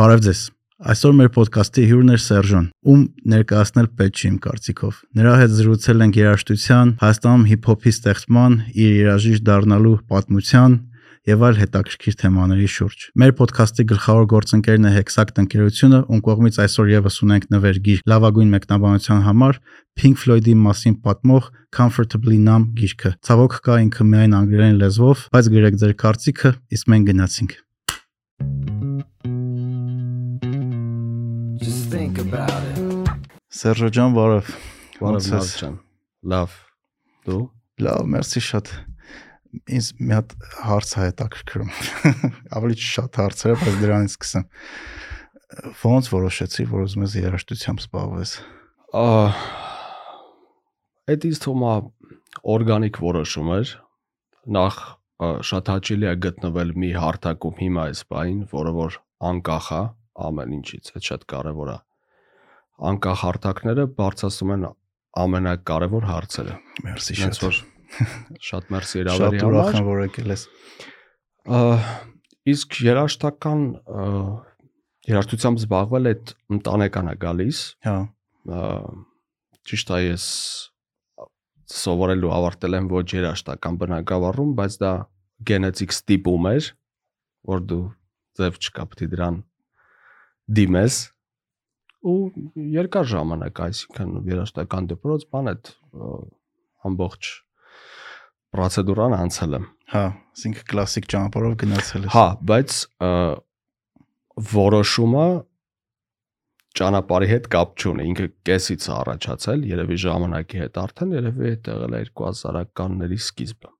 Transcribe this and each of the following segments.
Բարև ձեզ։ Այսօր մեր ոդկասթի հյուրն է Սերժոն, ում ներկայացնել պետք չի իմ կարծիքով։ Նրա հետ զրուցել ենք երաժշտության, Հայաստանում հիփ-հոփի ստեղծման, իր երաժիշտ դառնալու պատմության եւ այլ հետաքրքիր թեմաների շուրջ։ Մեր ոդկասթի գլխավոր գործընկերն է Hexact ընկերությունը, ում կողմից այսօր եւս ունենք նվեր գիր լավագույն մեկնաբանության համար Pink Floyd-ի մասին պատմող Comfortably Numb գիրքը։ Ցավոք կա ինքը միայն անգլերեն լեզվով, բայց գրեք ձեր կարծիքը, իսկ մենք գնացինք։ Just think about it. Սերժո ջան, բարև։ Բարև լավ ջան։ Լավ։ Դու։ Լավ, մերսի շատ։ Ինձ մի հատ հարց է հետաքրքրում։ Ավելի շատ հարցեր, բայց դրանից սկսեմ։ Ոնց որոշեցի, որ ուզում ես երաժշտությամբ զբաղվես։ Ահ Այդ ինձ թվում է օրգանիկ որոշում էր։ Նախ շատ հաճելի է գտնվել մի հարթակում հիմա այս բային, որը որ անկախ է ամեն ինչից, այդ շատ կարևոր է։ Անկախ հարթակները բարձրացնում են ամենակարևոր հարցերը։ Մերսի շատ։ որ շատ մերսի Շատ հրավերի ուրախ համար։ եմ, որ եկել ես։ իսկ երաշտական երաշտությամբ զբաղվել այդ ընտանեկան է գալիս Հա, ճիշտ է ես սովորելու ավարտել եմ ոչ երաշտական բնակավարում բայց դա գենետիկ ստիպում էր որ դու ձև չկա պետք է դրան դիմես ու երկար ժամանակ այսինքն երաշտական դպրոց բան այդ ամբողջ պրոցեդուրան անցել եմ հա, ասինքն կլասիկ ճանապարհով գնացել ես։ Հա, բայց որոշումը ճանապարհի հետ կապ չունի։ Ինքը կեսից առաջացել, երևի ժամանակի հետ արդեն, երևի այդտեղել է 2000-ականների սկիզբը։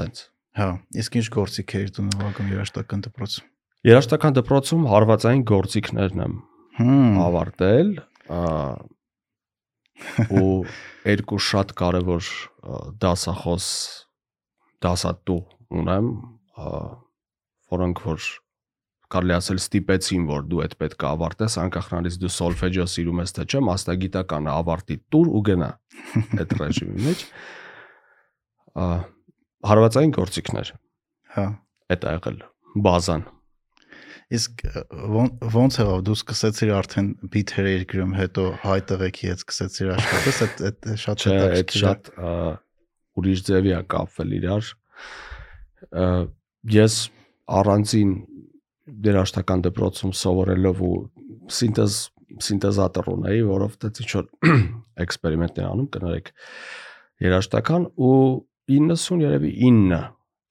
Տենց։ Հա, իսկ ինչ գործիք էիր դու նվագում երաժշտական դպրոցում։ Երաշտական դպրոցում հարվածային գործիքներն եմ ավարտել, ու երկու շատ կարևոր դասախոս դասատու ունեմ, որոնք որ կարելի ասել ստիպեցին, որ դու այդ պետք է ավարտես, անկախ նրանից դու սոլֆեջո սիրում ես թե չէ, մասնագիտականը ավարտի տուր ու գնա այդ ռեժիմի մեջ։ Ա, հարվածային գործիքներ, հա։ այդ ա եղել բազան։ Իսկ ոնց եղավ դու սկսեցիր արդեն բիթեր երկրում, հետո հայ տղեկի հետ սկսեցիր աշխատես, այդ այդ շատ Չէ, այդ է։ շատ ուրիշ ձևի է կապվել իրար։ Ես առանձին երաշտական դպրոցում սովորելով ու սինտեզ սինտեզատոր ունեի, որովհետեւ ինչ որ էքսպերիմենտներ անում կներեք երաշտական ու 90 երևի 9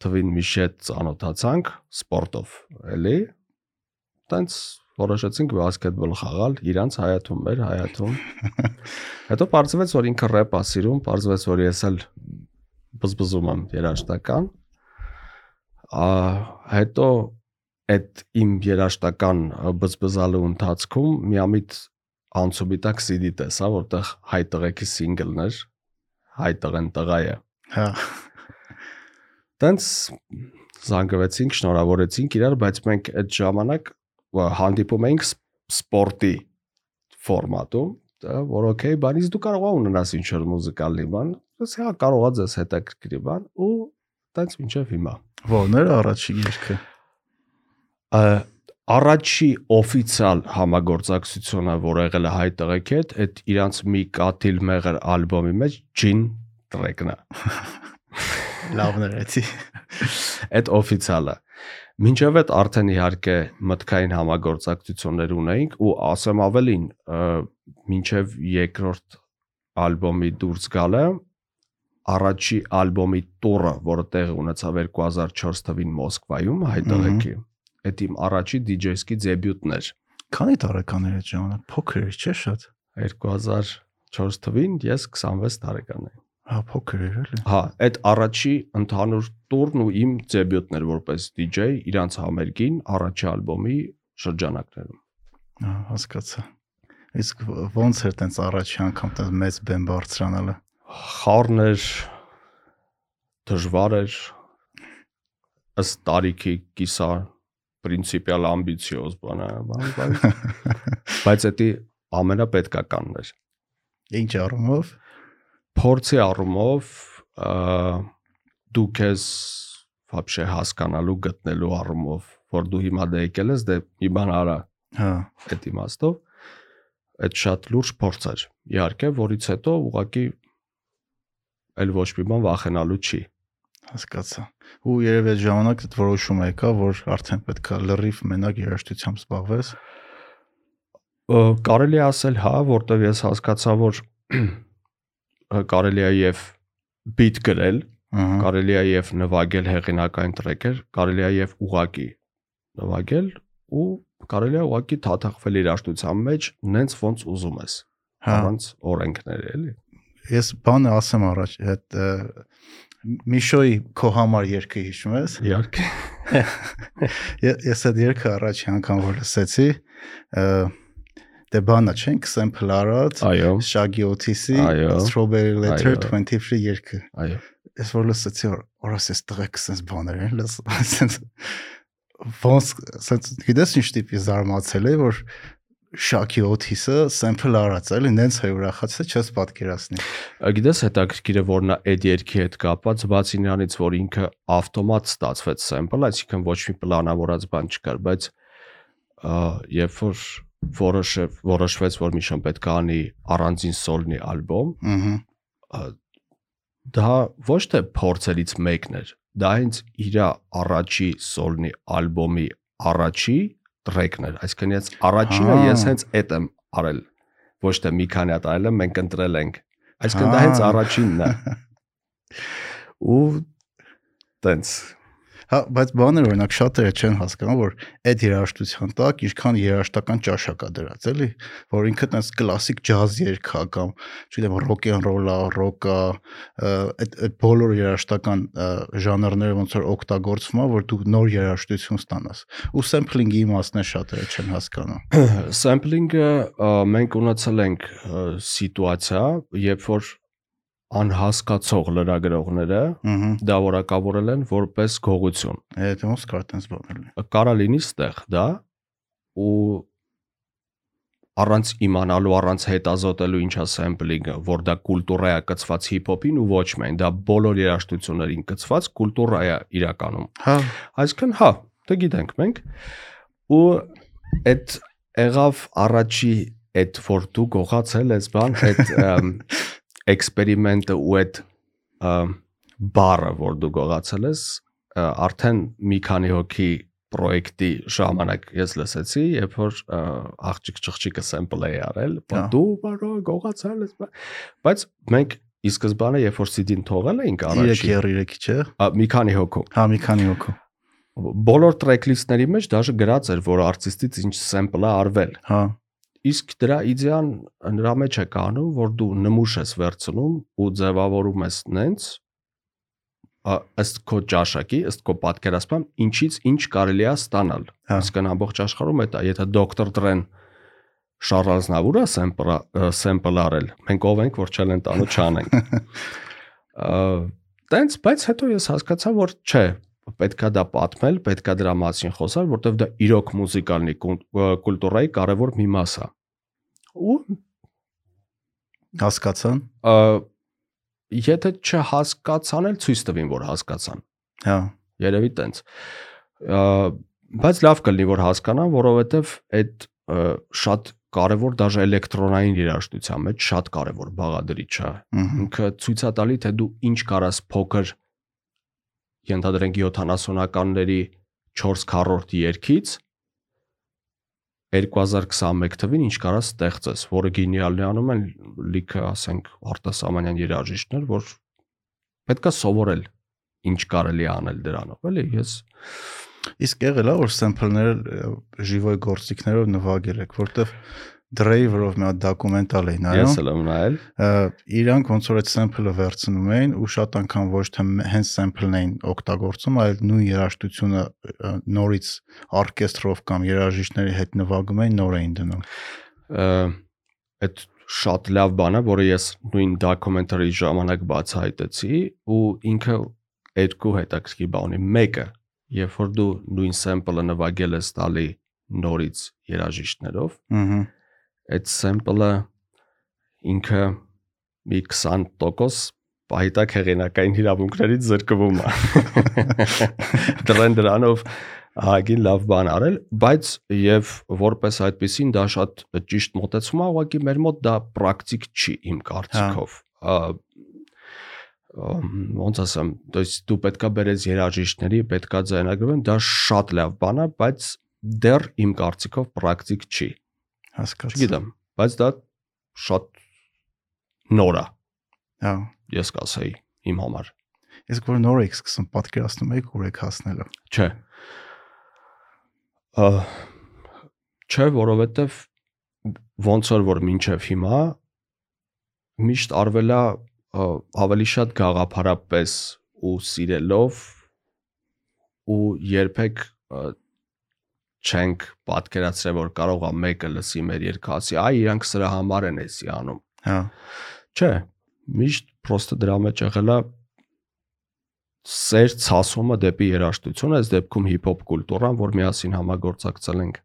թվին մի շետ ծանոթացանք սպորտով, էլի։ Տենց որոշեցինք բասկետբոլ խաղալ իրանց հայաթում, մեր հայաթում։ Հետո բարձվեց, որ ինքը рэպ է սիրում, բարձվեց, որ ես էլ բզբզում եմ երաշտական։ Ա հետո այդ իմ երաշտական բզբզալու ընթացքում միամիտ անցուբիտակ CD տեսա, որտեղ հայ տղեկի սինգլն էր, հայ տղեն տղա է։ Հա, Տենց զանգվեցինք, շնորհավորեցինք իրար, բայց մենք այդ ժամանակ հանդիպում էինք սպորտի ֆորմատում, որ օքեյ, բանից դու կարող ես ունենաս ինչ որ մուզիկալի բան, ես հա կարող ես ես հետաքրքրի բան ու տենց մինչև հիմա։ ո՞րն էր առաջի Ա, Առաջի օֆիցիալ համագործակցությունը, որ եղել է հայ տղեքի հետ, այդ իրանց մի կաթիլ մեղր ալբոմի մեջ ջին տրեկն է։ Լավն էր էցի։ Այդ օֆիցիալը։ Մինչև այդ արդեն իհարկե մտքային համագործակցություններ ունեինք ու ասեմ ավելին, մինչև երկրորդ ալբոմի դուրս գալը առաջի ալբոմի տուրը, որը տեղի ունեցավ 2004 թվին Մոսկվայում հայ Մհմ։ տղեկի։ Այդ իմ առաջի DJ-սկի դեբյուտն էր Քանի տարեկան էր այդ ժամանակ։ Փոքր էր, չէ՞ շատ։ 2004 թվին ես 26 տարեկան եմ։ Հա, փոքր էր էլի։ Հա, այդ առաջի ընդհանուր տուրն ու իմ դեբյուտն էր որպես DJ իրանց համերգին առաջի ալբոմի շրջանակներում։ Հա, հասկացա։ Իսկ ոնց էր տենց առաջի անգամ տենց մեծ բեմ բարձրանալը։ Խառն էր դժվար էր ըստ տարիքի կիսա պրինցիպիալ ամբիցիոզ բան, բան, բայց դա ամենապետքականն էր։ Ինչ առումով Փորձի առումով ը, դու քեզ вообще հասկանալու գտնելու առումով, որ դու հիմա դա եկել ես, դե մի բան արա, Հա։ այդ իմաստով այդ շատ լուրջ փորձ էր իհարկե որից հետո ուղղակի այլ ոչ մի բան վախենալու չի հասկացա։ Ու երևի այդ ժամանակ այդ որոշումը եկա, որ արդեն պետքա լրիվ մենակ երաժշտությամբ զբաղվես։ Ը, կարելի է ասել հա որտեվ ես հասկացա որ կարելի է եւ beat գրել կարելի է եւ նվագել հեղինակային տրեքեր կարելի է եւ ուղակի նվագել ու կարելի է ուղակի թաթախվել երաժշտության մեջ նենց ոնց ուզում ես Հա։ առանց օրենքների էլի Ես բանը ասեմ առաջ, այդ Միշոյի քո համար երգը հիշում ես։ իհարկե Ես այդ երգը առաջի անգամ որ լսեցի, դե բանա չենք sample արած այո Shaggy Otis-ի Այո։ Strawberry Letter Այո։ 23 երգը։ այո Ես որ լսեցի, որ օրս էս տղեկը sense բաներ են լսում, sense ոնց sense գիտես ինչ տիպի զարմացել է որ Shaggy Otis-ը sample արած էլի նենց է ուրախացել, չես պատկերացնի։ Գիտես հետաքրքիրը որ նա այդ երկի հետ կապված բացի նրանից որ ինքը ավտոմատ ստացվեց sample, այսինքն ոչ մի պլանավորած բան չկար, բայց երբ որ որոշև որոշվեց որ Միշան պետք է անի առանձին սոլնի ալբոմ, Ահա։ դա ոչ թե փորձերից մեկն էր, դա հենց իր առաջի սոլնի ալբոմի առաջի տրեքն էր, այսինքն ես առաջինը ես հենց այդ եմ արել, ոչ թե մի քանի հատ արել եմ, մենք ընտրել ենք։ Այսինքն դա հենց առաջինն է։ Ու տենց Հա, բայց բանը օրինակ շատերը չեն հասկանում, որ այդ երաժշտության տակ ինչքան երաժշտական ճաշակ է դրած, էլի, որ ինքը տես կլասիկ ջազ երգ է կամ, չգիտեմ, ռոք են ռոլա, ռոկա, այդ այդ բոլոր երաժշտական ժանրները ոնց որ օգտագործվում է, որ դու նոր երաժշտություն ստանաս։ Ու սեմփլինգի իմաստն է շատերը չեն հասկանում։ սեմպլինգը ա, մենք ունեցել ենք սիտուացիա, երբ որ անհասկացող լրագրողները Ահա։ դա որակավորել են որպես գողություն։ Այդ ոնց կար տես բանել։ կարա լինի ստեղ դա ու առանց իմանալու առանց հետազոտելու ինչա սեմպլինգը որ դա կուլտուրա է կցված հիփ-հոփին ու ոչ միայն դա բոլոր երաժշտություններին կցված կուլտուրա է իրականում Հա, այսինքն հա դա գիտենք մենք ու այդ եղավ առաջի այդ որ դու գողացել ես բան այդ էքսպերիմենտը ու այդ բառը որ դու գողացել ես արդեն մի քանի հոգի պրոյեկտի ժամանակ ես լսեցի, երբ որ աղջիկ ճղճիկը sample է արել, բա դու բարո գողացել ես, բա- բայց մենք ի սկզբանե երբ որ CD-ն թողել էինք 3 առաջի, 3 չէ։ մի քանի հոգու Հա, մի քանի հոգու։ բոլոր տրեքլիստների մեջ դաժե գրած էր, որ արտիստից ինչ sample է արվել։ Հա, Իսկ դրա իդեան նրա մեջ է կանում, որ դու նմուշ ես վերցնում ու ձևավորում ես նենց ըստ քո ճաշակի, ըստ քո պատկերացման, ինչից ինչ կարելի է ստանալ։ Հա։ Իսկն ամբողջ աշխարհում է դա, եթե դոկտոր Դրեն Շարլ Ազնավուրը sample sample արել, մենք ով ենք, որ չեն տանու չանենք։ Տենց, բայց հետո ես հասկացա, որ չէ, պետքա դա պատմել, պետքա դրա մասին խոսալ, որտեվ դա իրոք մուզիկալնի կուլտուրայի կարևոր մի մաս է։ Ու հասկացան։ եթե չհասկացան էլ ցույց տվին, որ հասկացան։ Հա, Երևի տենց։ Բայց լավ կլինի, որ հասկանան, որովհետև այդ շատ կարևոր դաժե էլեկտրոնային երաժշտության մեջ շատ կարևոր բաղադրիչ է։ ինքը ցույց է տալի թե դու ինչ կարաս փոքր ենթադրենք 70-ականների 4/4 երկից 2021 թվին ինչ կարաս ստեղծես, որը գենիալն է անում են լիքը, ասենք, արտասահմանյան երաժիշտներ, որ պետքա սովորել ինչ կարելի անել դրանով, էլի ես Իսկ եղել է որ սեմփլները ժիվոյ գործիքներով նվագել եք, որտեվ Dre-ով մի հատ դոկումենտալ էին նայում։ ես էլ եմ նայել Իրանք ոնց որ այդ սեմփլը վերցնում էին ու շատ անգամ ոչ թե հենց սեմփլն էին օգտագործում, այլ նույն երաժշտությունը նորից օրկեստրով կամ երաժիշտների հետ նվագում էին, նոր էին դնում։ այդ շատ լավ բան է, որը ես նույն դոկումենտարի ժամանակ բացահայտեցի ու ինքը երկու հետաքրքիր բան ունի։ Մեկը, երբ որ դու նույն sample-ը նվագել ես տալի նորից երաժիշտներով, Ահա այդ sample-ը ինքը մի 20% պայտակ հեղինակային հիրավունքներից զրկվում է։ Դրան դրանով ահագին լավ բան արել, բայց եւ որպես այդպեսին դա շատ ճիշտ մտածում է, ուղղակի մեր մոտ դա պրակտիկ չի իմ կարծիքով։ հա։ Ոնց ասեմ, դες դու պետքա բերես երաժիշտների, պետքա ձայնագրվեն, դա շատ լավ բան է, բայց դեռ իմ կարծիքով պրակտիկ չի։ Հասկացա։ Չգիտեմ, բայց դա շատ նոր է, Հա։ ես կասեի իմ համար։ Իսկ որ նոր եք սկսում պատկերացնում եք ուր եք հասնելու։ Չէ։ Ա չէ, որովհետև ոնց որ որ մինչև հիմա միշտ արվելա ավելի շատ գաղափարապես ու սիրելով ու երբեք չենք պատկերացրել որ կարող է մեկը լսի մեր երկասի, այ իրանք սրա համար են էսի անում։ Հա։ Չէ, միշտ պրոստը դրա մեջ եղել է սեր ցասումը դեպի երաժշտություն, այս դեպքում հիփ-հոփ կուլտուրան, որ միասին համագործակցել ենք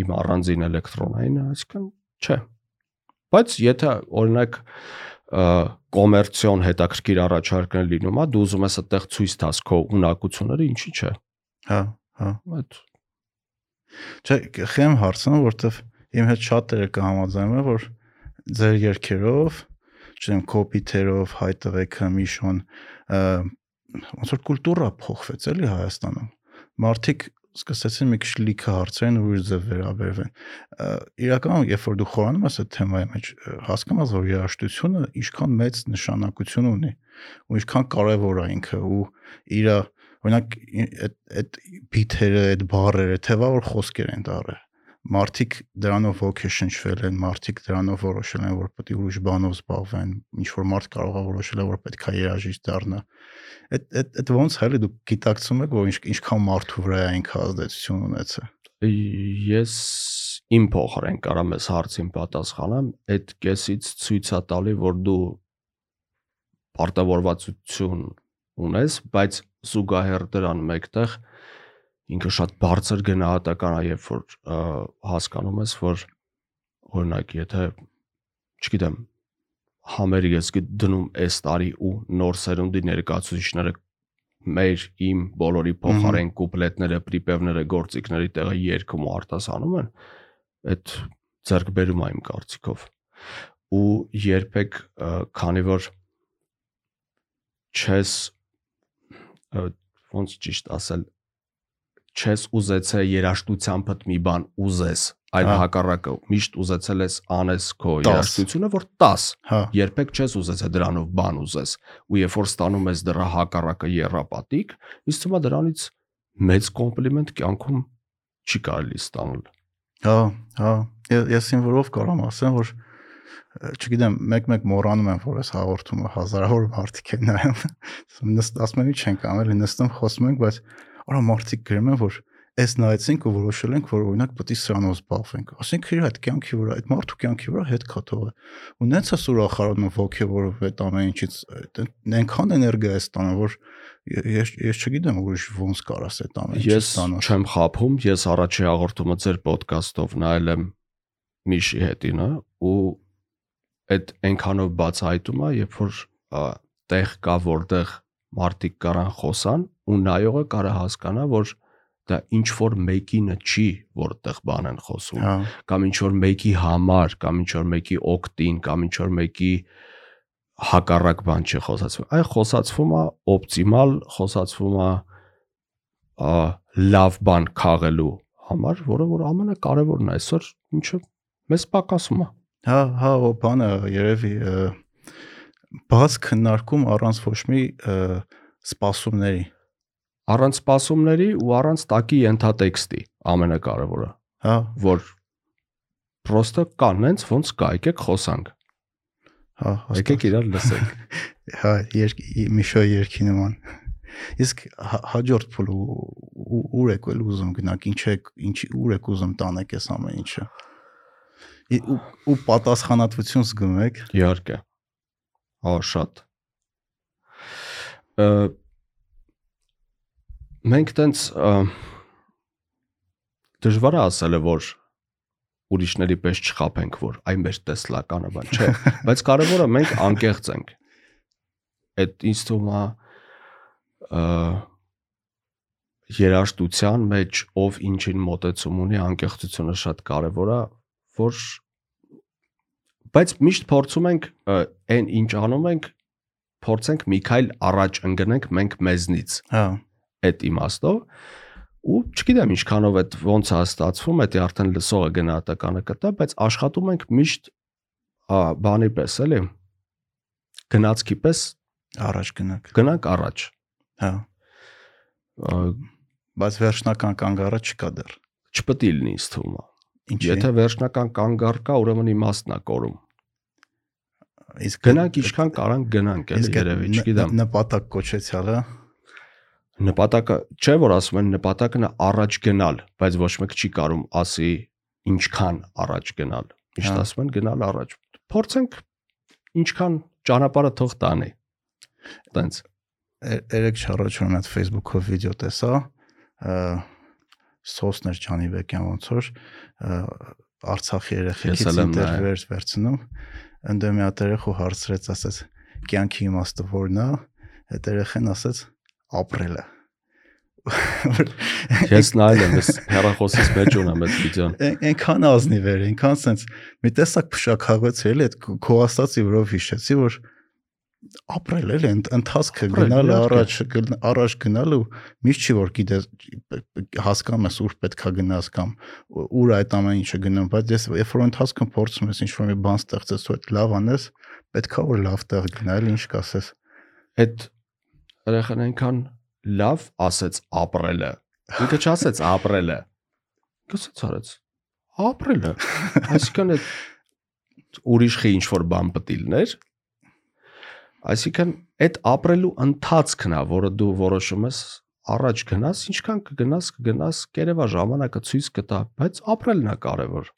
իմ առանձին էլեկտրոնային, այսինքն չէ։ Բայց եթե օրինակ կոմերցիոն հետաքրքիր առաջարկներ լինում է, դու ուզում ես այդտեղ ցույց տաս քո ունակությունները, ինչի՞ չէ։ Հա, հա։ Այդ Չէ, խեմ հարցնում, որովհետև իմ հետ շատերը կհամաձայնեն, որ ձեր երկերով, չեմ կոպիթերով հայտվեքը միշոն ը, ոնց որ կուլտուրա փոխվեց էլի Հայաստանում։ Մարդիկ սկսեցին մի քիչ լիքը հարցերն ուրիշ ձև վերաբերվեն։ Իրականում, երբ որ դու խորանում ես այդ թեմայի մեջ, հասկանում ես, որ երաժշտությունը ինչքան մեծ նշանակություն ունի ու ինչքան կարևոր է ինքը ու իր օրինակ այդ այդ բիթերը, այդ բառերը, թեվա որ խոսքեր են դարը։ Մարդիկ դրանով ոգեշնչվել են, մարդիկ դրանով որոշել են, որ պետք է ուրիշ բանով զբաղվեն, ինչ որ մարդ կարող է որոշել որ պետք է երաժիշտ դառնա։ Այդ այդ այդ ոնց է, էլի դուք գիտակցում եք, որ ինչ ինչքան մարդու վրա է ինքը ազդեցություն ունեցել։ ես իմ փոխարեն կարամ ես հարցին պատասխանեմ, այդ կեսից ցույց է տալի, որ դու պարտավորվածություն ունես, բայց զուգահեռ դրան մեկտեղ ինքը շատ բարձր գնահատական է, երբ որ հասկանում ես, որ օրինակ, եթե չգիտեմ, համերի ես դնում այս տարի ու նոր սերունդի ներկայացուցիչները մեր իմ բոլորի փոխարեն կուպլետները, պրիպևները, գործիքների տեղը երգում ու արտասանում են, այդ ձեռքբերում է իմ կարծիքով։ Ու երբեք քանի որ չես ոնց ճիշտ ասել չես ուզեցել երաշտությամբ մի բան ուզես, այլ Հա։ հակառակը միշտ ուզեցել ես անես քո երաշտությունը, որ 10 Հա, երբեք չես ուզեցել դրանով բան ուզես ու երբ որ ստանում ես դրա հակառակը երապատիկ ինձ թվում է դրանից մեծ կոմպլիմենտ կյանքում չի կարելի ստանալ հա, հա։ Ես ինվորով կարամ ասեմ, որ չգիտեմ, մեկ-մեկ մոռանում եմ, որ այս հաղորդումը հազարավոր մարդիկ են նայում։ Նստ ասում եմ, ինչ ենք անել, նստում խոսում ենք, բայց արա մարդիկ գրում են, որ այս նայեցինք ու որոշել ենք, որ օրինակ պետք է սրանով զբաղվենք։ Ասենք իր այդ կյանքի վրա, այդ մարդու կյանքի վրա հետ կաթողը։ Ու նենց է սուրախարանում ոգևորով այդ ամեն ինչից այնքան էներգիա է ստանում, որ ես ես չգիտեմ ուրիշ ոնց կարաս այդ ամեն ինչը ես ստանալ։ չեմ խափում ես առաջի հաղորդումը ձեր ոդկասթով նայել եմ Միշի հետինը ու այդ այնքանով բացահայտում է երբ որ տեղ կա որտեղ մարդիկ կարան խոսան ու նայողը կարա հասկանա որ դա ինչ որ մեկինը չի որտեղ բան են խոսում Հա, կամ ինչ որ մեկի համար, կամ ինչ որ մեկի օկտին, կամ ինչ որ մեկի հակառակ բան չի խոսացվում։ Այ խոսացվում է օպտիմալ, խոսացվում է լավ բան քաղելու համար, որը որ ամենակարևորն է այսօր, ինչը մեզ պակասում է։ Հա, հա, բանը երևի բաց քննարկում առանց ոչ մի սպասումների։ Առանց սպասումների ու առանց տակի ենթատեքստի ամենակարևորը, Հա, որ պրոստը կան, նենց ոնց կա, եկեք խոսանք։ հա, Եկեք իրար լսենք։ հա, Միշո երկի նման։ Իսկ հա- հաջորդ փուլը ու- ու- ուր եք ուզում գնաք, ինչ եք, ինչ ուր եք ուզում տանեք այս ամեն ինչը։ Ու ու պատասխանատվություն զգում եք։ Իհարկե։ Հա, շատ։ Ը մենք տենց դժվար է ասել, որ ուրիշների պես չխափենք, որ այ մեր տեսլականը բան, չէ, բայց կարևորը մենք անկեղծ ենք։ Այդ ինձ թվում է երաշտության մեջ ով ինչին մոտեցում ունի, անկեղծությունը շատ կարևոր է, որ բայց միշտ փորձում ենք այն ինչ անում ենք, փորձենք մի քայլ առաջ ընկնենք մենք մեզնից Հա, այդ իմաստով ու չգիտեմ ինչքանով այդ ոնց է ստացվում, դա արդեն լսողը գնահատականը կտա, բայց աշխատում ենք միշտ բանի պես էլի գնացքի պես առաջ գնանք։ գնանք առաջ Հա, բայց վերջնական կանգառը չկա դեռ։ չպետք է լինի ինձ թվում է Ինչի։ եթե վերջնական կանգառ կա ուրեմն իմաստն է կորում իսկ գնանք ինչքան կարանք գնանք այդ երևի չգիտեմ նպատակ կոչեցյալը? Նպատակը չէ որ ասում են նպատակն առաջ գնալ բայց ոչ մեկ չի կարում ասի ինչքան առաջ գնալ միշտ Հա։ ասում են գնալ առաջ փորձենք ինչքան ճանապարհը թող տանի տենց երեք շարոջում այդ Facebook-ով վիդեո տեսա, Սոսներ Ջանիբեկյան ոնց որ Արցախի երեխեքից ինտերվյուեր վերցնում, ընդդեմ մի հատ երեխու հարցրեց, ասեց կյանքի իմաստը որն է, այդ երեխան ասեց ապրելը։ ես նայել եմ հեռախոսից մեջ ունեմ այդ վիդեոն Այն- այնքան ազնիվ էր, այնքան sense մի տեսակ փշակաղեց էլի այդ քո- ասացի որով հիշեցի որ ապրել էլի ընդ- ընթացքը գնալը առաջ առաջ գնալը ու միշտ չի որ գիտես հասկանում ես ուր պետքա գնաս կամ ուր այդ ամեն ինչը գնում բայց ես երբ որ ընթացքում փորձում ես ինչ որ մի բան ստեղծես ու այդ լավ անես պետքա որ լավ տեղ գնա էլի ինչ կասես այդ երեխան այնքան լավ ասեց ապրելը ինքը չասեց ապրելը գսած արեց ապրելը այսինքն այդ ուրիշի ինչ որ բան պետք է լիներ այսինքն այդ ապրելու ընթացքն է որը դու որոշում ես առաջ գնաս ինչքան կգնաս կգնաս կերևա ժամանակը ցույց կտա բայց ապրելն է կարևոր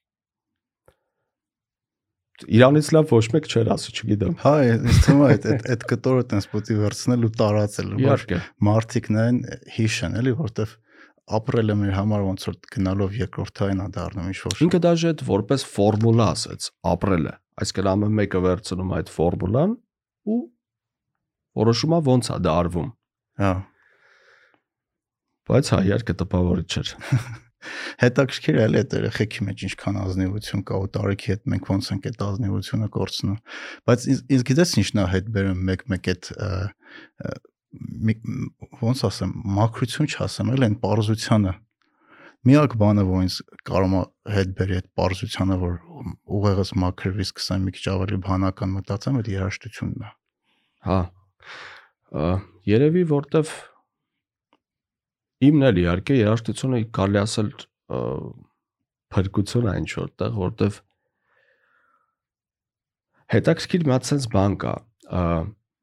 Իրանից լավ ոչ մեկ չէր ասի, չգիտեմ։ հա ես թվում է այդ այդ- կտորը տես պիտի վերցնել ու տարածել որ մարդիկ նայեն հիշեն էլի որտեվ ապրելը մեր համար ոնց որ գնալով երկրորդային է դառնում ինչ որ Ինքը դաժե այդ որպես ֆորմուլա ասեց, ապրելը։ Այսինքն ամեն մեկը վերցնում այդ ֆորմուլան ու որոշում է ոնց է դա արվում։ հա Բայց հա, իհարկե տպավորիչ չէր։ հետաքրքիր է այդ երեխեքի մեջ ինչքան ազնիվություն կա ու տարիքի հետ մենք ոնց ենք այդ ազնիվությունը կորցնում բայց ինձ գիտես ինչն է հետ բերում մեկ-մեկ այդ ոնց ասեմ մակրություն չասեմ էլ այն parzությանը միակ բանը որ ինձ կարող է հետ բերի այդ parzությանը որ ուղեղս մաքրվի սկսեմ մի քիչ ավելի բանական մտածեմ այդ երաշտությունն է Հա։ Երևի որտեվ իմն էլ իհարկե երաշտությունը կարելի ասել փրկություն է ինչ որտեղ, որտեվ հետաքրքիր մի հատ sense բան կա։ ա,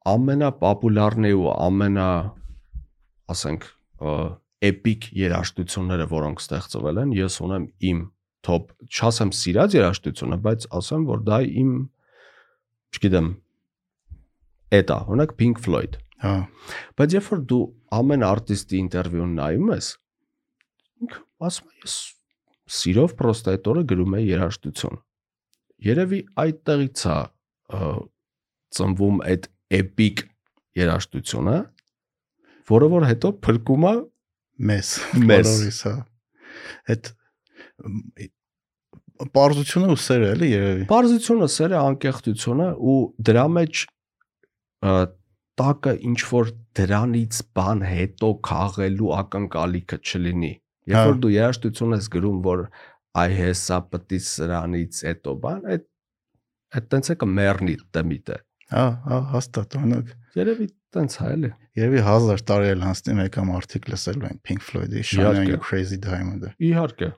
Ամենապոպուլարն է ու ամենա ասենք էպիկ երաշտությունները, որոնք ստեղծվել են, ես ունեմ իմ top, չասեմ սիրած երաշտությունը, բայց ասեմ, որ դա իմ չգիտեմ, էտա, օրինակ Pink Floyd։ հա Բայց երբ որ դու ամեն արտիստի ինտերվյուն նայում ես, ինքը ասում է ես սիրով պրոստա այդ օրը գրում է երաժշտություն։ Երևի այդտեղից է ծնվում այդ էպիկ երաժշտությունը, որը որ հետո փրկում է մեզ բոլորիս հա այդ parzությունը ու սերը էլի երևի Պարզությունը, սերը, անկեղծությունը ու դրա մեջ տակը ինչ որ դրանից բան հետո քաղելու ակնկալիքը չլինի։ Հա։ Երբ որ դու երաշտություն ես գրում, որ այ հեսա պտի սրանից հետո բան, այդ այդ տենց է կմեռնի տմիտը։ հա հա հաստատ օրինակ Երևի տենց է էլի։ երևի 1000 տարի էլ հանցնի մեկամ արդիկ լսելու են Pink Floyd-ի Your Crazy Diamond-ը Իհարկե։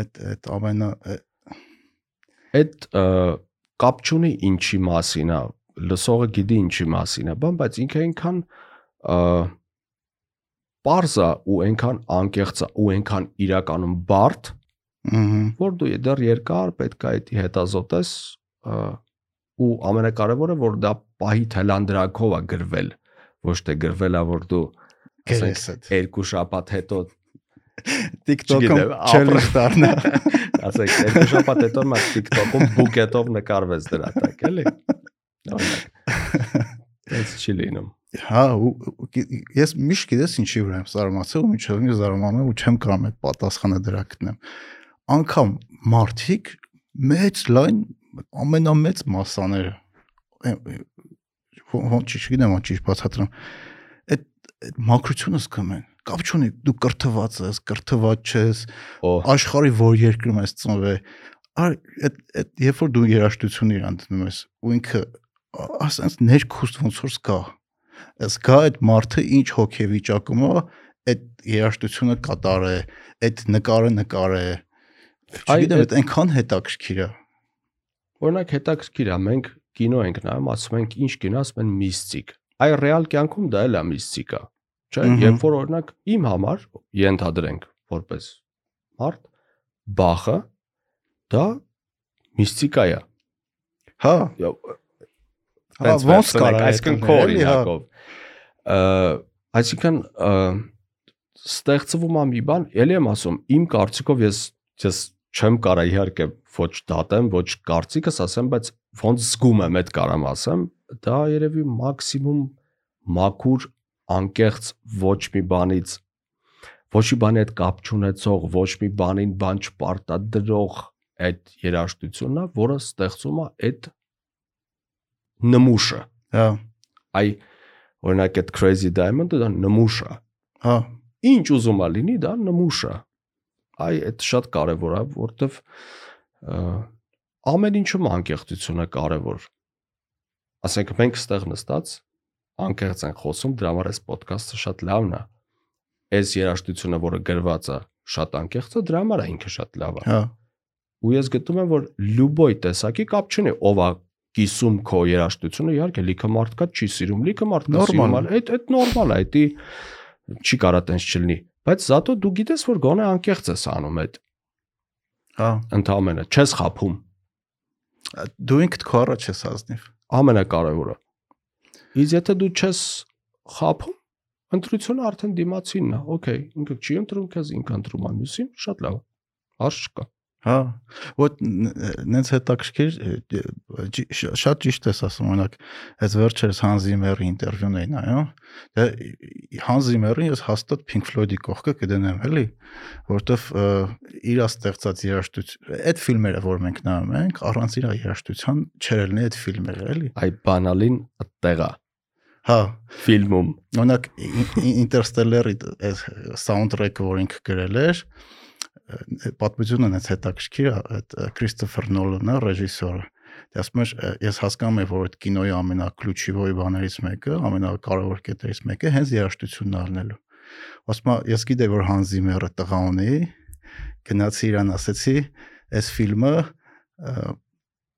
այդ այդ ամենա ը, Այդ կապ չունի ինչի մասին է, լսողը գիտի ինչի մասին է, բան, բայց ինքը այնքան պարզա ու այնքան անկեղծ ու այնքան իրականում բարդ, որ դու դեռ երկար պետք է դա հետազոտես ու ամենակարևորը որ դա պահի թելանդրակով է գրվել, ոչ թե գրվել է որ դու գերես այդ երկու շաբաթ հետո TikTok-ում challenge դառնա ասեք երկու շաբաթ հետո մա TikTok-ում բուկետով նկարվեց դրա տակ, էլի։ Դից չի լինում։ Հա, ես միշտ գիտես ինչի վրա եմ զարմացել ու միջով ինձ զարմանում ու չեմ կարող այդ պատասխանը դրա գտնեմ։ Անկամ մարդիկ մեծ լայն ամենամեծ մասաները ոնց չգիտեմ ոնց ճիշտ բացատրեմ։ Այդ այդ մակրությունը զգում են։ Կապ չունի դու կրթված ես, կրթված ես, Օ, աշխարհի որ երկրում ես ծնվել այ այդ այդ երբ որ դու երաշտություն իրան դնում ես ու ինքը ասենց ներքուստ ոնց որ զգա զգա այդ մարդը ինչ հոգեվիճակում է այդ երաշտությունը կատարե այդ նկարը նկարե չգիտեմ այդ այնքան հետաքրքիր է օրինակ հետաքրքիր է, մենք կինո ենք նայում, ասում ենք ինչ կինո, ասում են միստիկ։ Այ ռեալ կյանքում դա էլ է միստիկա։ Չէ, երբ որ օրինակ իմ համար ենթադրենք որպես մարդ բախը դա միստիկա է։ հա հա ոնց կարա այսինքն քո օրինակով։ Այսինքն ստեղծվում է մի բան, ելի եմ ասում, իմ կարծիքով ես ես չեմ կարա իհարկե ոչ դատեմ, ոչ կարծիքս ասեմ, բայց ոնց զգում եմ, այդ կարամ ասեմ, դա երևի մաքսիմում մաքուր անկեղծ ոչ մի բանից ոչ մի բանի հետ կապ չունեցող, ոչ մի բանին բան չպարտադրող այդ երաժշտությունն է, որը ստեղծում է այդ նմուշը հա այ օրինակ այդ crazy diamond-ը դա նմուշ է հա ինչ ուզում է լինի դա նմուշ է այ այդ շատ կարևոր է որովհետև ամեն ինչում անկեղծությունը կարևոր ասենք մենք ստեղ նստած անկեղծ ենք խոսում դրա համար այս ոդկասթը շատ լավն է այս երաժշտությունը որը գրված է շատ անկեղծ է դրա համար է ինքը շատ լավ է հա ու ես գտնում եմ որ լյուբոյ տեսակի կապ չունի ով է կիսում քո երաժշտությունը իհարկե լիքը մարդկա չի սիրում լիքը մարդկա Նորմալ սիրում այդ այդ նորմալ է դա չի կարա տենց չլինի բայց զատո դու գիտես որ գոնե անկեղծ ես անում այդ հա ընդհանրապես չես խափում դու ինքդ քո առաջ ես ազնիվ ամենակարևորը իսկ եթե դու չես խափում ընտրությունը արդեն դիմացինն է օքեյ ինքը չի ընտրում քեզ ինքը ընտրում է մյուսին շատ լավ հարց չկա Հա, ոտ նենց հետաքրքիր շատ ճիշտ ես ասում, օրինակ, այս վերջերս Hans Zimmer-ի ինտերվյուն էին նայում։ Դե Hans Zimmer-ին ես հաստատ Pink Floyd-ի կողքը կդնեմ, էլի, որովհետև իր ստեղծած երաժշտություն, այդ ֆիլմերը, որ մենք նայում ենք, առանց իր երաժշտության չէր լինի այդ ֆիլմերը, էլի։ այ բանալին այդտեղ է Հա, ֆիլմում Օրինակ Interstellar-ի soundtrack-ը, որ ինքը գրել էր, պատմությունը նենց հետաքրքիր է, այդ Քրիստոֆեր Նոլանը, ռեժիսորը։ Դե ասում ը, ես հասկանում եմ, որ այդ կինոյի ամենակլուչիվոյ բաներից մեկը, ամենակարևոր կետերից մեկը հենց երաժշտությունն առնելու։ Ասում եմ, ես գիտեի, որ Hans Zimmer-ը տղա ունի, գնացի իրան ասեցի, այս ֆիլմը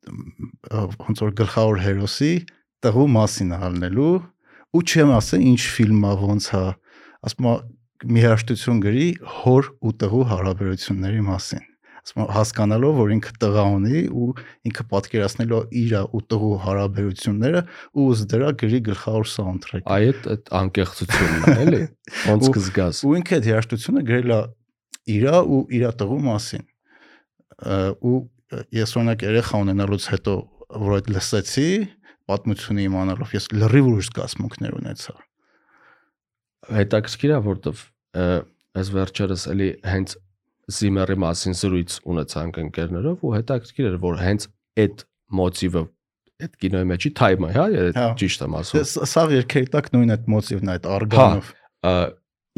ոնց որ գլխավոր հերոսի տղու մասին առնելու ու չեմ ասել ինչ ֆիլմ է ոնց է ասում եմ մի հաշտություն գրի հոր ու տղու հարաբերությունների մասին հասկանալով որ ինքը տղա ունի ու ինքը պատկերացնելով իր ու տղու հարաբերությունները ու ըստ դրա գրի գլխավոր սաունդթրեք այ այդ այդ անկեղծությունն է էլի ոնց կզգաս ու ինքը այդ հաշտությունը գրել է իրա ու իր տղու մասին ու ես օրինակ երեխա ունենալուց հետո որ այդ լսեցի պատմությունը իմանալով ես լրիվ ուրիշ զգացմունքներ ունեցա հետաքրքիր է որովհետև այս վերջերս էլի հենց Zimmer-ի մասին զրույց ունեցանք ընկերներով ու հետաքրքիր էր որ հենց այդ մոտիվը այդ կինոյի մեջի թայմը, հա, Հա։ ճիշտ եմ ասում։ սա երկերի տակ նույն այդ մոտիվն այդ արգանով Ա,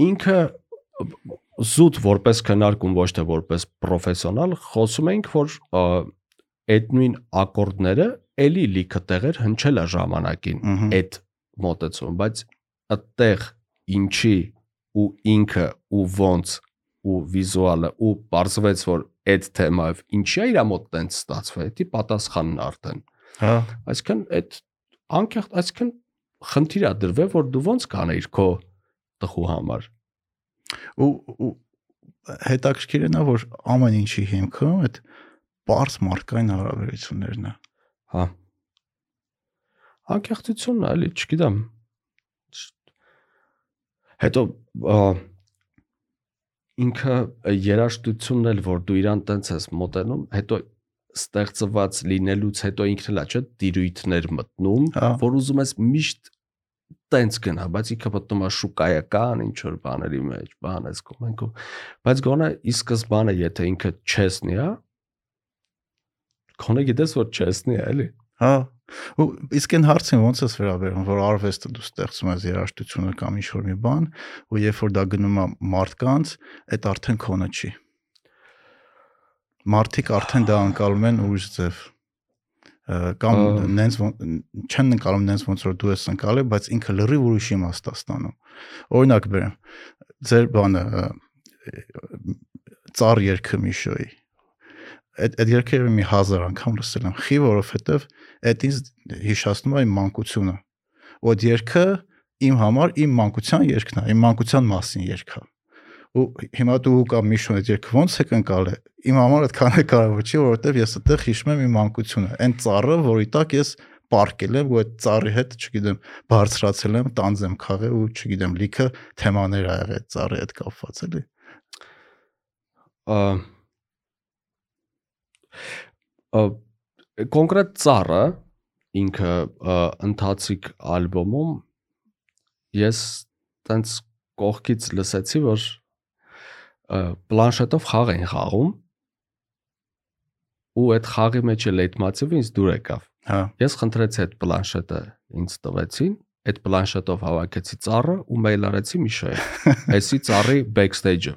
ինքը զուտ որպես քննարկում ոչ թե որպես պրոֆեսիոնալ խոսում ենք որ այդ նույն ակորդները էլի լիքը տեղեր հնչել է ժամանակին այդ մոտեցում բայց այդտեղ ինչի ու ինքը ու ոնց ու վիզուալը ու բարձվեց որ այդ թեմայով ինչի է իր մոտ տենց ստացվել դա պատասխանն արդեն հա այսինքն այդ անկեղծ այսինքն խնդիր է դրվել որ դու ոնց կանեիր քո տխու համար ու ու հետաքրքիրն է որ ամեն ինչի հիմքը այդ པարս մարդկային հարաբերություններն է հա անկեղծությունն է էլի չգիտեմ հետո ինքը երաշտությունն էլ որ դու իրան տենց ես մոտենում հետո ստեղծված լինելուց հետո ինքն էլ է չէ դիրույթներ մտնում Հա։ որ ուզում ես միշտ տենց գնա, բայց ինքը մտնում է շուկայական ինչ որ բաների մեջ, բան էս կոմենտում։ Բայց գոնե ի սկզբանը եթե ինքը չեսնի է, քոնե գիտես որ չեսնի է, էլի։ Հա։ Ու իսկ այն հարցին ո՞նց ես վերաբերում, որ արվեստը դու ստեղծում ես երաժշտությունը կամ ինչ որ մի բան, ու երբ որ դա գնում է մարդկանց, այդ արդեն քոնը չի։ Մարդիկ արդեն դա անցալում են ուրիշ ձև կամ նենց չեն նկարում նենց ոնց որ դու ես ընկալել, բայց ինքը լրիվ ուրիշ իմաստ է ստանում։ Օրինակ բերեմ, ձեր բանը ծառ երկը Միշոյի այդ այդ երկերը մի 1000 անգամ լսել եմ, խի, որովհետև այդ ինձ հիշացնում է իմ մանկությունը։ Ու այդ երկը իմ համար իմ մանկության երկն է, իմ մանկության մասին երգ է։ Ու հիմա դու կամ Միշոն այդ երկը ո՞նց է կնկալել։ Իմ համար այդքան է կարևոր չի, որովհետև ես այդտեղ հիշում եմ իմ մանկությունը։ Այն ծառը, որի տակ ես պարկել եմ ու այդ ծառի հետ, չգիտեմ, բարձրացել եմ, տանձ եմ խաղել ու չգիտեմ, լիքը թեմաներ ա եղել ծառի հետ կապված էլի։ կոնկրետ ծառը ինքը ընթացիկ ալբոմում ես տենց կողքից լսեցի որ պլանշետով խաղ են խաղում ու այդ խաղի մեջ էլ այդ մացիվը ինձ դուր եկավ Հա։ ես խնդրեցի այդ պլանշետը ինձ տվեցին այդ պլանշետով հավաքեցի ծառը ու մեյլ արեցի Միշայի էսի ծառի backstage-ը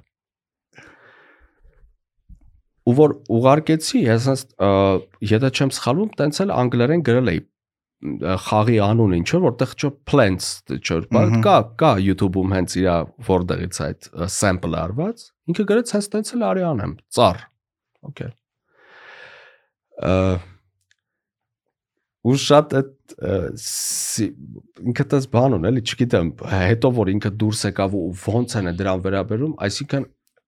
ու որ ուղարկեցի, ես եթե չեմ սխալվում, տենց էլ անգլերեն գրել էի խաղի անուն ինչ որ որտեղ չէ plants չէ բան կա կա YouTube-ում հենց իրա որտեղից այդ sample արված ինքը գրեց հենց տենց էլ արի անեմ ծառ okay ու շատ այդ ինքը դες բան ունել էլի չգիտեմ հետո որ ինքը դուրս եկավ ու ոնց են դրան վերաբերում այսինքն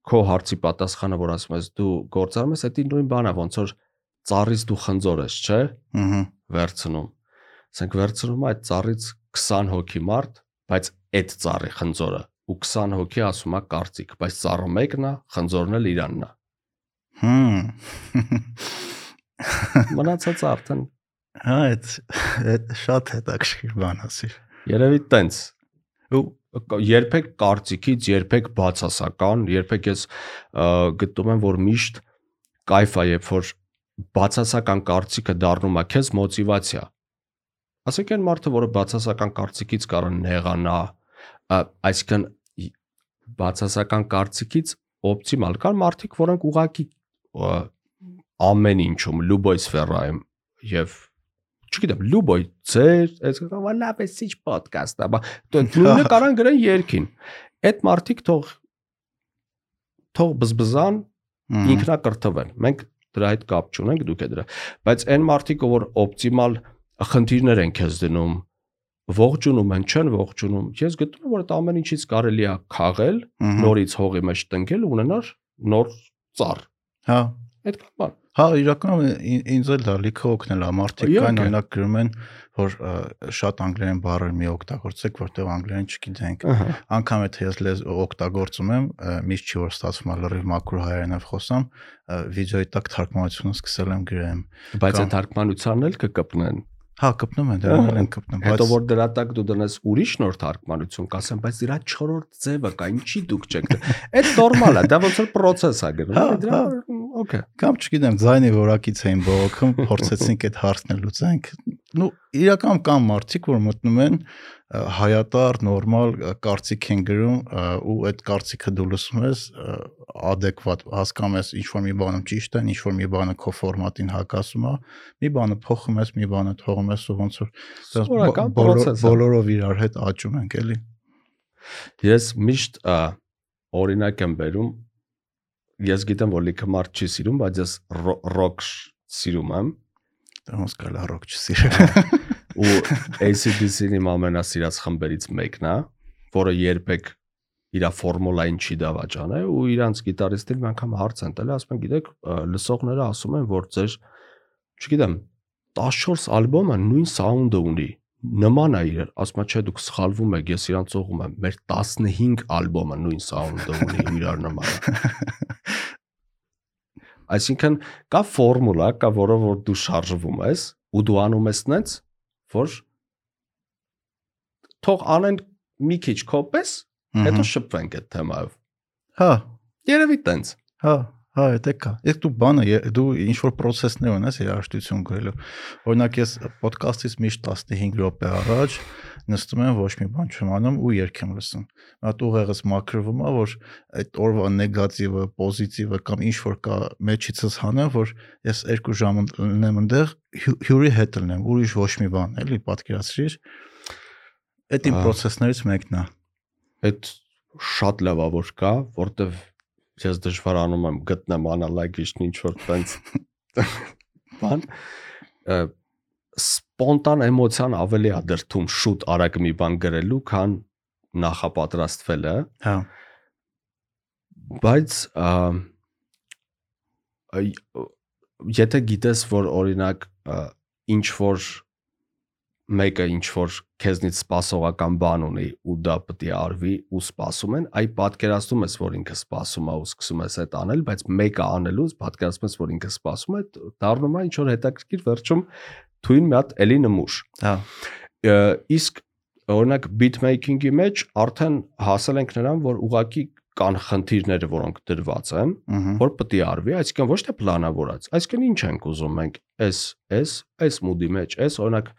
քո հարցի պատասխանը, որ ասում ես դու գործարում ես, դա նույն բանա, ոնց որ ծառից դու խնձոր ես, չէ՞։ Ահա։ Վերցնում։ Ասենք վերցնում այդ ծառից 20 հոգի մարդ, բայց այդ ծառի խնձորը ու 20 հոգի ասում է կարծիք, բայց ծառը մեկն է, խնձորն էլ իրանն է։ Հմ։ Մնացած արդեն Հա, այդ շատ հետաքրքիր բան ասիր։ երևի տենց։ Ու երբեք կարծիքից, երբեք բացասական, երբեք ես գտնում եմ, որ միշտ кайֆ է, երբ որ բացասական կարծիքը դառնում է քեզ մոտիվացիա։ Ասենք այն մարդը, որը բացասական կարծիքից կարող նեղանա, այսինքն բացասական կարծիքից օպտիմալ կան մարդիկ, որոնք ուղակի ամեն ինչում, լուբոյ սֆերայում եւ չգիտեմ, լուբոյ ծեր, այս լավ էս ինչ ոդկաստ, ապա նույնը կարան գրեն երկին։ Այդ մարդիկ թող թող բզբզան ինքնակրթվեն։ Մենք դրա հետ կապ չունենք, դուք է դրա։ Բայց այն մարդիկը, որ օպտիմալ խնդիրներ են քեզ դնում, ողջունում են, չեն ողջունում։ Ես գտնում եմ, որ այդ ամեն ինչից կարելի է քաղել, նորից հողի մեջ տնկել ու ունենալ նոր ծառ։ Հա։ Այդ բան։ Հա, իրականում ինձ էլ դա լիքը օգնել է։ Մարդիկ կան օրինակ գրում են, որ շատ անգլերեն բառեր մի օգտագործեք, որտեղ անգլերեն չգիտենք։ Անկամ եթե ես լեզ օգտագործում եմ, միշտ չի որ ստացվում լրիվ մաքուր հայերենով խոսամ, վիդեոյի տակ թարգմանությունը սկսել եմ գրեմ։ Բայց այդ թարգմանությանն էլ կկպնեն։ Հա, կպնում են, դրանով են կպնում, բայց հետո որ դրա տակ դու դնես ուրիշ նոր թարգմանություն, կասեմ, բայց դրա 4-րդ ձևը կա, ինչի դուք չեք։ Այդ նորմալ է, դա ոնց որ process է գնում, հա, դրա հա։ okay։ Կամ չգիտեմ, ձայնի որակից էին բողոքում, փորձեցինք այդ հարցն լուծենք։ Ну, իրական կան մարդիկ, որ մտնում են հայատար նորմալ կարծիք են գրում ու այդ կարծիքը դու լսում ես adekvat հասկանում ես ինչ որ մի բանը ճիշտ է, ինչ որ մի բանը քո ֆորմատին հակասում է, մի բանը փոխում ես, մի բանը թողում ես ու ոնց որ բոլորով իրար հետ աճում ենք, էլի։ Ես միշտ օրինակ եմ բերում ես գիտեմ որ լիքը մարդ չի սիրում, բայց ես ռոք սիրում եմ։ ոնց կարելի է ռոք չսիրել ու ACDC-ն իմ ամենասիրած խմբերից մեկն է, որը երբեք իր ֆորմուլային չի դավաճանել ու իրանց գիտարիստին մի անգամ հարց են տալի, ասում են, գիտեք, լսողները ասում են, որ ձեր, չգիտեմ, 14 ալբոմը նույն սաունդը ունի, նման է իրար, ասում է, չէ, դուք սխալվում եք, ես իրանց ուղում եմ, մեր 15 ալբոմը նույն սաունդը ունի, իրար նման է։ Այսինքն կա ֆորմուլա, կա որը որ դու շարժվում ես ու դու անում ես նենց որ թող անեն մի քիչ կոպես, հետո շփվենք այդ թեմայով։ Հա, Երևի տենց։ հա, հա, դա կա։ Իսկ դու բանը դու ինչ որ process-ներ ունես երաժշտություն գրելու։ Օրինակ ես ոդկասթից միշտ 15 րոպե առաջ նստում եմ ոչ մի բան չեմ անում ու երգ եմ լսում։ Այդ ուղեղս մաքրվում է, որ այդ օրվա նեգատիվը, պոզիտիվը կամ ինչ որ կա մեջիցս հանեմ, որ ես 2 ժամ ունեմ այնտեղ հյու- հյուրի հետ լինեմ, ուրիշ ոչ մի բան, էլի պատկերացրիր։ Այդ իմ process-ներից մեկն է։ Այդ շատ լավ է որ կա, որտեվ ես դժվարանում եմ գտնեմ անալոգիչն ինչ որ տենց բան սպոնտան էմոցիան ավելի է դրթում շուտ արագ մի բան գրելու, քան նախապատրաստվելը։ Հա։ Բայց եթե գիտես, որ օրինակ ինչ որ մեկը ինչ որ քեզնից սпасողական բան ունի ու դա պետք է արվի ու սпасում են, այ պատկերացնում ես, որ ինքը սпасում է ու սկսում ես այդ անել, բայց մեկը անելուց պատկերացնում ես, որ ինքը սпасում է, դառնում է ինչ որ հետաքրքիր վերջում թույն մի հատ էլի նմուշ։ Հա։ իսկ օրինակ beatmaking-ի մեջ արդեն հասել ենք նրան, որ ուղակի կան խնդիրները, որոնք դրված են, որ պետք է արվի, այսինքն ոչ թե պլանավորած, այսինքն ինչ ենք ուզում մենք, այս, այս, այս մուդի մեջ, այս օրինակ,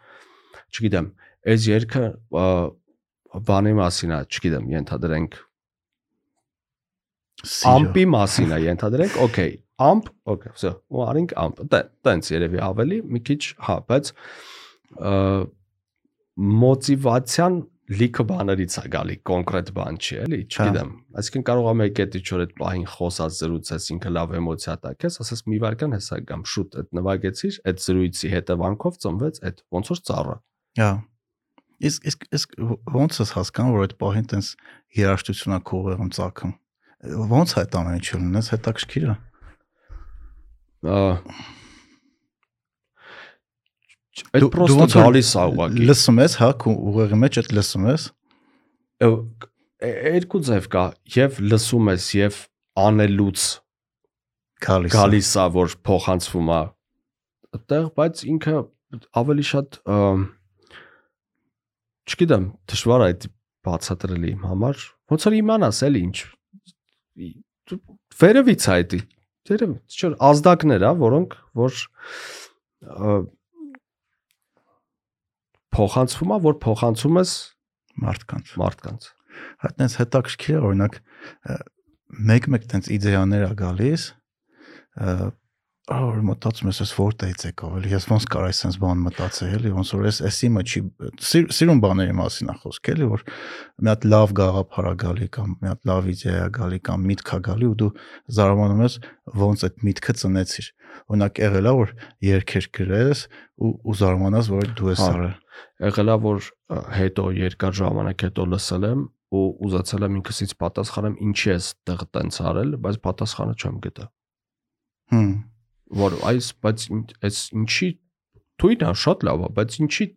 չգիտեմ, այս երգը բանի մասին է, չգիտեմ, ենթադրենք ամպի մասին է ենթադրենք, օքեյ, ամպ, օքեյ, վсё, ու արինք դե, տենց երևի ավելի մի քիչ, հա, բայց մոտիվացիան լիքը բաներից է գալի, կոնկրետ բան չի, էլի, չգիտեմ։ Այսինքն կարող է մեկ էտի չոր այդ պահին խոսած զրուցես, ինքը լավ էմոցիա տակես, ասես մի վարքան հեսա գամ, շուտ այդ նվագեցիր, այդ զրույցի հետևանքով ծնվեց այդ ոնց որ ծառը։ Հա։ Իսկ իսկ իսկ ոնց ես հասկանում, որ այդ պահին տես երաշտությունա քողերում ցակում։ Ոնց է այդ ամեն ինչը լինես հետաքրքիր է։ Ա, Այդ պրոստը գալիս է ուղղակի։ Լսում ես, հա, քո ուղեղի մեջ այդ լսում ես։ երկու ձև կա, եւ լսում ես եւ անելուց Գալիս։ է։ գալիս է որ փոխանցվում է այդտեղ, բայց ինքը ավելի շատ չգիտեմ, դժվար է այդ բացատրել իմ համար։ Ոնց որ իմանաս էլի ինչ վերևից է դա։ Դերև չէ ազդակներ է, որոնք որ փոխանցվում է, որ փոխանցում ես մարդկանց։ մարդկանց։ Հա տենց հետաքրքիր է օրինակ մեկ-մեկ տենց իդեաներ է գալիս որ մտածում ես ես որտեղից եկավ էլի ես ոնց կարա այսպես բան մտածել էլի ոնց որ ես էսի մը չի սիր- սիրուն բաների մասին է խոսք էլի որ մի հատ լավ գաղափար է գալի կամ մի հատ լավ իդեա է գալի կամ միտք է գալի ու դու զարմանում ես ոնց այդ միտքը ծնեցիր օրինակ եղել է որ երկեր գրես ու ու զարմանաս որ դու ես Հա։ արել եղելա որ հետո երկար ժամանակ հետո լսել եմ ու ուզացել եմ ինքսից պատասխանեմ ինչի ես տեղ տենց արել, բայց պատասխանը չեմ գտա։ հմ Որ այս բայց այս ինչի թույն է շատ լավ է, բայց ինչի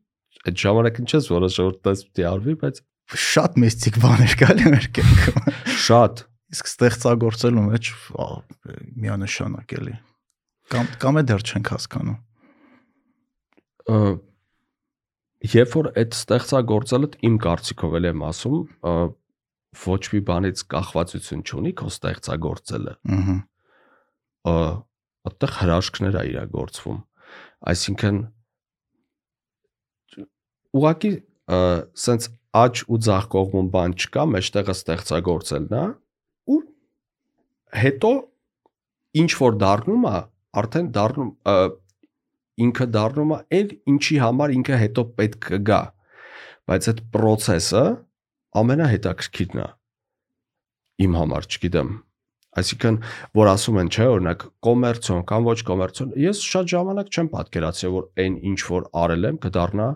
այդ ժամանակին չես որոշել որ տես պիտի արվի, բայց շատ միստիկ բաներ գալի մեր կյանքում շատ Իսկ ստեղծագործելու մեջ միանշանակ էլի։ Կամ կամ է դեռ չենք հասկանում։ երբ որ այդ ստեղծագործելը իմ կարծիքով էլ եմ ասում, ոչ մի բանից կախվածություն չունի քո ստեղծագործելը։ Ահա։ ը, այդտեղ հրաշքներ է իրագործվում այսինքն ուղակի սենց աճ ու ձախ կողմում բան չկա մեջտեղը ստեղծագործելն է ու հետո ինչ որ դառնում է արդեն դառնում ինքը դառնում է այն ինչի համար ինքը հետո պետք կգա բայց այդ process-ը ամենահետաքրքիրն է իմ համար չգիտեմ Այսինքն, որ ասում են, չէ, օրինակ, կոմերցիոն կամ ոչ կոմերցիոն, ես շատ ժամանակ չեմ պատկերացրել, որ այն ինչ որ արել եմ կդառնա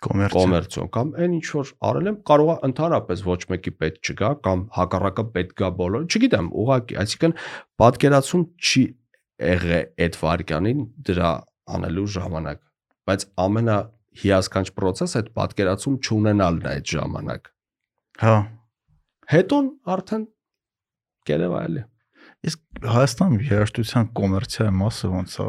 կոմերցիոն կամ այն ինչ որ արել եմ կարող է ընդհանրապես ոչ մեկի պետք չգա կամ հակառակը պետք գա բոլոր, չգիտեմ, ուղղակի, այսինքն պատկերացում չի եղե այդ վարքյանին դրա անելու ժամանակ, բայց ամենա հիասքանչ process այդ պատկերացում չունենալն է այդ ժամանակ։ Հա։ Հետո արդեն կերևա էլի։ Իսկ Հայաստանում երաշտության կոմերցիայի մասը ոնց է։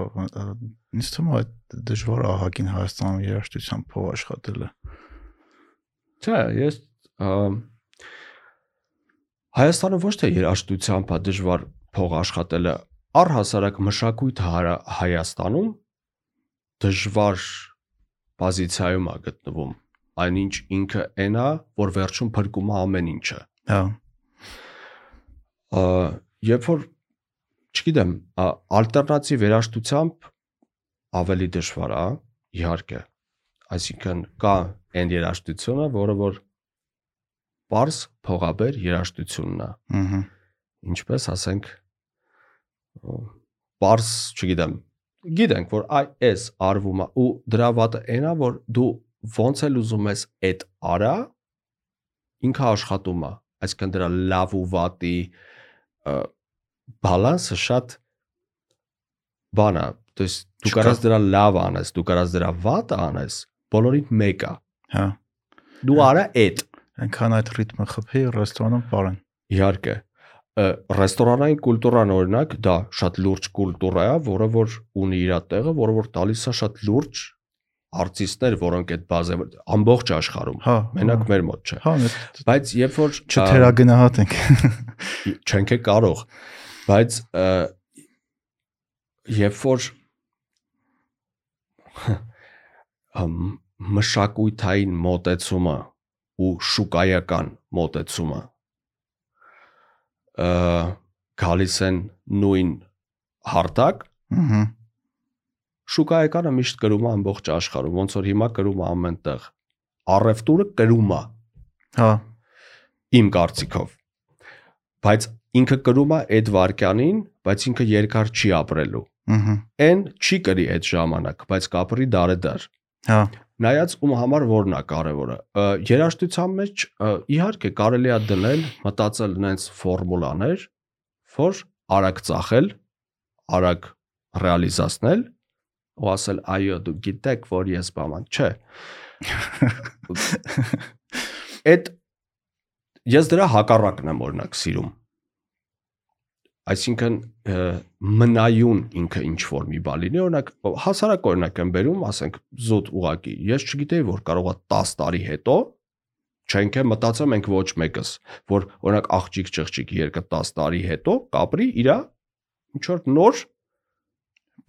Ինձ թվում է այդ դժվար է ահագին Հայաստանում երաշտության փող աշխատելը։ Չէ, ես Հայաստանը ոչ թե երաշտությամբ է դժվար փող աշխատելը, առհասարակ մշակույթ Հայաստանում դժվար պոզիցիայում է գտնվում։ Այնինչ ինքը այնա, որ վերջում փրկում է ամեն ինչը։ Հա։ Ա, երբ որ չգիտեմ, ալտերնատիվ երաշտությամբ ավելի դժվար է, իհարկե։ Այսինքն կա այն երաշտությունը, որը որ པարս փողաբեր երաշտությունն է։ Ահա։ Ինչպես ասենք པարս, չգիտեմ, գիտենք, որ այ էս արվում է ու դրա վատը այնա, որ դու ոնց էլ ուզում ես այդ արա, ինքը աշխատում է։ Այսինքն դրա լավ ու վատի բալանսը շատ բան է, то есть դու Չկա։ կարաս դրա լավ անես, դու կարաս դրա վատը անես, բոլորին մեկ է։ Հա։ Դու արա այդ Այնքան այդ ռիթմը խփի ռեստորանում պարեն։ Իհարկե, ը, ռեստորանային կուլտուրան օրինակ դա շատ լուրջ կուլտուրա է, որը որ ունի իր տեղը, որը որ տալիս է շատ լուրջ արտիստներ, որոնք այդ բազը ամբողջ աշխարհում, Հա։ մենակ մեր մոտ չէ։ Հա, Բայց երբ որ չթերագնահատենք։ չենք է կարող, բայց երբ որ մշակույթային մոտեցումը ու շուկայական մոտեցումը գալիս են նույն հարթակ Ահա։ շուկայականը միշտ կրում է ամբողջ աշխարհում ոնց որ հիմա կրում է ամենտեղ առևտուրը կրում է Հա։ իմ կարծիքով բայց ինքը կրում է այդ վարքյանին բայց ինքը երկար չի ապրելու Ահա։ այն չի կրի այդ ժամանակ բայց կապրի դարեդար Հա։ նայած ում համար որն է կարևորը Ը, երաժշտության մեջ իհարկե կարելի է դնել մտածել նենց ֆորմուլաներ որ արագ ծախել արագ ռեալիզացնել ու ասել այո դու գիտեք որ ես բաման չէ այդ ես դրա հակառակն եմ օրինակ սիրում այսինքն մնայուն ինքը ինչ որ մի բան լինի օրինակ հասարակ օրինակ եմ բերում ասենք զուտ ուղակի ես չգիտեի որ կարող է 10 տարի հետո չենք է մտածում մենք ոչ մեկս որ օրինակ աղջիկ ճղճիկ երկը 10 տարի հետո կապրի իրա ինչ որ նոր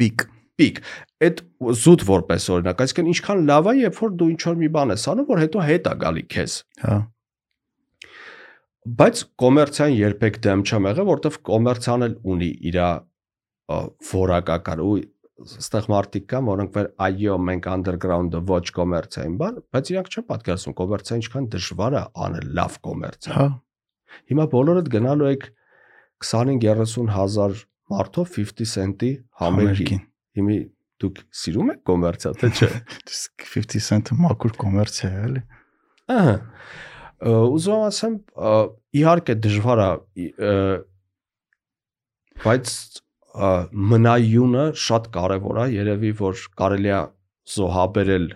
Պիկ։ պիկ այդ զուտ որպես օրինակ այսինքն ինչքան լավ է երբ որ դու ինչ որ մի բան ես անում որ հետո հետ է գալի քեզ Հա։ բայց կոմերցիան երբեք դեմ չեմ եղել, որովհետև կոմերցիան էլ ունի իր որակական ու ստեղ մարդիկ կան, որոնք վեր այո, մենք underground-ը ոչ կոմերցիային բան, բայց իրանք չեն պատկերացնում կոմերցիա ինչքան դժվար է անել լավ կոմերցիա։ Հա։ Հիմա բոլորդ գնալու եք 25-30 հազար մարդով 50 cent-ի համերգի։ Համերգին։ Հիմի դուք սիրում եք կոմերցիա, թե չէ։ Իսկ 50 cent-ը մաքուր կոմերցիա է, էլի։ Ահա։ Ուզում եմ ասեմ, իհարկե դժվար է, բայց մնայունը շատ կարևոր է, երևի որ կարելի է զոհաբերել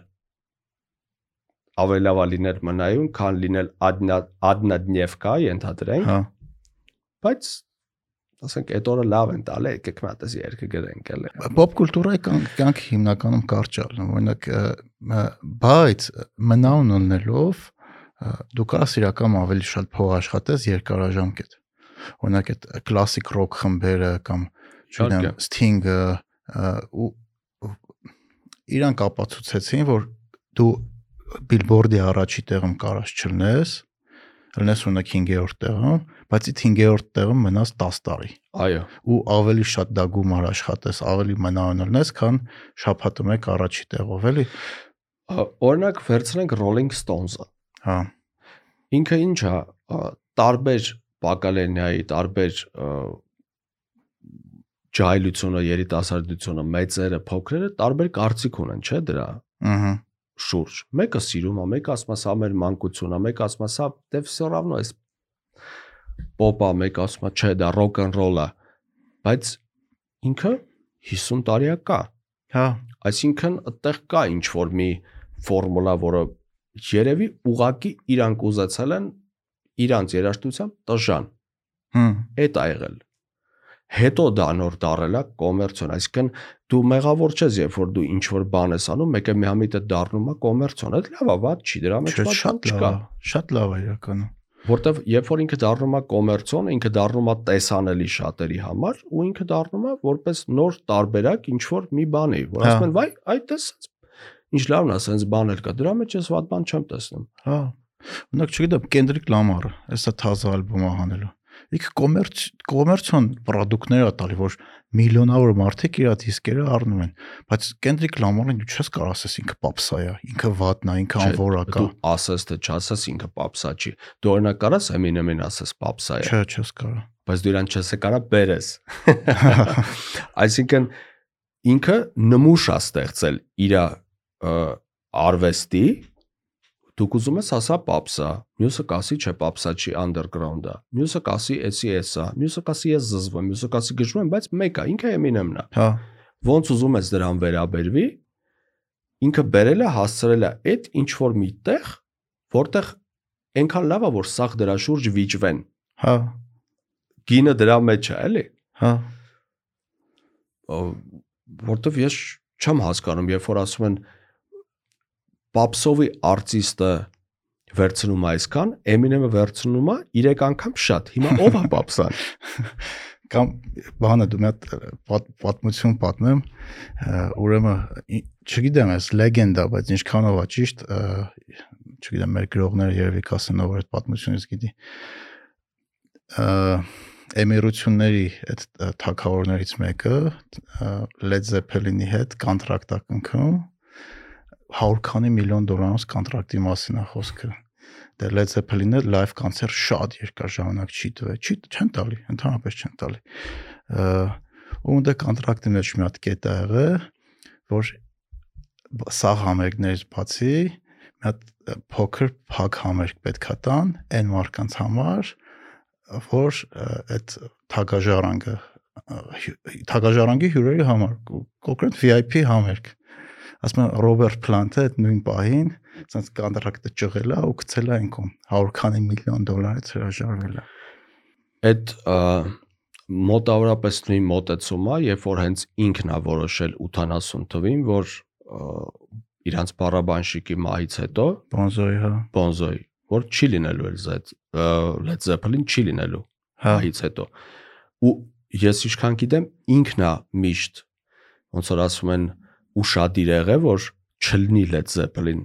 ավելի լավ է լինել մնայուն, քան լինել ադնա ադնադնևկա ենթադրենք, Հա։ բայց ասենք այդ օրը լավ են տալի, եկեք մի հատ էս երկը գրենք էլի։ Պոպ կուլտուրայի կյանք կյանքը հիմնականում կարճ է, օրինակ բայց մնաուն ունելով ը, դու կարաս իրական ավելի շատ փող աշխատես երկարաժամկետ։ Օրինակ այդ կլասիկ ռոք խմբերը կամ չգիտեմ Sting-ը ու իրանք ապացուցեցին, որ դու Billboard-ի առաջի տեղում կարաս չլնես, լնես ունեք 5-րդ տեղում, բայց այդ 5-րդ տեղում մնաս 10 տարի Այո։ ու ավելի շատ դա գումար աշխատես, ավելի մնաուն լնես, քան շփաթում եք առաջի տեղով, էլի։ Ա, Օրինակ վերցնենք Rolling Stones-ը։ Հա, Ինքը ինչ է, ա, տարբեր բակալենիայի, տարբեր ա, ջահելությունը, երիտասարդությունը, մեծերը, փոքրերը տարբեր կարծիք ունեն, չէ՞ դրա ըհը, շուրջ։ Մեկը սիրում է, մեկը ասում է սա մեր մանկությունն է, մեկը ասում է սա դե всё равно էս պոպա, մեկը ասում է չէ, դա rock and roll է։ Բայց ինքը 50 տարի է կա։ հա, Այսինքն այդտեղ կա ինչ որ մի ֆորմուլա, որը երևի ուղակի իրանք ուզեցել են իրանց երաշտությամբ տժան։ հմ, Այդ ա եղել։ հետո դա նոր դարելա կոմերցիոն, այսինքն դու մեղավոր չես, երբ որ դու ինչ որ բան ես անում, մեկը միամիտ է դառնում է կոմերցիոն, դա լավ է, վատ չի, դրա մեջ շատ չկա, շատ լավ է իրականում։ որտեվ երբ որ ինքը դառնում է կոմերցիոն, ինքը դառնում է տեսանելի շատերի համար ու ինքը դառնում է որպես նոր տարբերակ ինչ որ մի բանի, որ ասում են, վայ, այդ տես ինչ լավն է, սենց բաներ կա, դրա մեջ ես վատ բան չեմ տեսնում։ Հա։ Ունակ չգիտեմ, Կենդրիկ Լամարը, հեսա թազա ալբոմը հանելու։ Իք կոմերց կոմերցիոն է տալի, որ միլիոնավոր մարդիկ իր դիսկերը առնում են, բայց Կենդրիկ Լամարն դու չես կարող ասես ինքը պապսա է, ինքը վատն է, ինքը անվորակա։ Դու ասես թե չասես ինքը պապսա չի։ Դու օրինակ կարաս Eminem-ին ասես պապսա է, Չէ, չես կարող։ բայց դու իրան չես կարա բերես։ Այսինքն ինքը նմուշ է ստեղծել իր արվեստի դուք ուզում ես ասա պապսա, մյուսը կասի չէ պապսա չի underground-ա, մյուսը կասի էսի էսա, մյուսը կասի ես զզվում, մյուսը կասի գժվում եմ, բայց մեկը ինքը Eminem-ն է։ Հա, ոնց ուզում ես դրան վերաբերվի, ինքը բերել է հասցրել է այդ ինչ որ մի տեղ, որտեղ այնքան լավ է, որ սաղ դրա շուրջ վիճվեն։ հա, Գինը դրա մեջ է, էլի։ հա, Որտեվ ես չեմ հասկանում, երբ որ ասում են Պապսովի արտիստը վերցնում է այսքան, Eminem-ը վերցնում է 3 անգամ շատ։ Հիմա ով է Պապսան։ կամ բանը դու մի հատ պատ, պատմություն պատմեմ, ուրեմն չգիտեմ, էս լեգենդա, բայց ինչքանով է ճիշտ, չգիտեմ, մեր գրողները երևի կասեն ով այդ պատմությունից գիտի։ Էմիրությունների այդ ը, թագավորներից մեկը Led Zeppelin-ի հետ կոնտրակտ է կնքում 100 քանի միլիոն դոլարանոց կոնտրակտի մասին է խոսքը։ Դե Led Zeppelin-ը live կոնցերտ շատ երկար ժամանակ չի տվել, չի չեն տալի, ընդհանրապես չեն տալի։ Ու դա կոնտրակտի մեջ մի հատ կետ ա եղել, որ սաղ համերգներից բացի մի հատ փոքր փակ համերգ պետքա տան այն մարկանց համար, որ այդ թագաժառանգը թագաժառանգի հյուրերի համար կոնկրետ VIP համերգ ասում եմ Ռոբերտ Պլանտը այդ նույն պահին ցած կոնտրակտը ճղել է ու գցել է այնքան 100 քանի միլիոն դոլարից հրաժարվել է։ Այդ մոտավորապես նույն մոտեցումը, երբ որ հենց ինքն է որոշել 80 թվին, որ իրանց բարաբանշիկի մահից հետո Բոնզոյի հա։ Bonzoy, որ չի լինելու էլ Z Led Zeppelin չի լինելու Հա։ մահից հետո։ Ու ես ինչքան գիտեմ, ինքն է միշտ ոնց որ ասում են ուշադիր եղել, որ չլինի Led Zeppelin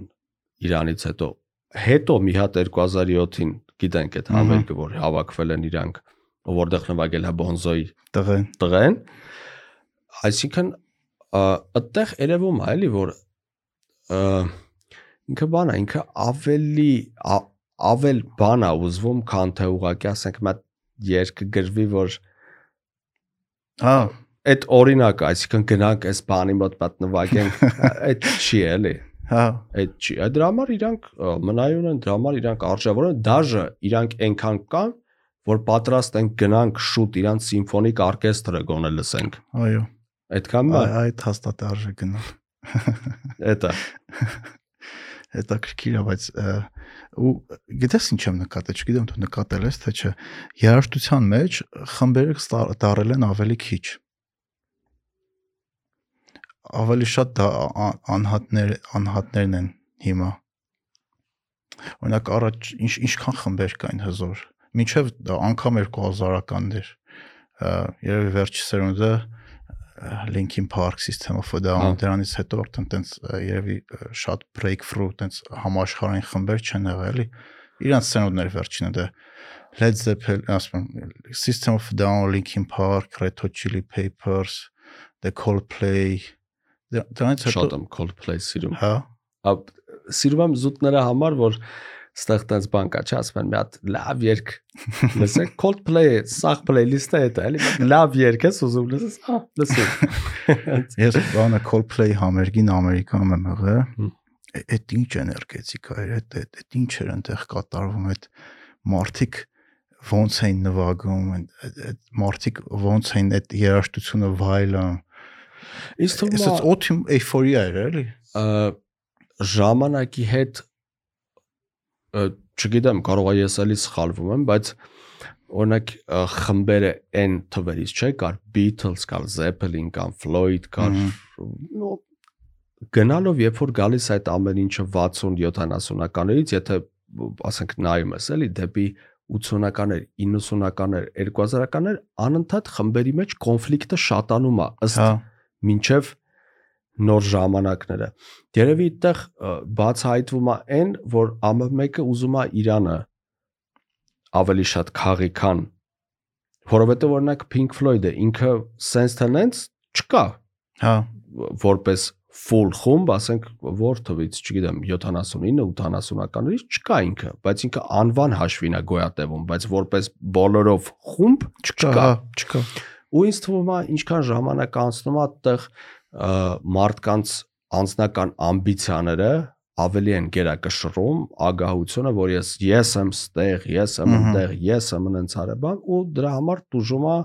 իրանից հետո։ Հետո մի հատ 2007-ին գիտենք այդ համերգը, որ հավաքվել են իրանք, որտեղ նվագել է Bonzoy Տղեն։ տղեն այսինքն այդտեղ երևում է էլի որ ինքը բան է ինքը ավելի ավել բան է ուզվում քան թե ուղակի ասենք հատ երկ գրվի որ Հա, այդ օրինակը այսինքն գնանք այս բանի մոտ մատ նվագենք այդ չի էլի հա, այդ չի այդ դրա համար իրանք մնայուն են դրա համար իրանք արժևոր են դաժե իրանք այնքան կան որ պատրաստ են գնանք շուտ իրանք սիմֆոնիկ օրկեստրը գոնե լսենք այո։ այդքան մա Այ- Այդ հաստատ արժե գնալ։ Էտա։ հետաքրքիր է, բայց ու գիտես ինչ եմ նկատել, չգիտեմ դու նկատել ես թե չէ։ Երաժշտության մեջ խմբերը դարել են ավելի քիչ։ Ավելի շատ դա անհատներ անհատներն են հիմա։ Օրինակ առաջ ինչ ինչքան խմբեր կային հզոր։ Մինչև անգամ 2000-ականներ։ ը, Երևի վերջի սերունդը Linkin Park System of a Down Հա։ դրանից հետո արդեն տենց երևի շատ breakthrough տենց համաշխարհային խմբեր չեն եղել, էլի։ Իրանց սերունդներ վերջինը դա Led Zeppelin, ասում System of a Down, Linkin Park, Red Hot Chili Peppers, The Coldplay դրանից հետո Շատ եմ Coldplay սիրում։ հա Ա սիրում եմ զուտները համար, որ ստեղ տես բան կա, չէ, ասում են մի հատ լավ երգ։ Լսեք Coldplay, սաղ playlist-ը է դա, էլի լավ երգ ես ուզում լսես, հա, լսեք։ Ես բանը Coldplay համերգին Ամերիկայում եմ եղել։ Հմ։ Է- Այդ ինչ էներգետիկա էր, այդ այդ ինչ էր այնտեղ կատարվում, այդ մարդիկ ոնց էին նվագում, այդ մարդիկ ոնց էին այդ երաժշտությունը վայելում։ Իսկ թվում է այդ օթիմ էйֆորիա էր, էլի։ ժամանակի հետ ը, չգիտեմ, կարող է ես էլի սխալվում եմ, բայց օրինակ խմբերը այն թվերից չէ, կար Beatles, կար Zeppelin, կար Floyd, կար նո գնալով երբ որ գալիս այդ ամեն ինչը 60-70-ականներից, եթե ասենք նայում ես էլի դեպի 80-ականներ, 90-ականներ, 2000-ականներ անընդհատ խմբերի մեջ կոնֆլիկտը շատանում է ըստ Հա, մինչև նոր ժամանակները։ Երևի այդտեղ բացահայտվում է այն, որ ամը-մեկը ուզում է Իրանը ավելի շատ քաղի քան որովհետև օրինակ Pink Floyd-ը ինքը sense tenants չկա հա, որպես full խումբ, ասենք թվից, չգիտեմ, 79-80-ականներից չկա ինքը, բայց ինքը անվան հաշվին է գոյատևում, բայց որպես բոլորով խումբ չկա, չկա։ հա, չկա։ ու ինձ թվում է ինչքան ժամանակ անցնում է այդտեղ մարդկանց անձնական ամբիցիաները ավելի են գերակշռում ագահությունը որ ես ես եմ ստեղ ես եմ այնտեղ ես եմ այնց հարաբան ու դրա համար դժում է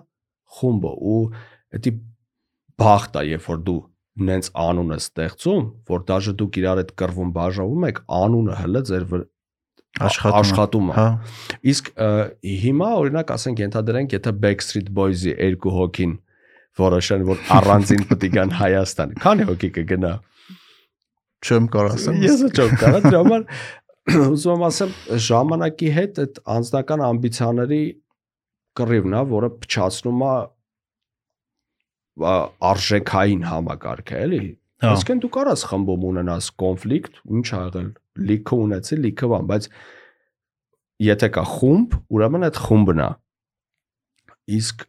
խումբը ու դա բախտ է երբ որ դու նենց անուն ես ստեղծում որ դաժե դուք իրար հետ կռվում բաժավում եք անունը հələ ձեր Աշխատում աշխատում Հա, Իսկ հիմա օրինակ ասենք ենթադրենք, եթե Backstreet Boys-ի երկու հոգին որոշեն, որ առանձին պետք է գան Հայաստան, քանի հոգի կգնա։ չեմ կարող ասեմ։ Ես չեմ կարա դրա համար ուզում եմ ասեմ ժամանակի հետ այդ անձնական ամբիցիաների կռիվն է, որը փչացնում է արժեքային համակարգը, էլի։ Հա, Այսինքն դու կարաս խմբում ունենաս կոնֆլիկտ, ինչ ա եղել, լիքը ունեցի, լիքը բան, բայց եթե կա խումբ, ուրեմն այդ խումբն է։ Իսկ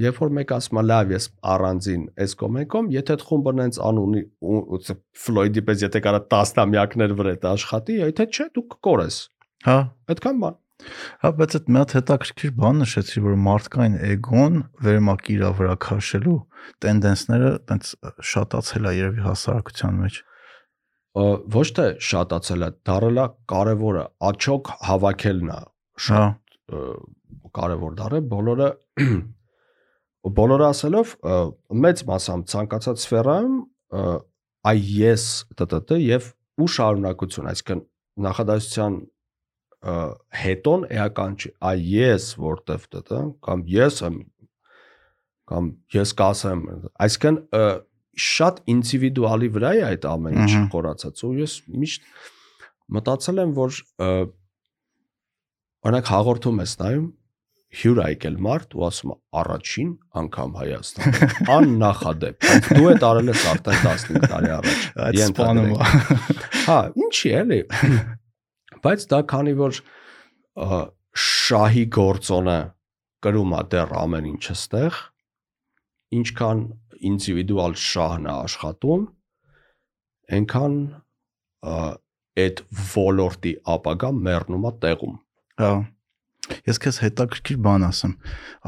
երբ որ մեկ ասում է լավ, ես առանձին այս կոմեկում, եթե այդ խումբը նենց անունի Ֆլոյդի պես եթե կարա 10 տամյակներ վրա այդ աշխատի, եթե չէ, դու կկորես։ հա, Այդքան բան։ հա, բայց այդ մի հատ հետաքրքիր բան նշեցի, որ մարդկային էգոն վերմակի իր վրա քաշելու տենդենսները տենց շատացել է երևի հասարակության մեջ։ Ոչ թե շատացել է, դարելա կարևորը, աչոք հավաքելն է Հա, ը, կարևոր դառը բոլորը բոլորը ասելով մեծ մասամբ ցանկացած սֆերայում այ ես տտ եւ ու շարունակություն այսինքն նախադասության հետոն էական չի այ ես որտեվ տտ կամ ես եմ կամ ես կասեմ այսինքն շատ ինդիվիդուալի վրա է այդ ամեն ինչը Ահա։ խորացած ու ես միշտ մտածել եմ որ օրինակ հաղորդում ես նայում հյուր եկել մարդ ու ասում առաջին անգամ Հայաստան աննախադեպ դու այդ արել ես արդեն 15 տարի առաջ այդ սպանում հա ինչի էլի բայց դա քանի որ շահի գործոնը կրում է դեռ ամեն ինչը ստեղ ինչքան ինդիվիդուալ շահն է աշխատում այնքան այդ ոլորտի ապագա մեռնում է տեղում Հա։ Ես քեզ հետաքրքիր բան ասեմ։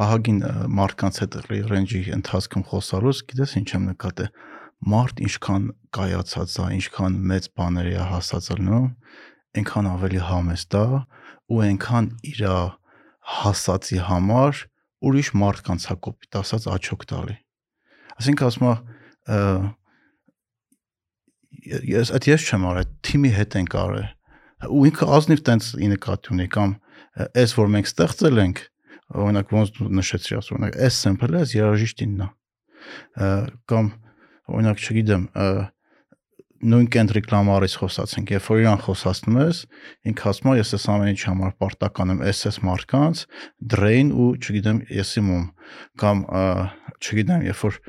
Ահագին մարդկանց հետ ռեյնջի ընթացքում խոսալուց, գիտես ինչ եմ նկատել։ Մարդ ինչքան կայացած է, ինչքան մեծ բաների է հասած ելնում, այնքան ավելի համեստ է ու այնքան իր հասածի համար ուրիշ մարդկանց հա կոպիտ ասած աչոք տալի։ Այսինքն ասում ը, ես այդ ես չեմ արել, թիմի հետ ենք արել ու ինքը ազնիվ տենց ի նկատի ունի կամ այս որ մենք ստեղծել ենք օրինակ ոնց դու նշեցի ասում օրինակ այս sample-ը այս երաժիշտինն է կամ օրինակ չգիտեմ նույն կենտրիկ լամարից խոսացենք երբ որ իրան խոսացնում ես ինքը ասում է ես այս ամեն ինչ համար պարտական եմ SS մարդկանց drain ու չգիտեմ ես իմում կամ չգիտեմ երբ որ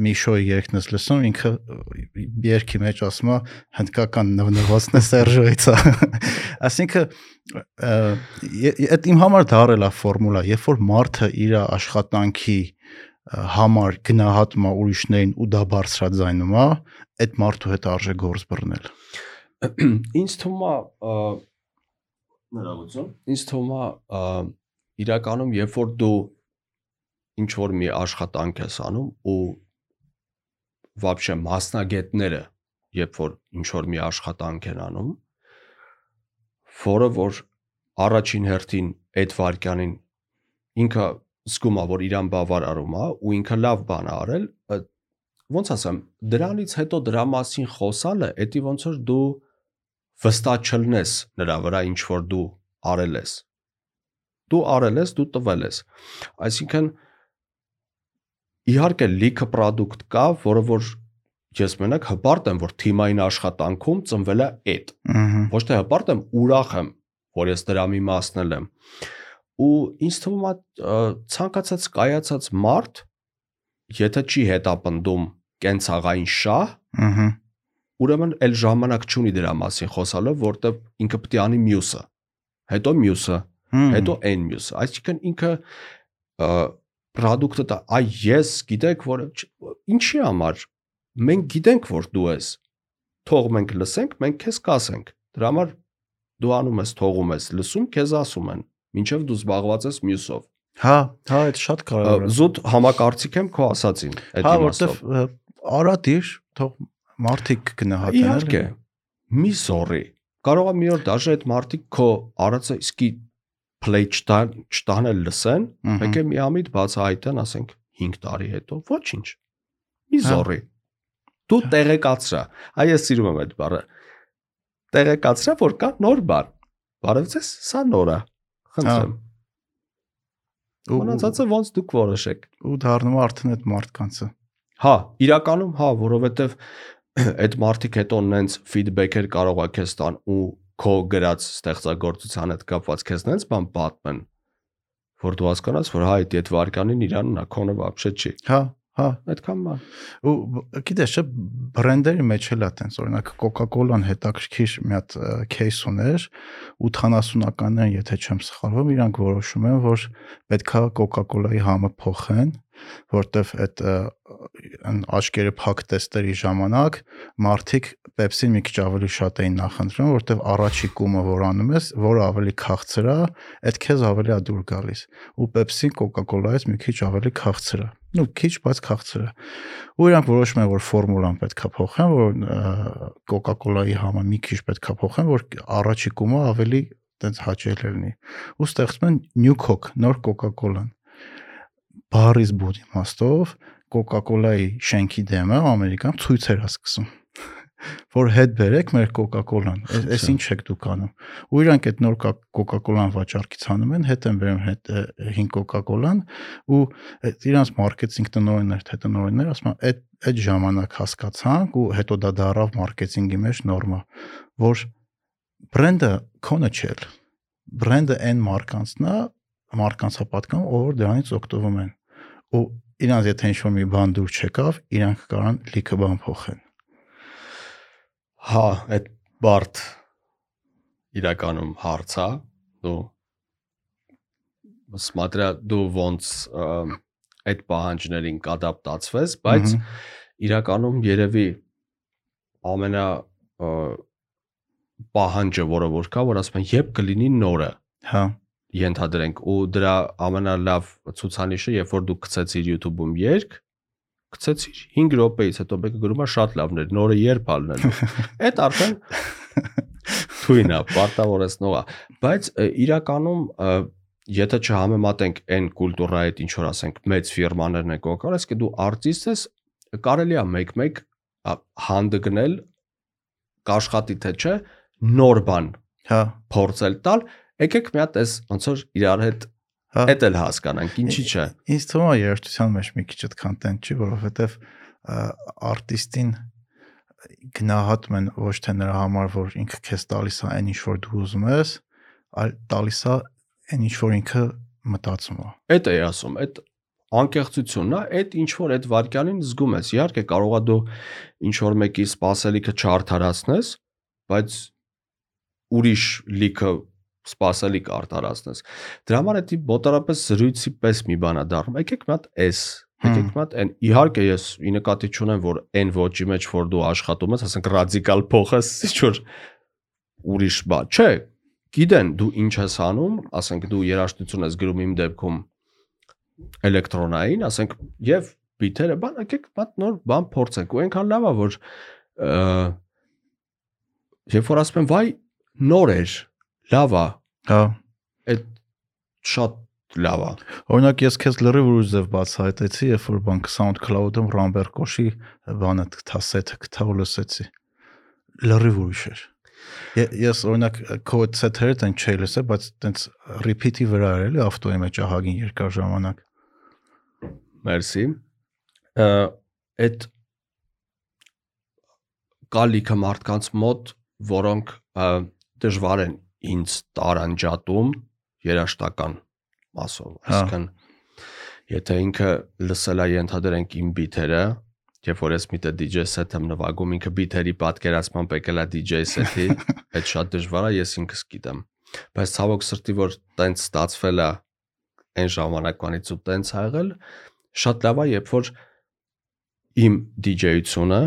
մի շոյ երգն ես լսում ինքը երգի մեջ ասում է հնդկական նվնվոցն է Սերժոյից ե- այդ իմ համար դարել է ֆորմուլա երբ որ մարդը իր աշխատանքի համար գնահատում է ուրիշներին ու դա բարձրաձայնում է այդ մարդու հետ արժե գործ բռնել ինձ թվում է ա, ներողություն ինձ թվում է իրականում երբ որ դու ինչ որ մի աշխատանք ես անում ու вообще մասնագետները երբ որ ինչ որ մի աշխատանք են անում որը որ առաջին հերթին այդ վարքյանին ինքը զգում է որ իրան բավարարում է ու ինքը լավ բան է արել ը, ոնց ասեմ դրանից հետո դրա մասին խոսալը էդի ոնց որ դու վստահ չլնես նրա վրա ինչ որ դու արել ես Դու արել ես, դու տվել ես։ Այսինքն իհարկե լիքը product կա, որը որ ես մենակ հպարտ եմ, որ թիմային աշխատանքում ծնվել է այդ։ Ոչ թե հպարտ եմ, ուրախ եմ, որ ես դրա մի մասն եմ։ Ու ինձ թվում է ցանկացած կայացած մարդ, եթե չի հետապնդում կենցաղային շահ, Ահա։ ուրեմն էլ ժամանակ չունի դրա մասին խոսալով, որտեվ ինքը պետք է անի մյուսը։ Հետո մյուսը, հետո այն մյուսը։ Այսինքն ինքը product-ը դա այ ես գիտեք որ ինչի համար մենք գիտենք որ դու ես թող մենք լսենք մենք քեզ կասենք դրա համար դու անում ես թողում ես լսում քեզ ասում են ինչեվ դու զբաղված ես մյուսով Հա, հա, այդ շատ կարևոր է։ զուտ համակարծիք եմ քո ասածին այդ Հա, իմաստով որտեվ ը, արա դիր, թող մարդիկ գնահատեն։ իհարկե մի զորի կարող է մի օր դաժե այդ մարտիկ քո արածը իսկի play չտան չտանել լսեն Եկե մի ամիտ բացահայտեն, ասենք 5 տարի հետո, ոչինչ։ Մի Հա։ զորի։ Դու տեղեկացրա։ Այ ես սիրում եմ այդ բառը։ Տեղեկացրա, որ կա նոր բան։ Բարև ձեզ, սա նոր է։ Խնդրեմ։ ու Մնացածը ոնց դուք որոշեք։ ու դառնում արդեն այդ մարդկանցը։ Հա, իրականում հա, որովհետև այդ մարդիկ հետո նենց feedback-եր կարող է քեզ տան ու քո գրած ստեղծագործության հետ կապված քեզ նենց բան պատմեն որ դու հասկանաս որ հա այդ այդ վարկանին իրանն է քոնը բաբշե չի հա հա այդքան բան ու գիտես չէ բրենդերի մեջ էլ է տենց օրինակ Coca-Cola-ն հետաքրքիր մի հատ кейս ուներ 80-ականներին եթե չեմ սխալվում իրանք որոշում են որ պետքա Coca-Cola-ի համը փոխեն որտեվ այդ ը, այն աչքերը փակ տեստերի ժամանակ մարդիկ Pepsi-ն մի քիչ ավելի շատ էին նախընտրում, որտեվ առաջի կումը, որ անում ես, որը ավելի քաղցր է, այդ քեզ ավելի է դուր գալիս։ Ու Pepsi-ն Coca-Cola-ից մի քիչ ավելի քաղցր է։ Ну, քիչ, բայց քաղցր է։ Ու իրանք որոշում են, որ ֆորմուլան պետքա փոխեն, որ Coca-Cola-ի համը մի քիչ պետքա փոխեն, որ առաջի կումը ավելի տենց հաճելի լինի։ Ու ստեղծում են New Coke, նոր Coca-Cola-ն։ Բարիս բուդի մաստով Coca-Cola-ի շենքի դեմը Ամերիկան ցույցեր է սկսում որ հետ բերեք մեր Coca-Cola-ն։ Էս ինչ եք դուք անում։ Ու իրանք այդ նոր Coca-Cola-ն վաճառքից անում են, հետ են բերում հետ ը, հին Coca-Cola-ն ու այդ իրանց մարքեթինգ տնօրեններ, թե տնօրեններ ասում են, այդ այդ ժամանակ հասկացանք ու հետո դա դարավ մարքեթինգի մեջ նորմա, որ բրենդը քոնը չէ։ Բրենդը այն մարկանցն է, մարկանցա պատկան, ով որ դրանից օգտվում են։ Ու իրանց եթե ինչ-որ մի բան դուր չեկավ, իրանք կարան լիքը բան փոխեն։ Հա, այդ բարդ իրականում հարց է, դու սմատրա դու ոնց այդ պահանջներին կադապտացվես, բայց իրականում երևի ամենա պահանջը, որը որ կա, որ ասում են, երբ կլինի նորը, հա, ենթադրենք ու դրա ամենալավ ցուցանիշը, երբ որ դու գցեցիր YouTube-ում երգ, գցեցիր 5 րոպեից հետո մեկը գրում է շատ լավներ, նորը երբ ալնելու։ Այդ արդեն թույնա, պարտավորեցնող է, բայց իրականում եթե չհամեմատենք այն կուլտուրայի հետ ինչ որ ասենք մեծ ֆիրմաներն են կոկալ, այսինքն դու արտիստ ես, կարելի է մեկ-մեկ ա, հանդգնել կաշխատի թե չէ նոր բան հա, փորձել տալ, Եկեք մի հատ էս ոնց որ իրար հետ հա։ հետ էլ հասկանանք, ինչի՞ չէ։ Ինձ թվում է երաժշտության մեջ մի քիչ այդ content չի, որովհետև արտիստին գնահատում են ոչ թե նրա համար, որ ինքը քեզ տալիս է այն ինչ որ դու ուզում ես, այլ տալիս է այն ինչ որ ինքը մտածում է։ Էդ է ասում, այդ անկեղծությունն է, այդ ինչ որ այդ վարքյանին զգում ես։ Իհարկե կարողա դու ինչ որ մեկի սпасելիքը չարթարացնես, բայց ուրիշ լիքը սпасելիք արտարածնես։ Դրա համար է դի մոտարապես զրույցի պես մի բանա դառնում։ Եկեք մի հատ էս, եկեք մի հատ այն։ Իհարկե ես ի նկատի չունեմ, որ այն ոչի մեջ որ դու աշխատում ես, ասենք ռադիկալ փոխես, ինչ-որ ուրիշ բան։ Չէ, գիտեն դու ինչ ես անում, ասենք դու երաժշտություն ես գրում իմ դեպքում էլեկտրոնային, ասենք եւ բիթերը, բան, եկեք մատ նոր բան փորձենք։ Ու այնքան լավ է, որ երբ որ ասում եմ, վայ, նոր էր, լավ է, Հա։ այդ շատ լավ է։ Օրինակ ես քեզ լրիվ ուրիշ ձև բացահայտեցի, երբ որ բանկ SoundCloud-ում Ռամբեր Կոշի բանը գտա սեթը գտա ու լսեցի։ Լրիվ ուրիշ էր։ Ես օրինակ քո set-ը տեն չի լսել, բայց տենց repeat-ի վրա էր էլի ավտոյի մեջ ահագին երկար ժամանակ։ Մերսի։ Այդ կալիքը մարդկանց մոտ, որոնք դժվար են ինձ տարանջատում երաշտական մասով, Հա։ այսինքն եթե ինքը լսել է ենթադրենք իմ բիթերը, երբ որ ես միտը DJ set եմ նվագում, ինքը բիթերի պատկերացմամբ եկել է DJ set-ի, այդ շատ դժվար է, ես ինքս գիտեմ։ Բայց ցավոք սրտի որ տենց ստացվել է այն ժամանակվանից ու տենց ա եղել, շատ լավ է, երբ որ իմ DJ-ությունը,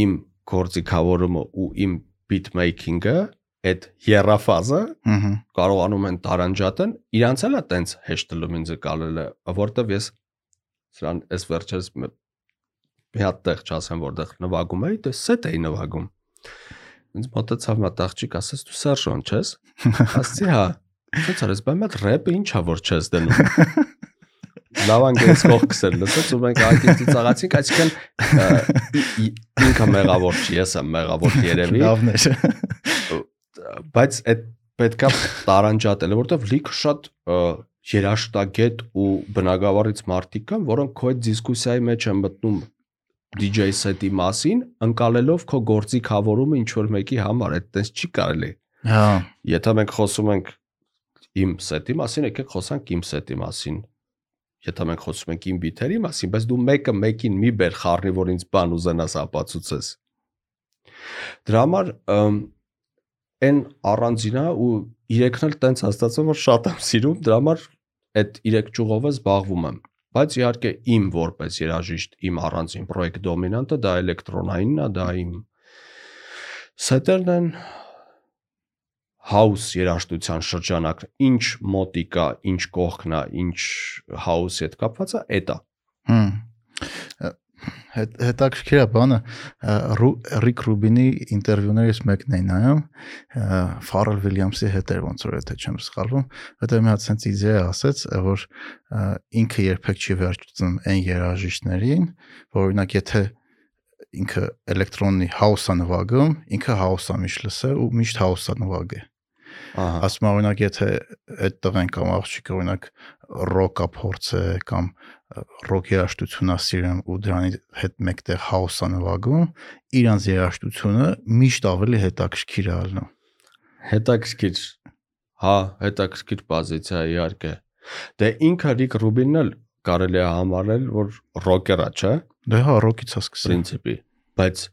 իմ գործիքավորումը ու իմ beat making-ը այդ երաֆազը Ահա։ կարողանում են տարանջատեն, իրանց էլ է տենց հեշտլում ինձ կալել է, որտեվ ես սրան այս վերջերս մի հատ տեղ չասեմ որտեղ նվագում էի, դե սետ էի նվագում։ Ինձ մոտեցավ մի հատ աղջիկ, ասաց դու Սերժոն չես։ Ասացի հա։ Ոնց արես, բայց մատ рэպը ինչա որ չես դնում։ Լավ անգլիզ կողքս էր լսած ու մենք ագիտի ծաղացինք, այսինքն ինքը մեղավոր չի, ես եմ մեղավոր երևի Լավն էր։ բայց այդ պետքա տարանջատել, որովհետև լիքը շատ երաշտագետ ու բնակավարից մարդիկ կան, որոնք քո այդ դիսկուսիայի մեջ են մտնում DJ set-ի մասին, ընկալելով քո գործի խավորումը ինչ որ մեկի համար, այդտենց չի կարելի։ Հա։ Եթե մենք խոսում ենք իմ set-ի մասին, եկեք խոսանք իմ set-ի մասին։ Եթե մենք խոսում ենք իմ բիթերի մասին, բայց դու մեկը մեկին մի բեր խառնի, որ ինձ բան ուզենաս ապացուցես։ Դրա համար այն առանձինա ու իրեքն էլ տենց հաստատում որ շատ եմ սիրում, դրա համար այդ իրեք ճյուղով է զբաղվում եմ։ Բայց իհարկե իմ որպես երաժիշտ, իմ առանձին պրոյեկտ դոմինանտը դա էլեկտրոնայինն է, դա իմ սետերն են house երաժշտության շրջանակ ինչ մոտիկա, ինչ կողքնա, ինչ house-ի հետ կապված է, էտա։ Հմ։ հետաքրքիր է բանը Ռիկ Ռուբինի ինտերվյուներից մեկն էի նայում Ֆարել Վիլյամսի հետ էր ոնց որ եթե չեմ սխալվում հետո մի հատ sense իդեա ասեց որ ինքը երբեք չի վերջում այն երաժիշտներին որ օրինակ եթե ինքը էլեկտրոնի house-ը նվագում ինքը house-ը միշտ լսե ու միշտ house-ը նվագե Ահա։ ասում եմ օրինակ եթե այդ տղեն կամ աղջիկը օրինակ ռոկա փորձե կամ ռոք երաժշտությունա սիրում ու դրանի հետ մեկտեղ house-ը նվագում իրանց երաժշտությունը միշտ ավելի հետաքրքիր է ալնում Հետաքրքիր։ Հա, հետաքրքիր պոզիցիա է, իհարկե։ Դե ինքը Ռիկ Ռուբինն էլ կարելի է համարել, որ ռոկերա, չէ, դե հա ռոքից է սկսել պրինցիպի, բայց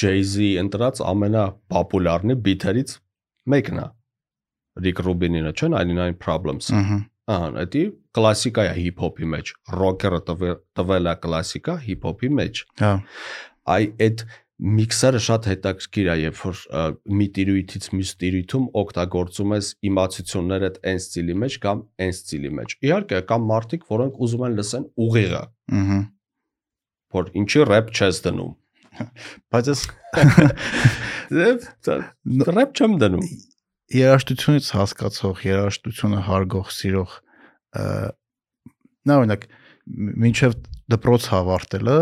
Jay-Z ընտրած ամենապոպուլյարնի բիթերից մեկն է։ Ռիկ Ռուբինինը, չէ, 99 Problems։ Ահա, դա կլասիկա է հիփ-հոփի մեջ։ Ռոկերը տվել է կլասիկա հիփ-հոփի մեջ։ հա այ այդ միքսերը շատ հետաքրքիր է, երբ որ մի տիրույթից մյուս տիրույթում օգտագործում ես իմացություններդ այն ստիլի մեջ կամ այն ստիլի մեջ։ Իհարկե, կան մարդիկ, որոնք ուզում են լսեն ուղիղը, ըհը որ ինչի рэփ չես դնում։ բայց ես Դե рэփ չեմ դնում։ երաժշտությունից հասկացող, երաժշտությունը հարգող, սիրող նա օրինակ մինչև դպրոց հավարտելը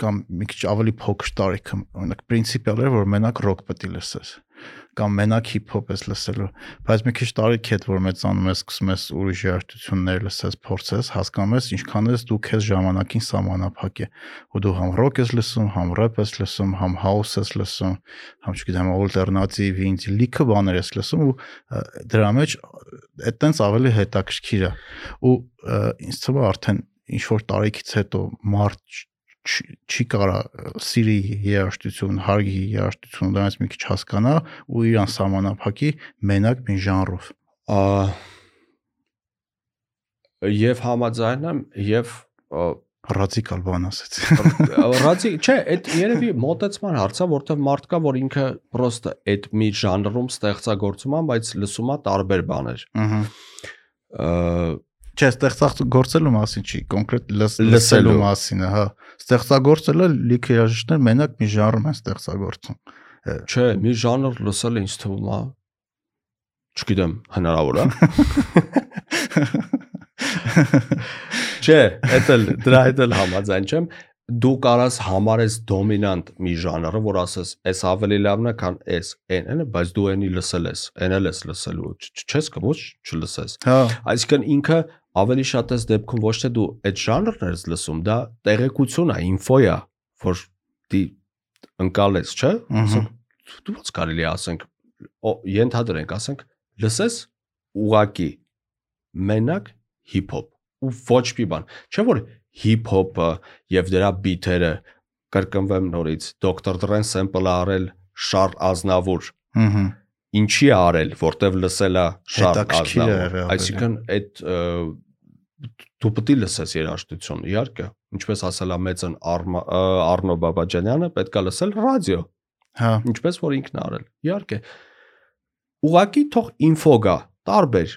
կամ մի քիչ ավելի փոքր տարիքում օրինակ պրինցիպիալ էր որ մենակ ռոք պետք է լսես կամ մենակ հիփ-հոփ ես լսելու բայց մի քիչ տարիք հետ որ մեծանում ես սկսում ես ուրիշ երաժշտություններ լսես փորձես հասկանում ես ինչքան ես դու քեզ ժամանակին սահմանափակ է ու դու համ ռոք ես լսում համ рэփ ես լսում համ house ես լսում համ չգիտեմ ալտերնատիվ ինձ լիքը բաներ ես լսում ու դրա մեջ այդտենց ավելի հետաքրքիր է ու ինձ թվում է արդեն ինչ որ տարիքից հետո մարդ չի- կարա սիրի երաժշտություն, հարգի երաժշտություն, դրանից մի քիչ հասկանա ու իրան սահմանափակի մենակ մի ժանրով։ Ա եւ համաձայն եմ եւ Ռադիկալ բան ասեց։ Ռադի, չէ, այդ երևի մոտեցման հարց է, որտեղ մարդ կա, որ ինքը պրոստը այդ մի ժանրում ստեղծագործում է, բայց լսում է տարբեր բաներ։ Ահա։ Չէ, ստեղծագործելու մասին չի, կոնկրետ լս, Լսելու։ մասին է, հա։ Ստեղծագործելը լիքը երաժիշտներ մենակ մի ժանրում են ստեղծագործում։ Չէ, մի ժանր լսել ինձ թվում է։ Չգիտեմ, հնարավոր է։ Չէ, դա էլ դրա հետ էլ համաձայն չեմ։ դու կարաս համարես դոմինանտ մի ժանրը, որ ասես, այս ավելի լավն է, քան այս, այն, այնը, բայց դու այնի լսել ես, այն էլ ես լսելու, չես կոչ չլսես։ Հա, Այսինքն ինքը ավելի շատ էս դեպքում ոչ թե դու այդ ժանրն ես լսում, դա տեղեկություն է, ինֆո է, որ դի ընկալես, չէ՞։ Ահա։ Ասենք դու ո՞նց կարելի ասենք, ենթադրենք, ասենք, լսես ուղակի մենակ հիփ-հոփ ու ոչ մի բան։ Չէ՞ որ հիփ-հոփը եւ դրա բիթերը կրկնվեմ նորից, Dr. Dre-ն sample-ը արել Շարլ Ազնավուր ըհը։ ինչի արել, որտեվ լսել է Շարլ Հետաքրքիր է Ազնավուր։ եղել ավելի։ Այսինքն այդ դու պետք է լսես երաժշտություն, իհարկե։ Ինչպես ասել է մեծն Արնո Բաբաջանյանը, պետքա լսել ռադիո, Հա, ինչպես որ ինքն արել։ Իհարկե։ Ուղակի թող ինֆո գա, տարբեր։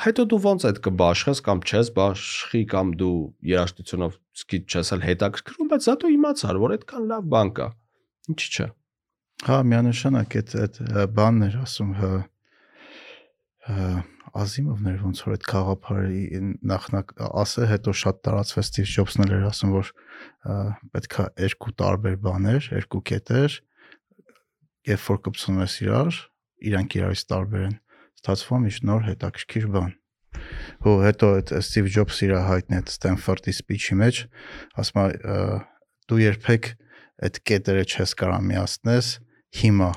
Հետո դու ոնց այդ կբաշխես կամ չես բաշխի կամ դու երաժշտությունով սկիթ չես էլ հետաքրքրում, բայց զատո իմացար, որ այդքան լավ բան կա։ Ինչի՞ չէ։ հա, միանշանակ այդ այդ ը, բանն էր ասում, հա, Ազիմովն էր ոնց որ այդ խաղապարի նախնակ ասե, հետո շատ տարածվեց Steve Jobs-ն էլ էր ասում, որ պետքա երկու տարբեր բաներ, երկու կետեր, երբ որ կպցնում ես իրար, իրանք իրարից տարբեր են, ստացվում է նոր հետաքրքիր բան։ Ու հետո այդ Steve Jobs-ը իր հայտնի այդ Stanford-ի speech-ի մեջ ասում է դու երբեք այդ կետերը չես կարող միացնես հիմա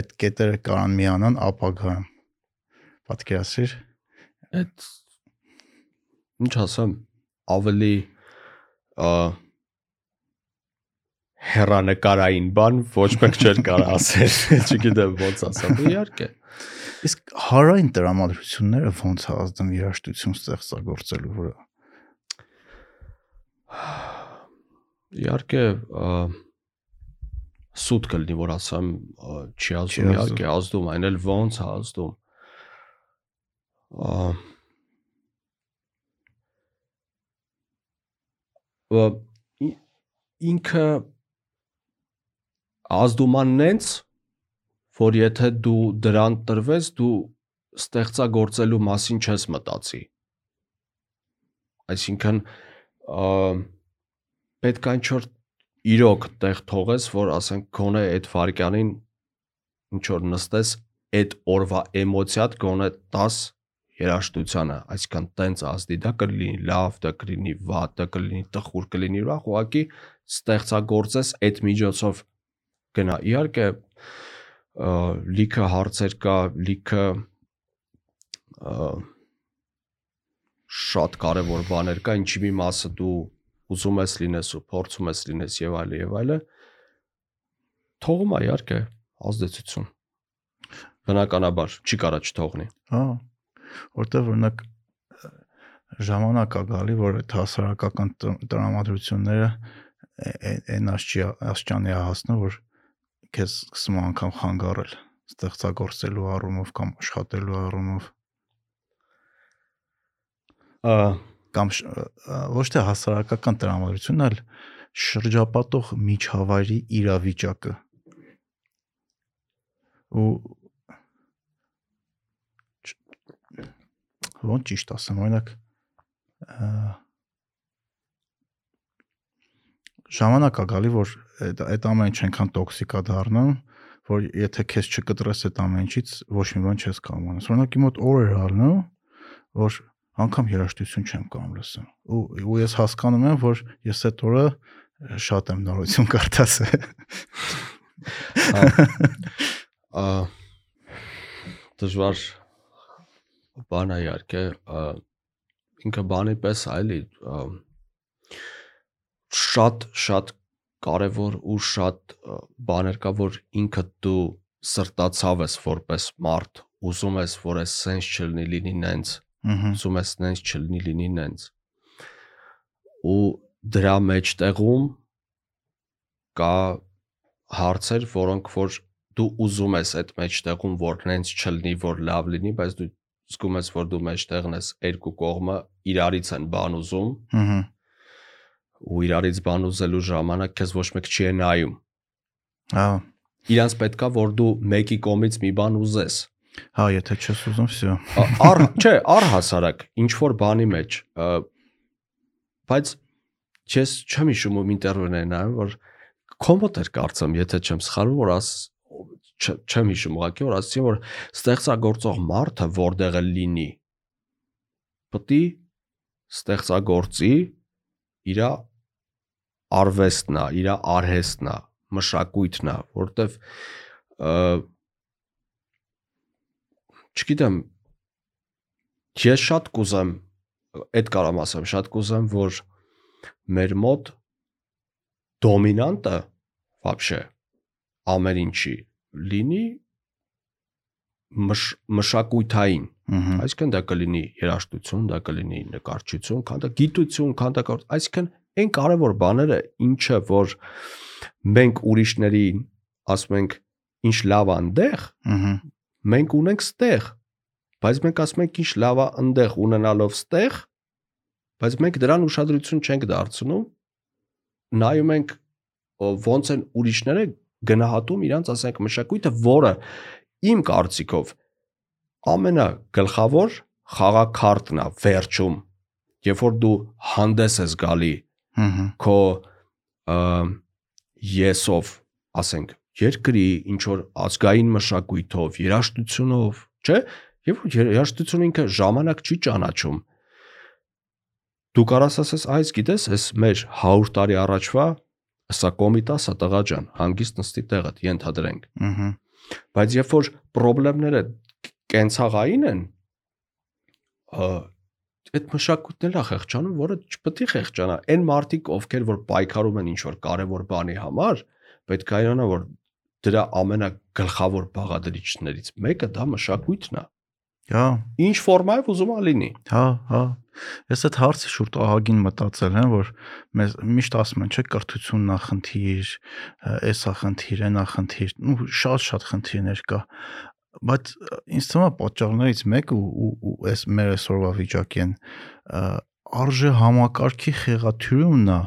այդ կետերը կարան միանան ապագայում պատկերացրիր Այդ ինչ ասեմ, ավելի հերանեկարային բան ոչ մեկ չէր կարող ասել, չգիտեմ ոնց ասեմ, իհարկե։ իսկ հարային տրամադրությունները ոնց է ազդում երաշտություն ստեղծագործելու վրա? Իհարկե սուտ կլինի որ ասեմ չի ազդում, իհարկե ազդում, այն էլ ոնց է ազդում։ ինքը ազդուման նենց որ եթե դու դրան տրվես դու ստեղծագործելու մասին չես մտածի այսինքն պետք է ինչ-որ իրոք տեղ թողես, որ ասենք գոնե այդ վարքյանին ինչ որ նստես այդ օրվա էմոցիատ գոնե 10 երաշտությանը, այսինքն տենց ազդի, դա կլինի լավ, դա կլինի վատ, դա կլինի տխուր, կլինի ուրախ, ուղղակի ստեղծագործես այդ միջոցով գնա։ Իհարկե լիքը հարցեր կա, լիքը շատ կարևոր բաներ կա, ինչի մի մասը դու ուզում ես լինես ու փորձում ես լինես եւ այլը եւ այլը թողում է իհարկե ազդեցություն բնականաբար չի կարա չթողնի հա որտեղ օրինակ ժամանակ է գալի որ այդ հասարակական տրամադրությունները այն աշճանի հասնում որ քեզ սկսում անգամ խանգարել ստեղծագործելու առումով կամ աշխատելու առումով ա կամ ոչ թե հասարակական տրամադրությունն, այլ շրջապատող միջավայրի իրավիճակը։ Ու ոնց ճիշտ ասեմ, օրինակ ժամանակ է գալի, որ այդ ամեն ինչ այնքան տոքսիկ է դառնում, որ եթե քեզ չկտրես այդ ամեն ինչից, ոչ մի բան չես կարող անես։ Օրինակ իմ մոտ օր էր ալնում, որ անգամ երաշտություն չեմ կարող լսում։ Ու ու ես հասկանում եմ, որ ես այդ օրը շատ եմ նորություն կարդացել։ ա դժվար բան է իհարկե ինքը բանի պես այլի շատ շատ կարևոր ու շատ բաներ կա որ ինքը դու սրտացավ ես որպես մարդ ուզում ես որ այս sense չլինի լինի նենց ուզում ես նենց չլինի լինի նենց ու դրա մեջտեղում կա հարցեր, որոնք որ դու ուզում ես այդ մեջտեղում որ նենց չլինի, որ լավ լինի, բայց դու զգում ես, որ դու մեջտեղն ես երկու կողմը իրարից են բան ուզում Ահա։ ու իրարից բան ուզելու ժամանակ քեզ ոչ մեկ չի է նայում։ Հա, Իրանց պետքա որ դու մեկի կողմից մի բան ուզես։ հա, եթե չես ուզում, всё։ Ա- Առ չէ, առհասարակ ինչ որ բանի մեջ, ը, բայց ես չեմ հիշում ում ինտերվյուներն այն որ կոմոտ էր կարծեմ, եթե չեմ սխալվում, որ աս չ- չեմ հիշում ուղղակի որ ասացին որ ստեղծագործող մարդը որտեղ էլ լինի պետք է ստեղծագործի իր արվեստն է, իր արհեստն է, մշակույթն է, որտեվ չգիտեմ ես շատ կուզեմ այդ կարամ ասեմ, շատ կուզեմ որ մեր մոտ դոմինանտը вообще ամեն ինչի լինի մշ, մշակույթային Այսինքն դա կլինի երաժշտություն, դա կլինի նկարչություն, քան դա գիտություն, քան դա կար- այսինքն այն կարևոր բաները, ինչը որ մենք ուրիշներին ասում ենք ինչ լավ է այնտեղ, Ահա։ մենք ունենք ստեղ, բայց մենք ասում ենք ինչ լավ է այնտեղ ունենալով ստեղ, բայց մենք դրան ուշադրություն չենք դարձնում, նայում ենք ոնց են ուրիշները գնահատում իրանց ասենք մշակույթը, որը իմ կարծիքով ամենագլխավոր խաղակարտն է վերջում երբ որ դու հանդես ես գալի քո եսով ասենք երկրի ինչ որ ազգային մշակույթով երաժշտությունով չէ երբ որ երաժշտությունը ինքը ժամանակ չի ճանաչում դու կարաս ասես այս գիտես այս մեր 100 տարի առաջվա սա կոմիտաս է տղա ջան հանգիստ նստի տեղդ ենթադրենք Ահա։ բայց երբ որ խնդիրները կենցաղային են այդ մշակույթն էլ է խեղճանում, որը չպետք է խեղճանա։ Այն մարդիկ, ովքեր որ պայքարում են ինչ որ կարևոր բանի համար, պետք է իրանա որ դրա ամենագլխավոր բաղադրիչներից մեկը դա մշակույթն է։ Հա։ Ինչ ֆորմայով ուզում ա լինի։ Հա, հա։ Ես այդ հարցի շուրջ ահագին մտածել եմ, որ մեզ միշտ ասում են, չէ, կրթությունն ա խնդիր, էսա խնդիր, այնա խնդիր, ու շատ-շատ խնդիրներ կա բայց ինձ թվում է պատճառներից մեկը ու այս մեր այսօրվա վիճակի են արժե համակարգի խեղաթյուրումն է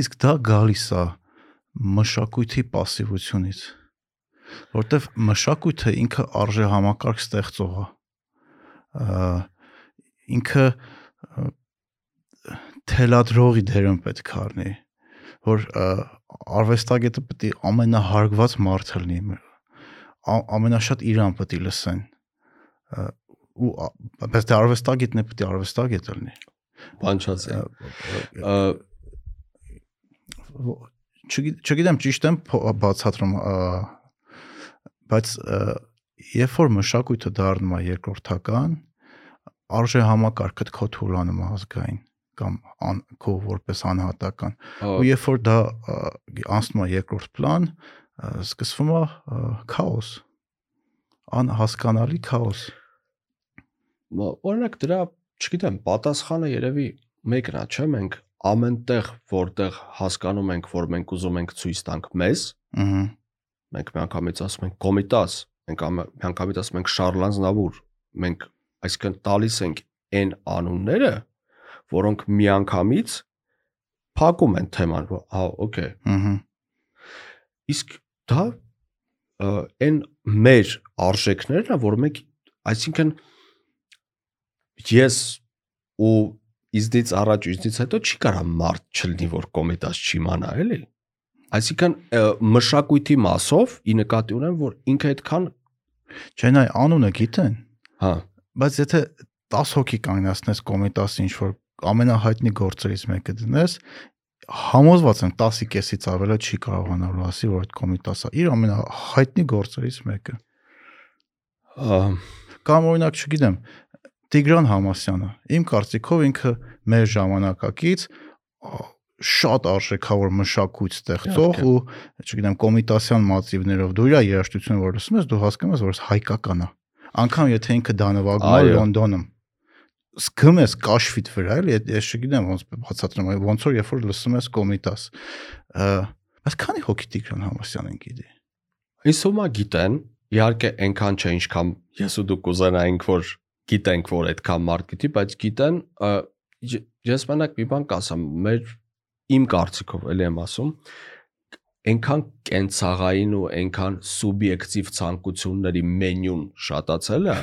իսկ դա գալիս է մշակույթի пассивությունից որտեվ մշակույթը ինքը արժե համակարգ ստեղծող է ինքը թելադրողի դերում պետք առնի որ արվեստագետը պետք է ամենահարգված մարդը լինի ամենաշատ իրան պետք է լսեն ու բայց դե արվեստագետն է պետք է արվեստագետ լինի չգի- չգիտեմ ճիշտ եմ բացատրում բայց երբ որ մշակույթը դառնում է երկրորդական արժե համակարգը քո թուլանում է ազգային կամ ան, քո որպես անհատական ու երբ որ դա անցնում է երկրորդ պլան սկսվում է քաոս անհասկանալի քաոս Օրինակ դրա, չգիտեմ, պատասխանը երևի մեկն է, չէ՞, մենք ամենտեղ, որտեղ հասկանում ենք, որ մենք ուզում ենք ցույց տանք մեզ, ըհը մենք միանգամից ասում ենք կոմիտաս, մենք միանգամից ասում ենք շարլանզնավուր, մենք այսինքն տալիս ենք այն անունները, որոնք միանգամից փակում են թեման, որ հա, օքեյ, ըհը իսկ դա այն մեր արժեքներն է, որ մենք այսինքն ես ու իզդից առաջ իզդից հետո չի կարա մարդ չլինի որ կոմետաս չի մանա էլի այսինքն մշակույթի մասով ի նկատի ունեմ որ ինքը այդքան Չէ, նայ անունը գիտեն, հա բայց եթե 10 հոգի կանգնացնես կոմիտասի ինչ որ ամենահայտնի գործերից մեկը դնես, համոզված եմ 10-ի կեսից ավելը չի կարողանալու ասի, որ այդ կոմիտասը իր ամենահայտնի գործերից մեկը։ Կամ օրինակ, չգիտեմ, Տիգրան Համասյանը, իմ կարծիքով ինքը մեր ժամանակակից շատ արժեքավոր մշակույթ ստեղծող ու չգիտեմ կոմիտասյան մատիվներով դու իր երաժշտությունը որ լսում ես դու հասկանում ես որ սա հայկական է անկամ եթե ինքը դա նվագում է Լոնդոնում սկում ես կաշվիտ վրա էլի ես չգիտեմ ոնց բացատրեմ ոնց որ երբ որ լսում ես կոմիտաս բայց քանի հոգի Տիգրան Համասյանն գիտի թվում է գիտեն իհարկե այնքան չէ ինչքան ես ու դու կուզենայինք որ գիտենք որ այդքան մարդ գիտի բայց գիտեն ես մենակ մի բան կասեմ մեր իմ կարծիքով էլի եմ ասում այնքան կենցաղային ու այնքան սուբյեկտիվ ցանկությունների մենյուն շատացել է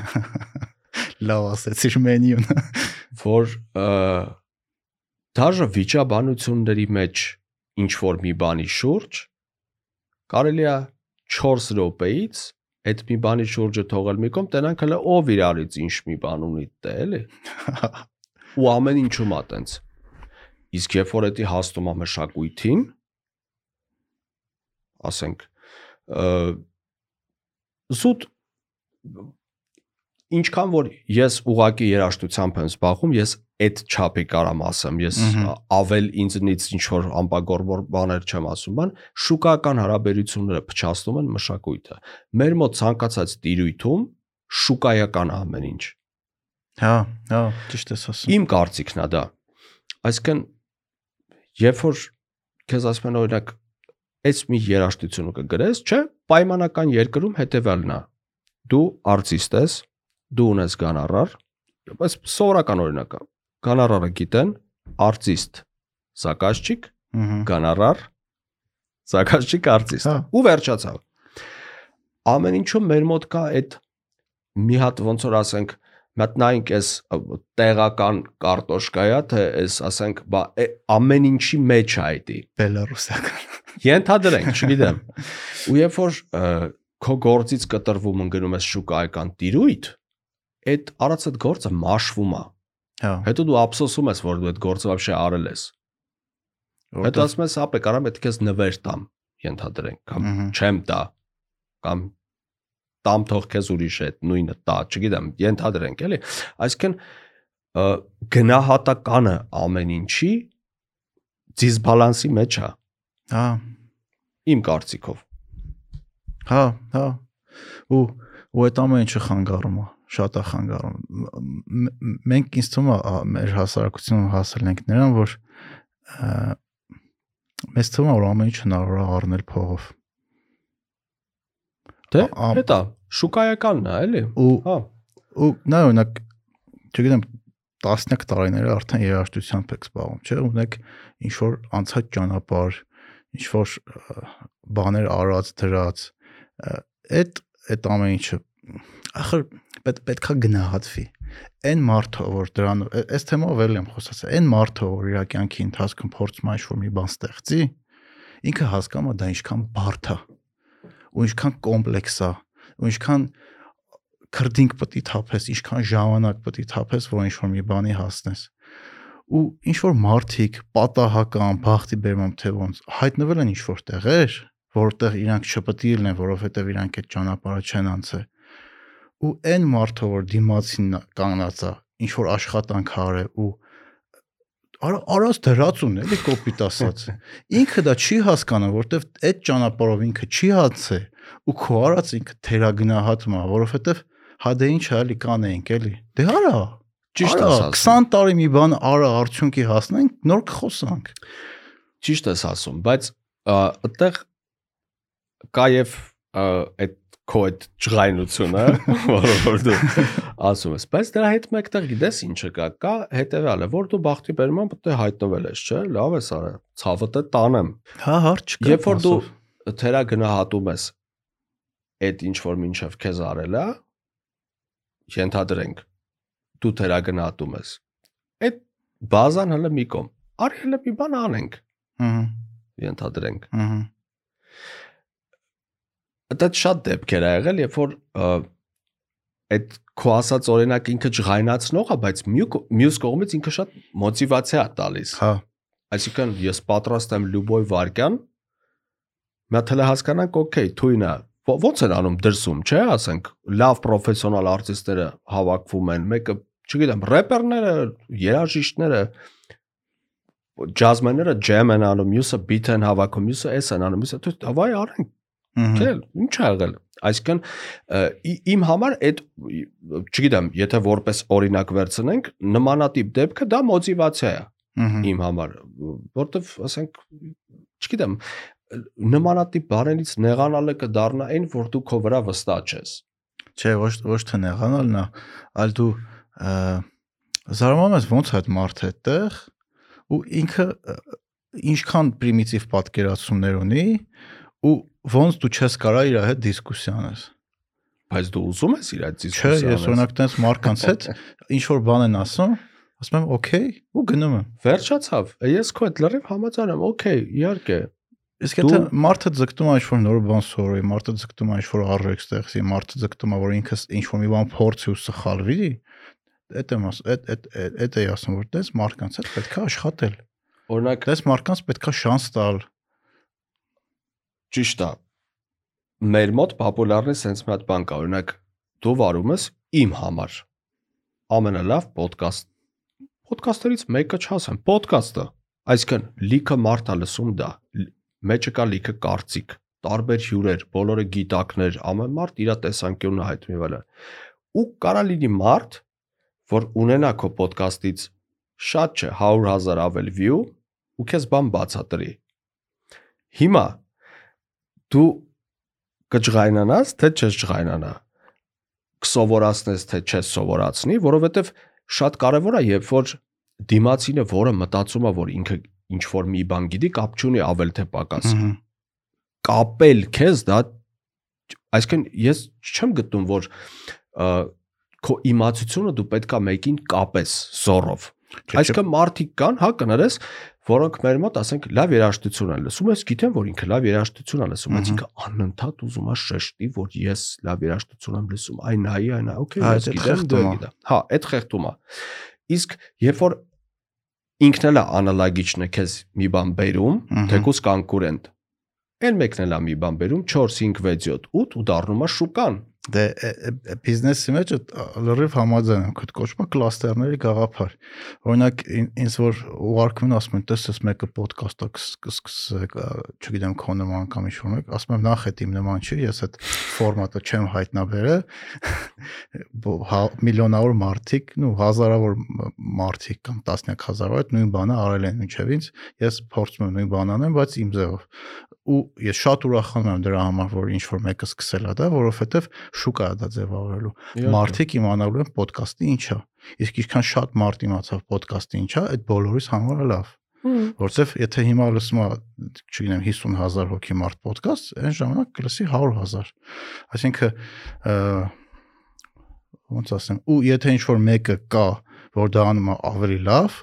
լավ ասեցիր մենյուն որ ը, դաժե վիճաբանությունների մեջ ինչ որ մի բանի շուրջ կարելի է 4 րոպեից այդ մի բանի շուրջը թողել մի կողմ, տենանք հələ ով իրարից ինչ մի բան ունի դե էլի։ Ու ամեն ինչում է տենց։ Իսկ երբ որ դա հաստում է մշակույթին, ասենք, զուտ ինչքան որ ես ուղակի երաշտությամբ եմ զբաղվում, ես այդ չափի կարամ ասեմ, ես ավել ինձնից ինչ որ ամպագորբոր բաներ չեմ ասում, բան շուկական հարաբերությունները փչացնում են մշակույթը։ Մեր մոտ ցանկացած տիրույթում շուկայական ամեն ինչ։ Հա, հա, ճիշտ ես ասում։ Իմ կարծիքն է դա։ Այսինքն երբ որ քեզ ասում են օրինակ այս մի երաշտությունը կգրես, չէ, պայմանական երկրում հետևյալն է։ Դու արտիստ ես, դու ունես գանարար, բայց սովորական օրինակ է։ Գանարարը գիտեն, արտիստ, զակազչիկ, գանարար, զակազչիկ արտիստ։ Հա։ Ու վերջացավ։ Ամեն ինչում մեր մոտ կա այդ մի հատ ոնց որ ասենք մտնայինք էս տեղական կարտոշկայա թե էս ասենք բա է- ամեն ինչի մեջ է այդի Բելարուսական։ Ենթադրենք, չգիտեմ։ Ու երբ որ ը, քո գործից կտրվում ընկնում ես շուկայական տիրույթ, այդ արած այդ գործը մաշվում է։ Հա։ Հետո դու ափսոսում ես, որ դու այդ գործը вообще արել ես։ Հետո ասում ես, ապե կարամ այդ քեզ նվեր տամ, ենթադրենք, կամ Մհմ։ չեմ տա, կամ տամ թող քեզ ուրիշ այդ նույնը տա, չգիտեմ, ենթադրենք, էլի։ Այսինքն գնահատականը ամեն ինչի դիսբալանսի մեջ է, Հա, իմ կարծիքով։ հա, հա։ Ու ու այդ ամեն ինչը խանգարում է, շատ է խանգարում։ Մենք ինձ թվում է մեր հասարակությունը հասել ենք նրան, որ մեզ թվում է որ ամեն ինչ հնարավոր է առնել փողով։ Դե, հետա շուկայականն է, էլի։ Ու Հա, ու նա օրինակ չգիտեմ տասնյակ տարիներ արդեն երաժշտությամբ եք զբաղվում, չէ՞, ունեք ինչ որ անցած ճանապարհ, ինչ որ բաներ արած, դրած, այդ այդ ամեն ինչը ախր պետ, պետքա գնահատվի։ Այն մարդը, որ դրան այս թեմով էլ եմ խոսացել, այն մարդը, որ իր կյանքի ընթացքում փորձում է ինչ որ մի բան ստեղծի, ինքը հասկանում է դա ինչքան բարդ է ու ինչքան կոմպլեքս է ու ինչքան քրդինք պետք է թափես, ինչքան ժամանակ պետք է թափես, որ ինչ որ մի բանի հասնես։ Ու ինչ որ մարդիկ պատահական, բախտի բերմամբ թե ոնց հայտնվել են ինչ որ տեղեր, որտեղ իրանք չպետք է լինեն, որովհետև իրանք այդ ճանապարհը չեն անցել։ Ու այն մարդը, որ դիմացին կանգնած է, ինչ որ աշխատանք արել ու արա արած դրածուն էլի կոպիտ ասած ինքը դա չի հասկանում որովհետև այդ ճանապարհով ինքը չի հացե ու քո արած ինքը թերագնահատում է որովհետև հա դե ինչ է էլի կանեինք էլի դե արա Ճիշտ ասում։ 20 տարի մի բան արա արդյունքի հասնենք նոր կխոսանք ճիշտ ես ասում, բայց այդտեղ կա եւ այդ քո այդ ջղայնությունը, որը որ դու ասում ես, բայց դրա հետ մեկտեղ գիտես ինչը կա, կա հետեւյալը, որ դու բախտի բերման պետք է հայտնվել ես, չէ՞, լավ ես արա, ցավը դե տանեմ։ հա հարց չկա Երբ որ դու թերա գնահատում ես այդ ինչ որ մինչև քեզ արել է, ենթադրենք դու թերա գնահատում ես։ Այդ բազան հələ մի կողմ։ Արի հələ մի բան անենք, Ահա ենթադրենք։ ահա Դա շատ դեպքեր ա եղել, երբ որ այդ քո ասած օրինակ ինքը ջղայնացնող է, բայց մյուս կողմից ինքը շատ մոտիվացիա է տալիս։ հա Այսինքն ես պատրաստ եմ լուբոյ վարկյան մա թելը հասկանանք, օքեյ, թույնա ո՞նց են անում դրսում, չէ, ասենք, լավ պրոֆեսիոնալ արտիստները հավաքվում են, մեկը, չգիտեմ, рэպերները, երաժիշտները, ջազմենները ջեմ են անում, մյուսը բիթ են հավաքում, մյուսը էս են անում, մյուսը, դու ավայ արենք Չէ, ինչ ա եղել։ Այսինքն իմ համար այդ չգիտեմ, եթե որպես օրինակ վերցնենք, նմանատիպ դեպքը դա մոտիվացիա է իմ համար, որտեվ ասենք, չգիտեմ, նմանատիպ բաներից նեղանալը կդառնա այն, որ դու քո վրա վստահ ես։ Չէ, ոչ ոչ թե նեղանալն է, այլ դու զարմանում ես ոնց է այդ մարդը այդտեղ ու ինքը ինչքան պրիմիտիվ պատկերացումներ ունի ու ոնց դու չես կարա իր հետ դիսկուսիա անես։ Բայց դու ուզում ես իր այդ Չէ, դիսկուսիա ես օրինակ տես մարդկանց հետ ինչ որ բան են ասում, ասում եմ օքեյ ու գնում եմ Վերջացավ։ Ես քո հետ լրիվ համաձայն եմ։ Okay, իհարկե։ Իսկ եթե մարդը ձգտում է ինչ-որ նոր բան սովորի, մարդը ձգտում է ինչ-որ արժեք ստեղծի, մարդը ձգտում է որ ինքս ինչ-որ մի բան փորձի ու սխալվի, այդ եմ ասում, այդ այդ այդ էի ասում, որ դες մարդկանց հետ պետք է աշխատել։ Օրինակ, դες մարդկանց պետք է շանս տալ։ Ճիշտ է։ Մեր մոտ պոպուլարն է սենց մի հատ բան կա, օրինակ, դու վարում ես իմ համար ամենալավ ոդկաստ։ Ոդկաստերից մեկը չասեմ, ոդկաստը, այսինքն լիքը մարդ է լսում դա Մեջը կա լիքը կարծիք, տարբեր հյուրեր, բոլորը գիտակներ, ամեն մարդ իր տեսանկյունը հայտնի վրա։ Ու կարա լինի մարդ, որ ունենա քո ոդկաստից շատ չէ 100.000 ավել view ու քեզ բան բացատրի։ Հիմա դու կջղայնանաս, թե չես ջղայնանա։ Կսովորացնես, թե չես սովորացնի, որովհետև շատ կարևոր է, երբ որ դիմացինը, որը մտածում է, որ ինքը ինչ որ մի բան գիտի, կապ չունի ավել թե պակաս։ Կապել քեզ դա այսինքն ես չեմ գտնում, որ քո իմացությունը դու պետքա մեկին կապես զորով։ Այսինքն մարդիկ կան, հա, կներես, որոնք մեր մոտ ասենք լավ երաժշտություն են լսում, ես գիտեմ, որ ինքը լավ երաժշտություն է լսում, բայց ինքը անընդհատ ուզում է շեշտի, որ ես լավ երաժշտություն եմ լսում, այն նայի, այն նայի, օքեյ, Հա, ես գիտեմ, դու գիտեմ։ Հա, այդ խեղդում է։ Իսկ երբ որ ինքն էլ է անալոգիչն է քեզ մի բան բերում, թեկուս կոնկուրենտ։ Էլ մեկն էլ է մի բան բերում 4, 5, 6, 7, 8 ու դառնում է շուկան։ Դե բիզնեսի մեջ լրիվ համաձայն եմ, քդ կոչվում է կլաստերների գաղափար։ Օրինակ ին- ինձ որ ուղարկում են ասում են, տես ես մեկը ոդկաստ է, սկսեք, չգիտեմ, քո նման կամ ինչ-որ մեկ, ասում եմ նախ այդ իմ նման չի, ես այդ ֆորմատը չեմ հայտնաբերել։ հա- Միլիոնավոր մարդիկ, նու հազարավոր մարդիկ կամ տասնյակ հազարավոր նույն բանը արել են մինչև ինձ, ես փորձում եմ նույն բանն անեմ, բայց իմ ձևով ու ես շատ ուրախանում եմ դրա համար, որ ինչ որ մեկը սկսել է դա, որովհետև շուկա է դա ձևավորելու։ Մարդիկ իմանալու են ոդկասթը ինչ է։ Իսկ ինչքան շատ մարդ իմացավ ոդկասթը ինչ է, այդ բոլորիս համար է լավ։ Որովհետև եթե հիմա լսում է, չգիտեմ, 50000 հոգի մարդ ոդկաստ, այն ժամանակ կլսի 100000։ Այսինքն ոնց ասեմ, ու եթե ինչ որ մեկը կա, որ դա անում է ավելի լավ,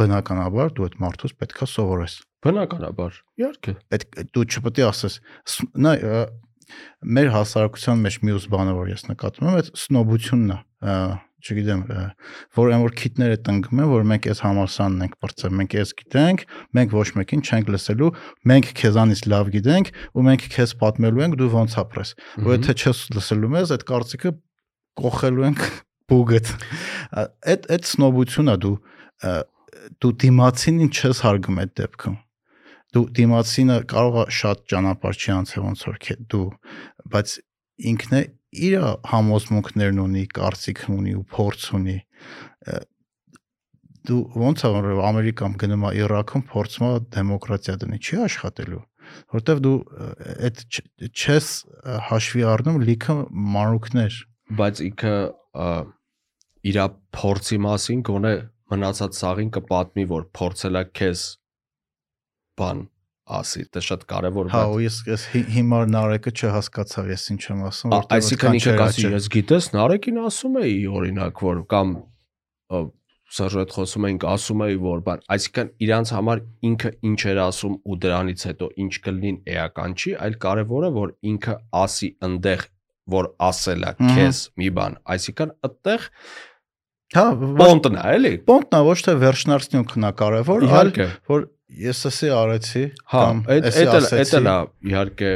բնականաբար դու այդ մարդուց պետքա սովորես Բնականաբար։ Իհարկե։ պետք դու չպետք է ասես նա մեր հասարակության մեջ մյուս բանը որ ես նկատում եմ այդ սնոբությունն է չգիտեմ որ այն որ քիտները տնկում են որ մենք այս համալսանն ենք բրծել մենք այս գիտենք մենք ոչ մեկին չենք լսելու մենք քեզանից լավ գիտենք ու մենք քեզ պատմելու ենք դու ոնց ապրես ու եթե չես լսելու մեզ այդ կարծիքը կողելու ենք բուգդ այդ այդ սնոբությունն է դու դու դիմացինին չես հարգում այդ դեպքում դու դիմացինը կարող է շատ ճանապարհ չի անցել ոնց որ դու բայց ինքն է իր համոզմունքներն ունի, կարծիքն ունի ու փորձ ունի դու ոնց է որ Ամերիկայում գնում է Իրաքում փորձում է դեմոկրատիա դնի, չի աշխատելու որտեվ դու այդ չես հաշվի առնում լիքը մանրուքներ բայց ինքը իր փորձի մասին գոնե մնացած սաղին կպատմի, որ փորձել է քեզ բան ասի, դա շատ կարևոր հա բան։ ու ես ես հի- հիմար նարեկը չհասկացավ ես ինչ եմ ասում Ա, որտեվ Այսինքն այդքան կասի, ես գիտես, Նարեկին ասում էի օրինակ, որ կամ Սերժ հետ խոսում էինք, ասում էի, որ բան, այսինքն իրանց համար ինքը ինչ էր ասում ու դրանից հետո ինչ կլինին էական չի, այլ կարևորը որ ինքը ասի ընդեղ որ ասել է քեզ մի բան, այսինքն այդտեղ հա պոնտն է, էլի։ Պոնտն է ոչ թե վերջնարցնյունքն է կարևոր, այլ որ ես էսի արեցի Հա, այդ էսի այդ էլ այդ էլ իհարկե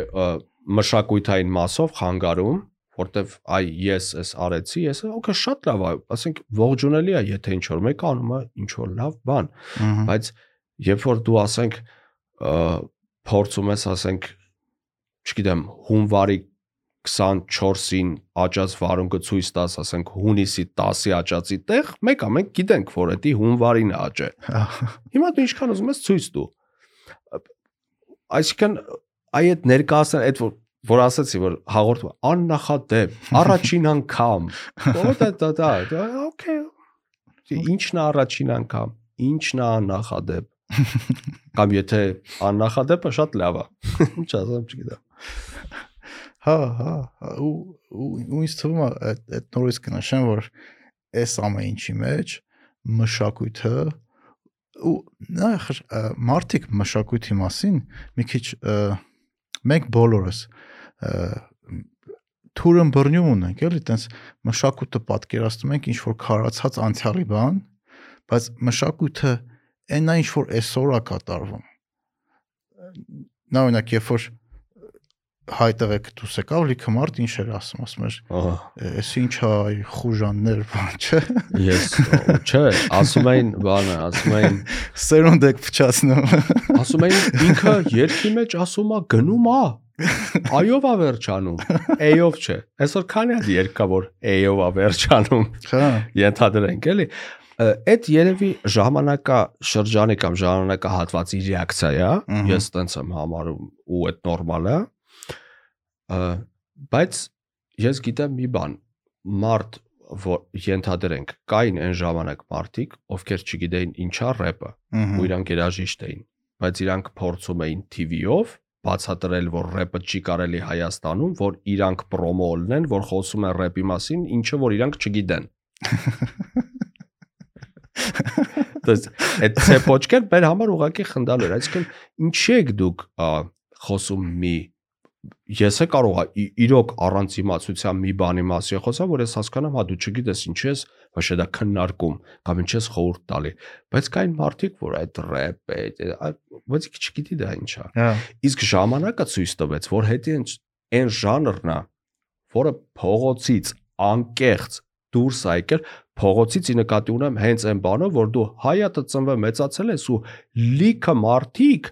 մշակույթային մասով խանգարում, որտեվ այ ես էս արեցի, ես օքե շատ լավ է, ասենք ողջունելի է, եթե ինչ որ մեկը անում է ինչ որ լավ բան, բայց երբ որ դու ասենք փորձում ես ասենք չգիտեմ հունվարի 24-ին աճած վարունգը ցույց տաս, ասենք հունիսի 10-ի աճածի տեղ, մեկը մենք գիտենք, որ դա հունվարին է աճե։ Հա, Հիմա դու ինչքան ուզում ես ցույց տու։ Այսինքն այ այդ ներկայացան այդ որ որ ասացի որ հաղորդում է, աննախադեպ առաջին անգամ դա դա դա, օքեյ ինչն է առաջին անգամ ինչն է աննախադեպ կամ եթե աննախադեպը շատ լավ է ինչ ասեմ չգիտեմ հա, հա, հա, ու ու ինձ թվում է այդ այդ նորից կնշեմ, որ այս ամեն ինչի մեջ մշակույթը ու նախ ը, մարդիկ մշակույթի մասին մի քիչ մենք բոլորս ը, թուրն բռնյուն ունենք, էլի, տենց մշակույթը պատկերացնում ենք ինչ որ քարացած անցյալի բան, բայց մշակույթը այն այն ինչ որ այսօր է կատարվում։ Նա օրինակ երբ որ հայտարարեք դուս եկավ լիքը մարդ ինչ էր ասում, ասում էր, «Էս ինչ է, խուժաններ, բան չէ»։ ես չէ ասում էին բանը ասում էին Սերունդ եք փչացնում։ ասում էին ինքը երկի մեջ ասում է գնում է այով է վերջանում էյով չէ այսօր քանի է երկա որ էյով է վերջանում Հա։ ենթադրենք էլի այդ երևի ժամանակա շրջանի կամ ժամանակա հատվածի ռեակցիա է ես տենց եմ համարում ու այդ նորմալ է Բայց ես գիտեմ մի բան, մարդ որ ենթադրենք կային այն ժամանակ մարդիկ, ովքեր չգիտեին ինչա рэպը, ու իրանք երաժիշտ էին, բայց իրանք փորձում էին TV-ով բացատրել, որ рэպը չի կարելի Հայաստանում, որ իրանք պրոմո ոլնեն, որ խոսում են рэպի մասին, ինչը որ իրանք չգիտեն։ Դες այդ ցեպոճկան մեր համար ուղակի խնդալու էր, այսինքն ինչի եք դուք խոսում մի ես է կարող իրոք առանց իմացության մի բանի մասին խոսալ որ ես հասկանամ հա դու չգիտես ինչ ես ոչ դա քննարկում կամ ինչ ես խորհուրդ տալի բայց կային մարդիկ որ այդ рэպ է բայց չգիտի դա ինչ է Հա։ իսկ ժամանակը ցույց տվեց որ հետի այն ժանրն է որը փողոցից անկեղծ դուրս է եկել փողոցից ի նկատի ունեմ հենց այն բանը որ դու հայատը ծնվել մեծացել ես ու լիքը մարդիկ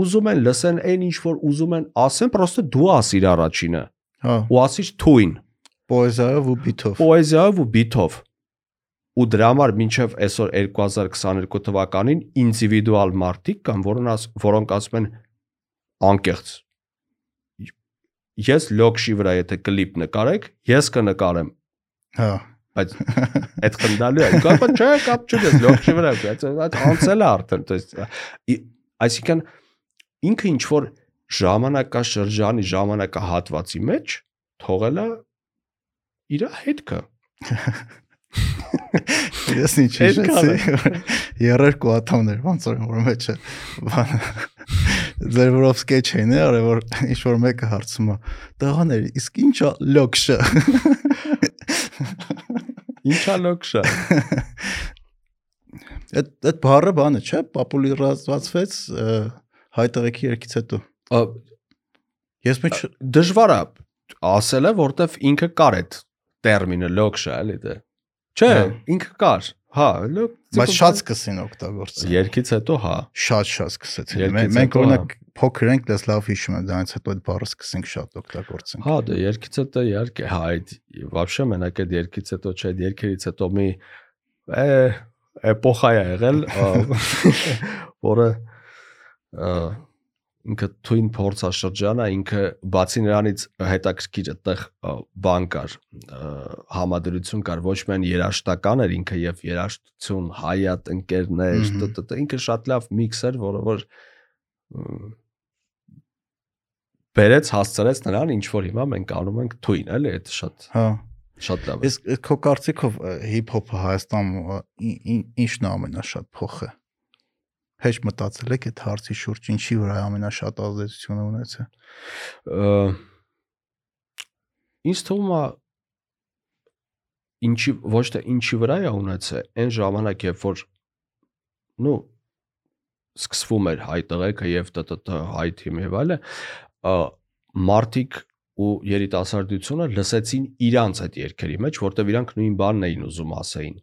ուզում են լսեն այն ինչ որ ուզում են ասեն պրոստը դու ասիր առաջինը Հա, ու ասիր թույն պոեզիայով ու բիթով։ պոեզիայով ու բիթով ու դրա համար մինչև այսօր 2022 թվականին ինդիվիդուալ մարդիկ կան որոնք աս, որոնք ասում են անկեղծ ես լոքշի վրա եթե կլիպ նկարեք ես կնկարեմ Հա։ բայց այդ խնդալու է կապը չէ կապ չունես լոքշի վրա բայց այդ անցել է արդեն то есть ի- այսինքն ինքը ինչ որ ժամանակաշրջանի ժամանակահատվածի մեջ թողել է իր հետքը Ես ինչ է։ հիշեցի։ Երերկու ատամներ ոնց որ որ մեջը բան ձեր որով սկեչ էին, արե որ ինչ որ մեկը հարցում է։ Տղաներ, իսկ ինչա լոքշը։ ինչա լոքշը Այդ այդ բառը բանը չէ, պոպուլարացվեց ը, հայտարարքի երկից հետո։ Ես մեջ դժվար է ասելը, որտեվ ինքը կար այդ տերմինը լոքշա, էլի դե։ Չէ, հա։ ինքը կար։ Հա, լոք, բայց շատ սկսին օգտագործել։ Երկից հետո հա։ Շատ շատ սկսեցին։ Մենք հա։ օրինակ փոքր ենք, դες լավ հիշում եմ, դրանից հետո այդ բառը սկսենք շատ օգտագործենք։ Հա, դե երկից հետո իհարկե, հա, այդ вообще մենակ այդ երկից հետո չէ, այդ երկերից հետո մի է էպոխա է եղել, որը ինքը twin փորձաշրջան է, ինքը բացի նրանից հետաքրքիր այդտեղ բան կար, համադրություն կար, ոչ միայն երաշտական էր ինքը եւ երաշտություն, հայատ ընկերներ, Մհմ։ տ- տ- ինքը շատ լավ միքս էր, որը որ բերեց հասցրեց նրան ինչ որ հիմա մենք անում ենք twin, էլի, այդ շատ Հա։ շատ լավ է։ Իսկ քո կարծիքով հիփ-հոփը Հայաստանում ը, ի- ի- ինչն է ամենաշատ փոխը։ Հեչ մտածել եք այդ հարցի շուրջ, ինչի վրա ամենաշատ ազդեցությունը ունեցել։ Ա, Ինձ թվում է ինչի ոչ թե ինչի վրա է ունեցել, այն ժամանակ երբ որ նու սկսվում էր հայ տղեկը եւ ՏՏՏ հայ թիմ եւ այլը, մարտիկ ու երիտասարդությունը լսեցին իրանց այդ երկերի մեջ, որտեվ իրանք նույն բանն էին ուզում ասեին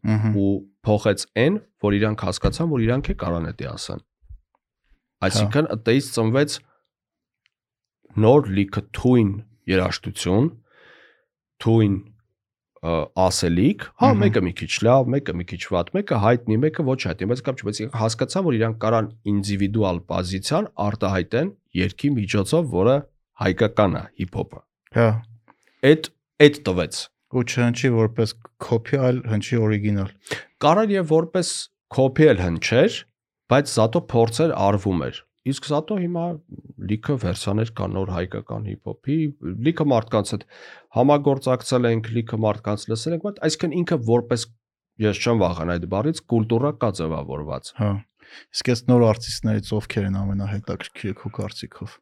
ու փոխեց այն, որ իրանք հասկացան, որ իրանք է կարան դա ասեն։ Այսինքն այդտեղից ծնվեց նոր լիքը թույն երաշտություն, թույն ասելիք, հա մեկը մի քիչ լավ, մեկը մի քիչ վատ, մեկը հայտնի, մեկը ոչ հայտնի, բայց կապ չի, բայց հասկացան, որ իրանք կարան ինդիվիդուալ պոզիցիան արտահայտեն երկի միջոցով, որը հայկական է հիփ-հոփը։ Հա։ Այդ այդ տվեց Ու չհնչի որպես կոպի, այլ հնչի օրիգինալ։ Կարան եւ որպես կոպի էլ հնչեր, բայց զատո փորձեր արվում էր։ Իսկ զատո հիմա լիքը վերսիաներ կան նոր հայկական հիփ-հոփի, լիքը մարդկանց հետ համագործակցել ենք, լիքը մարդկանց լսել ենք, բայց այսինքն ինքը որպես ես չեմ վախենա այդ բառից կուլտուրա կա ձևավորված։ Հա։ Իսկ այս նոր արտիստներից ովքեր են ամենահետաքրքիրը քո կարծիքով։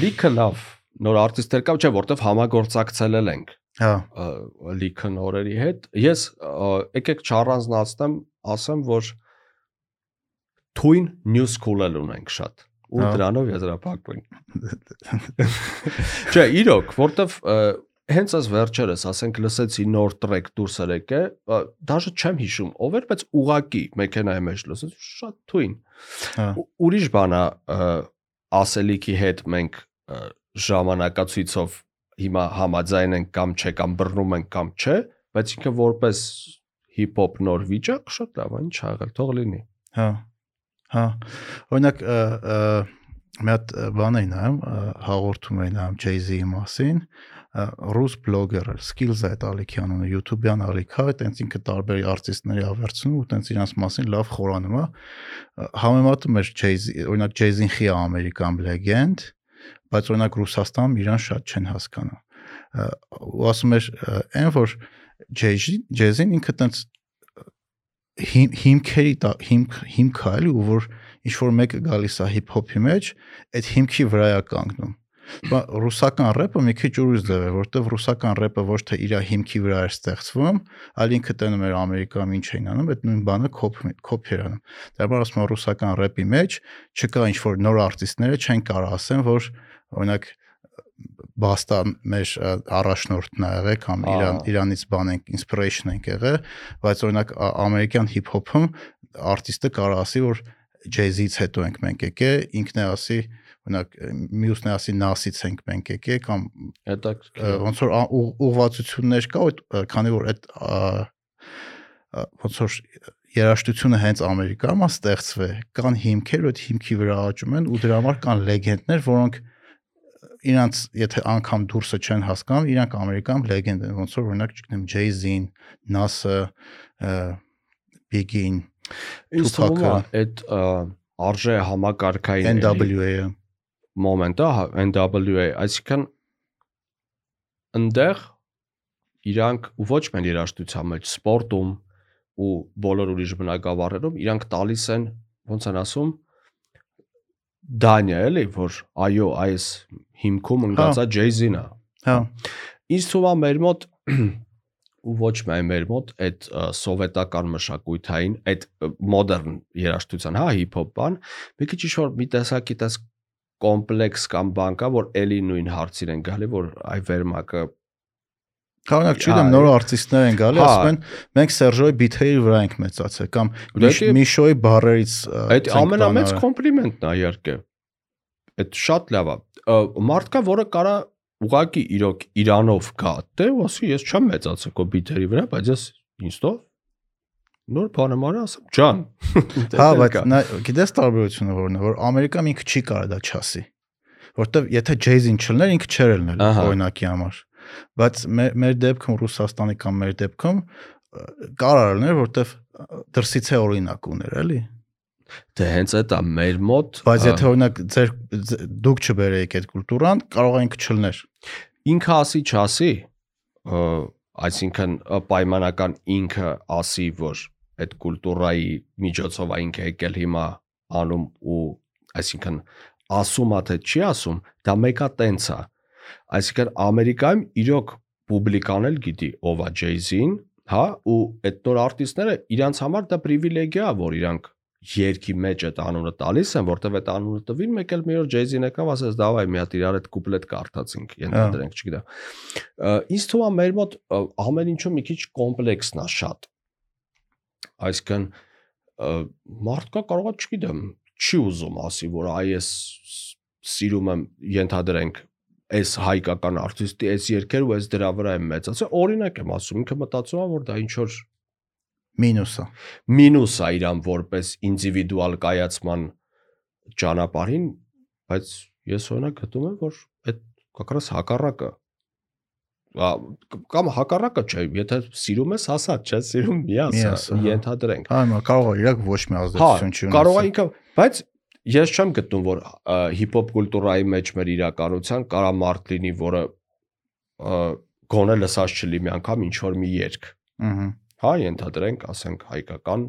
Լիքը լավ նոր արտիստեր կա, չէ, որտեվ համագործակցել ենք Հա։ լիքը նորերի հետ։ Ես եկեք չառանձնացնեմ, ասեմ, որ թույն new school-ել ունենք շատ ու Հա։ դրանով եզրափակվենք։ Չէ, իրոք, որտեվ հենց այս վերջերս, ասենք, լսեցի նոր տրեք դուրս եկե, ը, դաժե չեմ հիշում, ով էր, բայց ուղակի մեքենայի մեջ լսեց, շատ թույն։ Հա։ Ու- Ուրիշ բանա ասելիքի հետ մենք ժամանակացույցով հիմա համաձայն ենք կամ չէ կամ բռնում ենք կամ չէ, բայց ինքը որպես հիփ-հոփ նոր վիճակ շատ լավ է, ինչ ա եղել, թող լինի։ Հա։ Հա։ Օրինակ մի հատ բան էի նայում, հաղորդում էի նայում Jay-Z-ի մասին, ռուս բլոգեր էր, Skills այդ Ալիքյան ունի, YouTube-յան Ալիքա, այտենց ինքը տարբեր արտիստների ավերցնում ու տենց իրանց մասին լավ խորանում է։ Համեմատում էր Jay-Z, օրինակ Jay-Z-ին խի Ամերիկան legend, բայց օրինակ Ռուսաստանում իրան շատ չեն հասկանում։ Ու ասում էր այն որ Jay-Z-ին ինքը տենց հիմ հիմքերի հիմք հիմքը էլի ու որ ինչ որ մեկը գալիս է հիփ-հոփի մեջ, այդ հիմքի վրա է կանգնում ռուսական рэպը մի քիչ ուրիշ ձև է, որովհետև ռուսական рэպը ոչ թե իր հիմքի վրա էր ստեղծվում, այլ ինքը տենում էր Ամերիկայում ինչ էին անում, այդ նույն բանը կոփի էր անում։ Դա բառը ասում է ռուսական рэպի մեջ չկա ինչ որ նոր արտիստները չեն կարող ասեն, որ օրինակ բաստա մեր առաջնորդն ա եղել կամ իրան իրանից բան ենք inspiration ենք եղել, բայց օրինակ ամերիկյան հիփ-հոփում արտիստը կարող ասի, որ ջեզից հետո ենք մենք եկել, ինքն է ասի, որ օրինակ մյուսն ասի Nas-ից ենք մենք եկել կամ ոնց որ ուղղվածություններ կա, այդ քանի որ այդ ոնց որ երաշտությունը հենց Ամերիկայում է ստեղծվել, կան հիմքեր, այդ հիմքի վրա աճում են ու դրա համար կան լեգենդներ, որոնք իրանց եթե անգամ դուրսը չեն հասկանում, իրանք Ամերիկայում լեգենդ են, ոնց որ օրինակ չգիտեմ Jay-Z-ին, Nas-ը, Biggie-ին, Tupac-ը, այդ արժե համակարգային NWA-ը, մոմենտը, հա, NWA, այսինքն ընդեղ իրանք ոչ միայն երաժշտության մեջ, սպորտում ու բոլոր ուրիշ բնակավարերում իրանք տալիս են, ոնց են ասում, դանյա էլի, որ այո, այս հիմքում ընկած է Jay-Z-ն է։ հա, Ինձ թվում է մեր մոտ ու ոչ միայն մեր մոտ այդ սովետական մշակույթային, այդ մոդեռն երաժշտության, հա, հիփ-հոփ բան, մի քիչ ինչ-որ մի տեսակի տես կոմպլեքս կամ բան կա, որ էլի նույն հարցին են գալի, որ այ վերմակը Կարողանակ չգիտեմ նոր արտիստներ են գալի, հա։ ասում են մենք Սերժոյի բիթերի վրա ենք մեծացել կամ Միշոյի բարերից այդ ամենամեծ կոմպլիմենտն է իհարկե։ Այդ շատ լավ է։ Մարդ կա, որը կարա ուղակի իրոք Իրանով գա, դե ասի ես չեմ մեծացել բիթերի վրա, բայց ես ինստով նոր բան եմ արել, ասեմ, ջան։ Հա, դե բայց նա գիտես տարբերությունը որն է, որ Ամերիկայում ինքը չի կարող դա չասի։ Որտեվ եթե Jay-Z-ին չլներ, ինքը չէր ելնել Ահա։ օրինակի համար։ Բայց մեր դեպքում Ռուսաստանի կամ մեր դեպքում կարող որտեվ ը, դրսից է օրինակ ուներ, էլի։ Դե հենց այդ է մեր մոտ։ Բայց եթե օրինակ ձեր դուք չբերեիք այդ կուլտուրան, կարող է ինքը չլներ։ ինքը ասի չասի, այսինքն պայմանական ինքը ասի, որ այդ կուլտուրայի միջոցով ինքը եկել հիմա անում ու այսինքն ասում է թե չի ասում, դա մեկա տենց է։ Այսինքն Ամերիկայում իրոք պուբլիկան էլ գիտի ով է Jay-Z-ին, հա, ու այդ նոր արտիստները իրանց համար դա պրիվիլեգիա է, որ իրանք երկի մեջ այդ անունը տալիս են, որտեվ այդ անունը տվին, մեկ էլ մի օր Jay-Z-ն եկավ, ասեց՝ «Դավայ, մի հատ իրար այդ կուպլետ կարդացինք, ենթադրենք, չգիտեմ»։ Ա, Ինձ թվում է մեր մոտ ամեն ինչը մի քիչ կոմպլեքսն է շատ։ Այսինքն մարդկա կարողա, չգիտեմ, չի ուզում ասի, որ այ ես սիրում եմ ենթադրենք այս հայկական արտիստի այս երկերը ու այս դրա վրա եմ մեծացել։ Օրինակ եմ ասում, ինքը մտածում է, որ դա ինչ որ Մինուսը։ մինուս է իրան որպես ինդիվիդուալ կայացման ճանապարհին, բայց ես օրինակ գտնում եմ, որ այդ կակրաս հակառակը կամ հակառակը չէ, եթե սիրում ես, ասա, չէ, սիրում մի Մի ասա, ասա, հա։ ենթադրենք։ Հա, հիմա կարող է իրակ ոչ մի Հա, ազդեցություն չի ունեցել։ կարող է ինքը, բայց ես չեմ գտնում որ հիփ-հոփ կուլտուրայի մեջ մեր իրականության կարա մարդ լինի, որը ա, գոնե լսած չլի մի անգամ ինչ որ մի երգ։ Ահա։ Հա, ենթադրենք, ասենք հայկական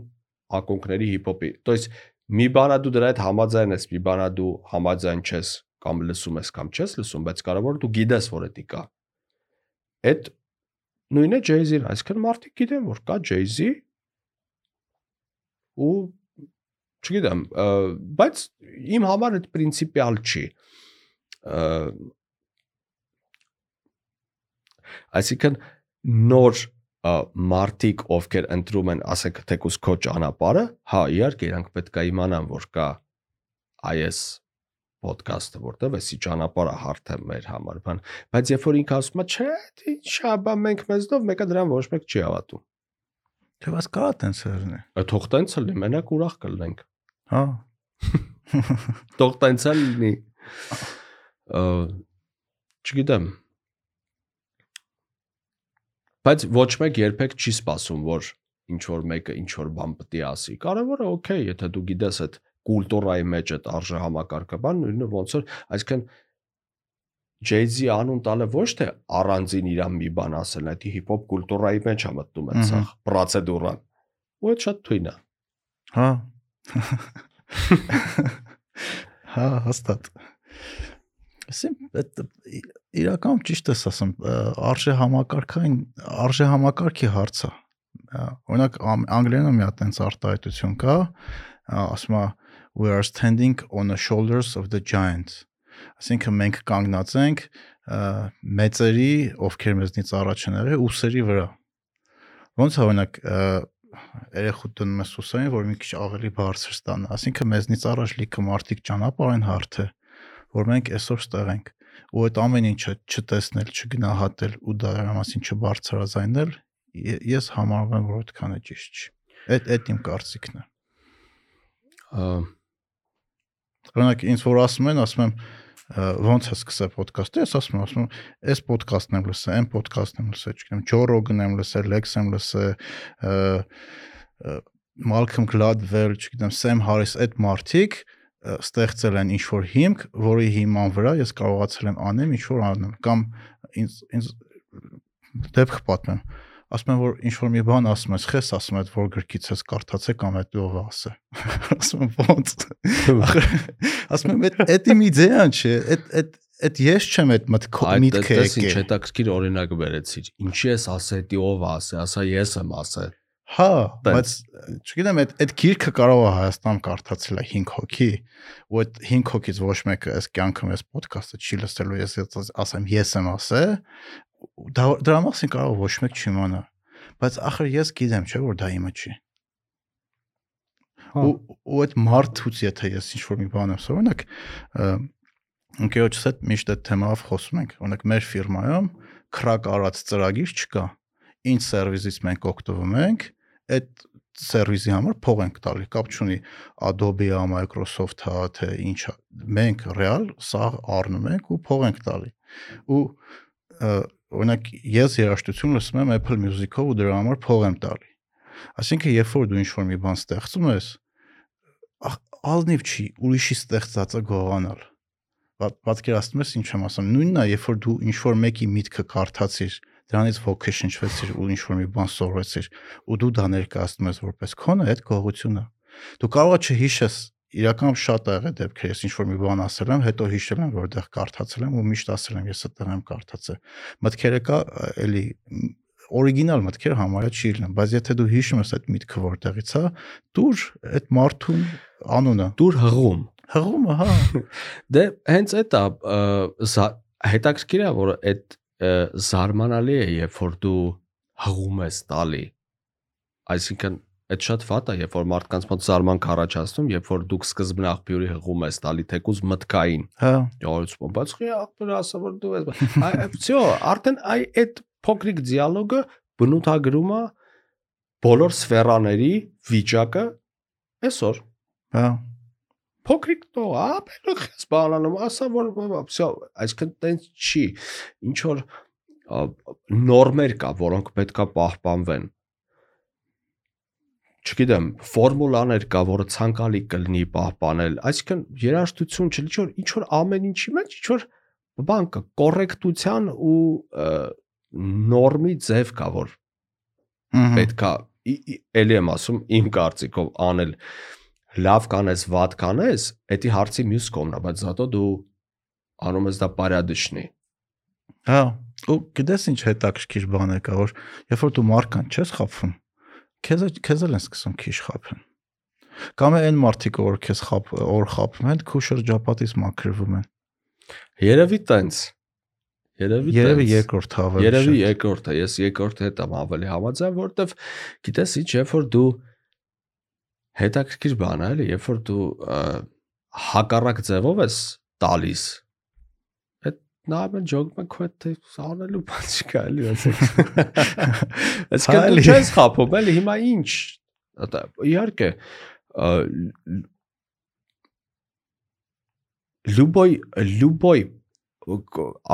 ակոնքների հիփ-հոփի։ То есть մի բանա դու դրա հետ համաձայն ես, մի բանա դու համաձայն չես կամ լսում ես կամ չես լսում, բայց կարևորը դու գիտես, որ դա կա։ Այդ նույնը Jay-Z-ն, այսինքն մարդիկ գիտեն, որ կա Jay-Z ու չգիտեմ, բայց իմ համար այդ պրինցիպիալ չի։ Այսինքն նոր ը, մարդիկ, ովքեր ընտրում են, ասենք, թեկուս քո ճանապարհը, հա, իհարկե, իրանք պետք է իմանան, որ կա IS ոդկասթը, որտեղ էսի ճանապարհը հարթ է մեր համար, բան, բայց երբ որ ինքը ասում է, չէ, դե ինչ է, բա մենք մեզնով մեկը դրան ոչ մեկ չի հավատում։ Թե բայց կարա տենց լինի։ Ա, Թող տենց լինի, մենակ ուրախ կլինենք։ Հա։ Թող տենց լինի։ Ա, Չգիտեմ։ Բայց ոչ մեկ երբեք չի սպասում, որ ինչ որ մեկը ինչ որ բան պետք է ասի։ Կարևորը օքեյ, եթե դու գիտես այդ կուլտուրայի մեջ այդ արժե համակարգը, բան նույնը ոնց որ, այսինքն Jay-Z անուն տալը ոչ թե առանձին իրան մի բան ասել, այդ հիփ-հոփ կուլտուրայի մեջ է մտնում այդ սա պրոցեդուրան։ Ու այդ շատ թույն է։ Հա։ Հա, հաստատ։ Ասեմ, իրական ճիշտ ես ասում, արժե համակարգային, արժե համակարգի հարցը։ Ա, Օրինակ անգլերենում մի հատ տենց արտահայտություն կա, ասում է we are standing on the shoulders of the giants։ Այսինքն մենք կանգնած ենք մեծերի, ովքեր մեզնից առաջ են եղել, ուսերի վրա։ Ոնց է օրինակ ը, երեխու դնում ես ուսային, որ մի քիչ ավելի բարձր ստանա։ Այսինքն մեզնից առաջ լիքը մարդիկ ճանապարհ են հարթե, որ մենք այսօր ստեղ ենք։ Ու այդ ամեն ինչը չտեսնել, չգնահատել ու դրա մասին չբարձրազայնել, ե- ես համարում եմ, որ այդքան է ճիշտ չի։ Այդ այդ իմ կարծիքն է։ Ա, Օրինակ ինձ որ ասում են, ասում եմ ոնց է սկսել ոդկասթը, ես ասում եմ, ասում եմ, այս ոդկասթն եմ լսել, այն ոդկասթն եմ լսել, չգիտեմ, Rogan եմ լսել, Lex եմ լսել, Malcolm Gladwell, չգիտեմ, Sam Harris, այդ մարդիկ ստեղծել են ինչ որ հիմք, որի հիման վրա ես կարողացել եմ անեմ ինչ որ անեմ կամ ինձ ինձ դեպք պատմեմ ասում եմ որ ինչ որ մի բան ասում ես խես ասում ես որ գրքից ես կարդացե կամ այդ ով ասե ասում եմ ոնց ասում եմ այդ այդ իմ իդեան չէ այդ այդ այդ ես չեմ այդ Այդ միտքը այդպես ինչ եկել հետաքրքիր օրինակ բերեցիր։ Ինչի ես ասել, դի ով է ասել, ասա ես եմ ասել։ Հա, բայց չգիտեմ, այդ այդ գիրքը կարող է Հայաստան կարդացել է 5 հոգի, ու այդ 5 հոգից ոչ մեկը այս կյանքում այս ոդքասթը չի լսելու, ես ասեմ ես եմ ասել, ու դա դրա մասին կարող ոչ մեկ չիմանա։ Բայց ախր ես գիտեմ, չէ՞ որ դա իմը չի։ Հա։ Ու ու այդ մարդուց եթե ես ինչ որ մի բան եմ ասում, օրինակ ընկերոջս հետ միշտ այդ թեմայով խոսում ենք։ Օրինակ մեր ֆիրմայում քրակ արած ծրագիր չկա։ Ինչ սերվիսից մենք օգտվում ենք, այդ սերվիսի համար փող ենք տալի, կապ չունի Adobe-ը, Microsoft-ը, թե ինչա։ Մենք ռեալ սա առնում ենք ու փող ենք տալի։ Ու օրինակ ես երաժշտություն լսում եմ Apple Music-ով ու դրա համար փող եմ տալի։ Այսինքն երբ որ դու ինչ-որ մի բան ստեղծում ես, ախ, ալնիվ չի ուրիշի ստեղծածը գողանալ։ Պատ- Պատկերացնում ես ինչ եմ ասում։ Նույնն է, երբ որ դու ինչ-որ մեկի միտքը կարդացիր, դրանից ոգի շնչվեցիր ու ինչ-որ մի բան սովորեցիր, ու դու դա ներկայացնում ես որպես քոնը, այդ գողությունը։ Դու կարող ես չհիշես իրական շատ ա եղել դեպքեր, ես ինչ-որ մի բան ասել եմ, հետո հիշել եմ, որտեղ կարդացել եմ ու միշտ ասել եմ, ես այդտեղ եմ կարդացել։ Մտքերը կա էլի օրիգինալ մտքեր համարյա չի լինում, բայց եթե դու հիշում ես այդ միտքը որտեղից է, դուր այդ մարդուն անունը Դուր հղում։ հղումը, հա։ Դե հենց այդ է հետաքրքիր է որ այդ զարմանալի է երբ որ դու հղում ես տալի այսինքն Այդ շատ վատ է, երբ որ մարդկանց մոտ զարմանք առաջացնում, երբ որ դուք սկզբն աղբյուրի հղում ես տալի թեկուզ մտքային։ Հա։ Ճարություն, բայց խի աղբյուրը ասա որ դու ես։ Այո, արդեն այ այդ փոքրիկ դիալոգը բնութագրում է բոլոր սֆերաների վիճակը այսօր։ Հա։ Փոքրիկ տող, ապելու քեզ բանանում, ասա որ այո, այսինքն տենց չի։ Ինչ որ նորմեր կա, որոնք պետքա պահպանվեն չգիտեմ, ֆորմուլաներ կա, որը ցանկալի կլինի պահպանել։ Այսինքն երաժշտություն չէ, ինչ որ ինչ որ ամեն ինչի մեջ ինչ որ բան կա, կոռեկտության ու նորմի ձև կա, որ պետքա էլի եմ ասում իմ կարծիքով անել լավ կանես, վատ կանես, դա հարցի մյուս կողմն է, բայց զատո դու անում ես դա բարյադիշնի։ Հա, ու գիտես ինչ հետաքրքիր բան է կա, որ երբ որ դու մարդկան չես խափում, քեզ քեզ էլ են սկսում քիչ խափեն։ Կամ այն մարդիկ, որ քեզ խափ օր խափում են, քու շրջապատից մաքրվում են։ Երևի տենց։ Երևի Երևի երկրորդ հավը։ Երևի երկրորդը, ես երկրորդը հետ եմ ավելի համաձայն, որովհետև գիտես ինչ, երբ որ դու հետաքրքիր բան է, էլի, երբ որ դու հակառակ ձևով ես տալիս, այդ նայում են ջոգում են քո հետ թե անելու բան չկա, էլի, ասեք։ էլի։ դու չես խափում, էլի, հիմա ինչ։ Իհարկե, լուբոյ լուբոյ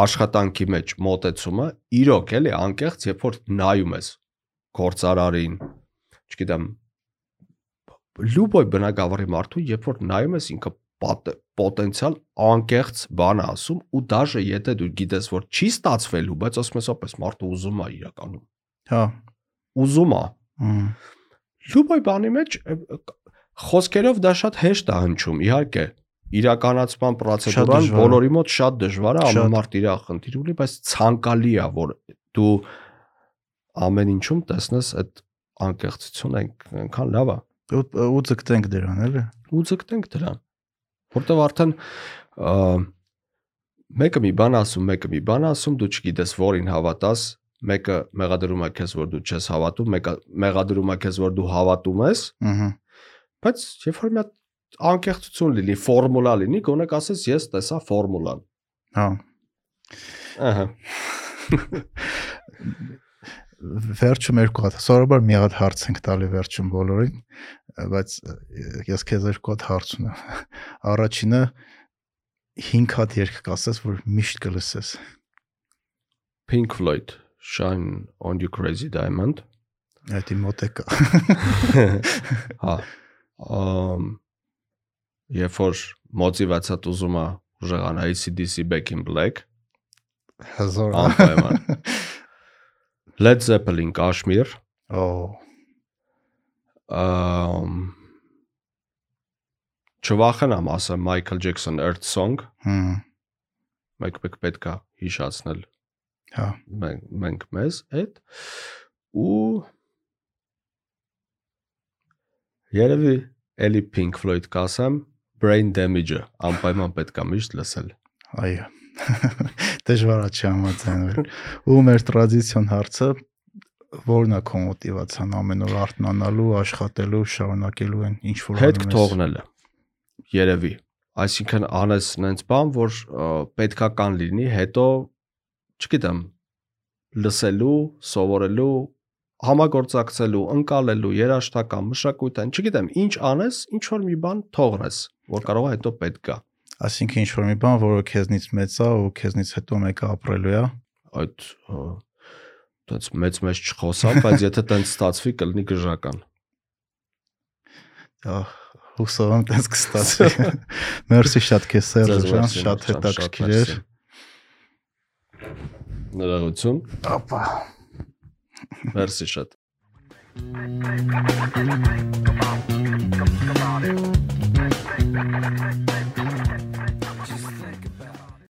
աշխատանքի մեջ մոտեցումը իրոք էլի անկեղծ երբ որ նայում ես գործարարին չգիտեմ լուբոյ բնակավարի մարդու երբ որ նայում ես ինքը պոտենցիալ անկեղծ բան ասում ու դաժե եթե դու գիտես որ չի ստացվելու բայց ասում ես ապես մարդը ուզում է իրականում Հա։ ուզում է ըմ, լուբոյ բանի մեջ խոսքերով դա շատ հեշտ է հնչում իհարկե իրականացման պրոցեդուրան բոլորի մոտ շատ դժվար է ամեն մարդ իր խնդիր ունի բայց ցանկալի է որ դու ամեն ինչում տեսնես այդ անկեղծությունը այնք- այնքան լավ է ու ու ձգտենք դրան, էլի։ ու ձգտենք դրան որտեվ արդեն մեկը մի բան ասում մեկը մի բան ասում դու չգիտես որին հավատաս մեկը մեղադրում է քեզ որ դու չես հավատում մեկը մեղադրում է քեզ որ դու հավատում ես Ահա։ Բայց երբ որ մի հատ անկեղծություն լինի, ֆորմուլա լինի, գոնե կասես ես տեսա ֆորմուլան։ Հա։ Ահա։ Վերջում երկու հատ։ Սովորաբար մի հատ հարց ենք տալի վերջում բոլորին, բայց ես քեզ երկու հատ հարց ունեմ։ Առաջինը 5 հատ երգ կասես, որ միշտ կլսես։ Pink Floyd Shine on You Crazy Diamond։ Այդ իմ մոտ է կա։ Հա։ Ամ երբ որ մոտիվացիա ուզում է ուժեղան ACDC Back in Black, Հազար։ Անպայման։ Led Zeppelin Kashmir, Օ, ամ Չվախենամ ասեմ Michael Jackson Earth Song, հմ, մեկ-մեկ պետքա հիշացնել հա։ մենք մենք մեզ այդ ու երևի էլի Pink Floyd կասեմ Brain Damage-ը անպայման պետք է միշտ լսել։ Այո։ Դժվար է չհամաձայնել։ Ու մեր տրադիցիոն հարցը որն է քո մոտիվացիան ամեն օր արթնանալու, աշխատելու, շարունակելու են ինչ որ Հետք թողնելը։ Երևի։ Այսինքն անես նենց բան, որ ը, պետքական լինի, հետո չգիտեմ, լսելու, սովորելու, համագործակցելու, ընկալելու, երաշտական, մշակութային, չգիտեմ, ինչ անես, ինչ որ մի բան թողնես, որ կարող է հետո պետք գա։ Այսինքն ինչ որ մի բան, որը քեզնից մեծ է ու քեզնից հետո մեկը ապրելու է։ Այդ հա, տենց մեծ-մեծ չխոսամ, բայց եթե տենց ստացվի, կլինի գրժական։ Դա հուսով եմ տենց կստացվի։ Մերսի շատ քեզ Սերժ ջան, շատ հետաքրքիր էր։ Ներողություն։ Ապա։ Մերսի շատ։ Come on, come on, come on.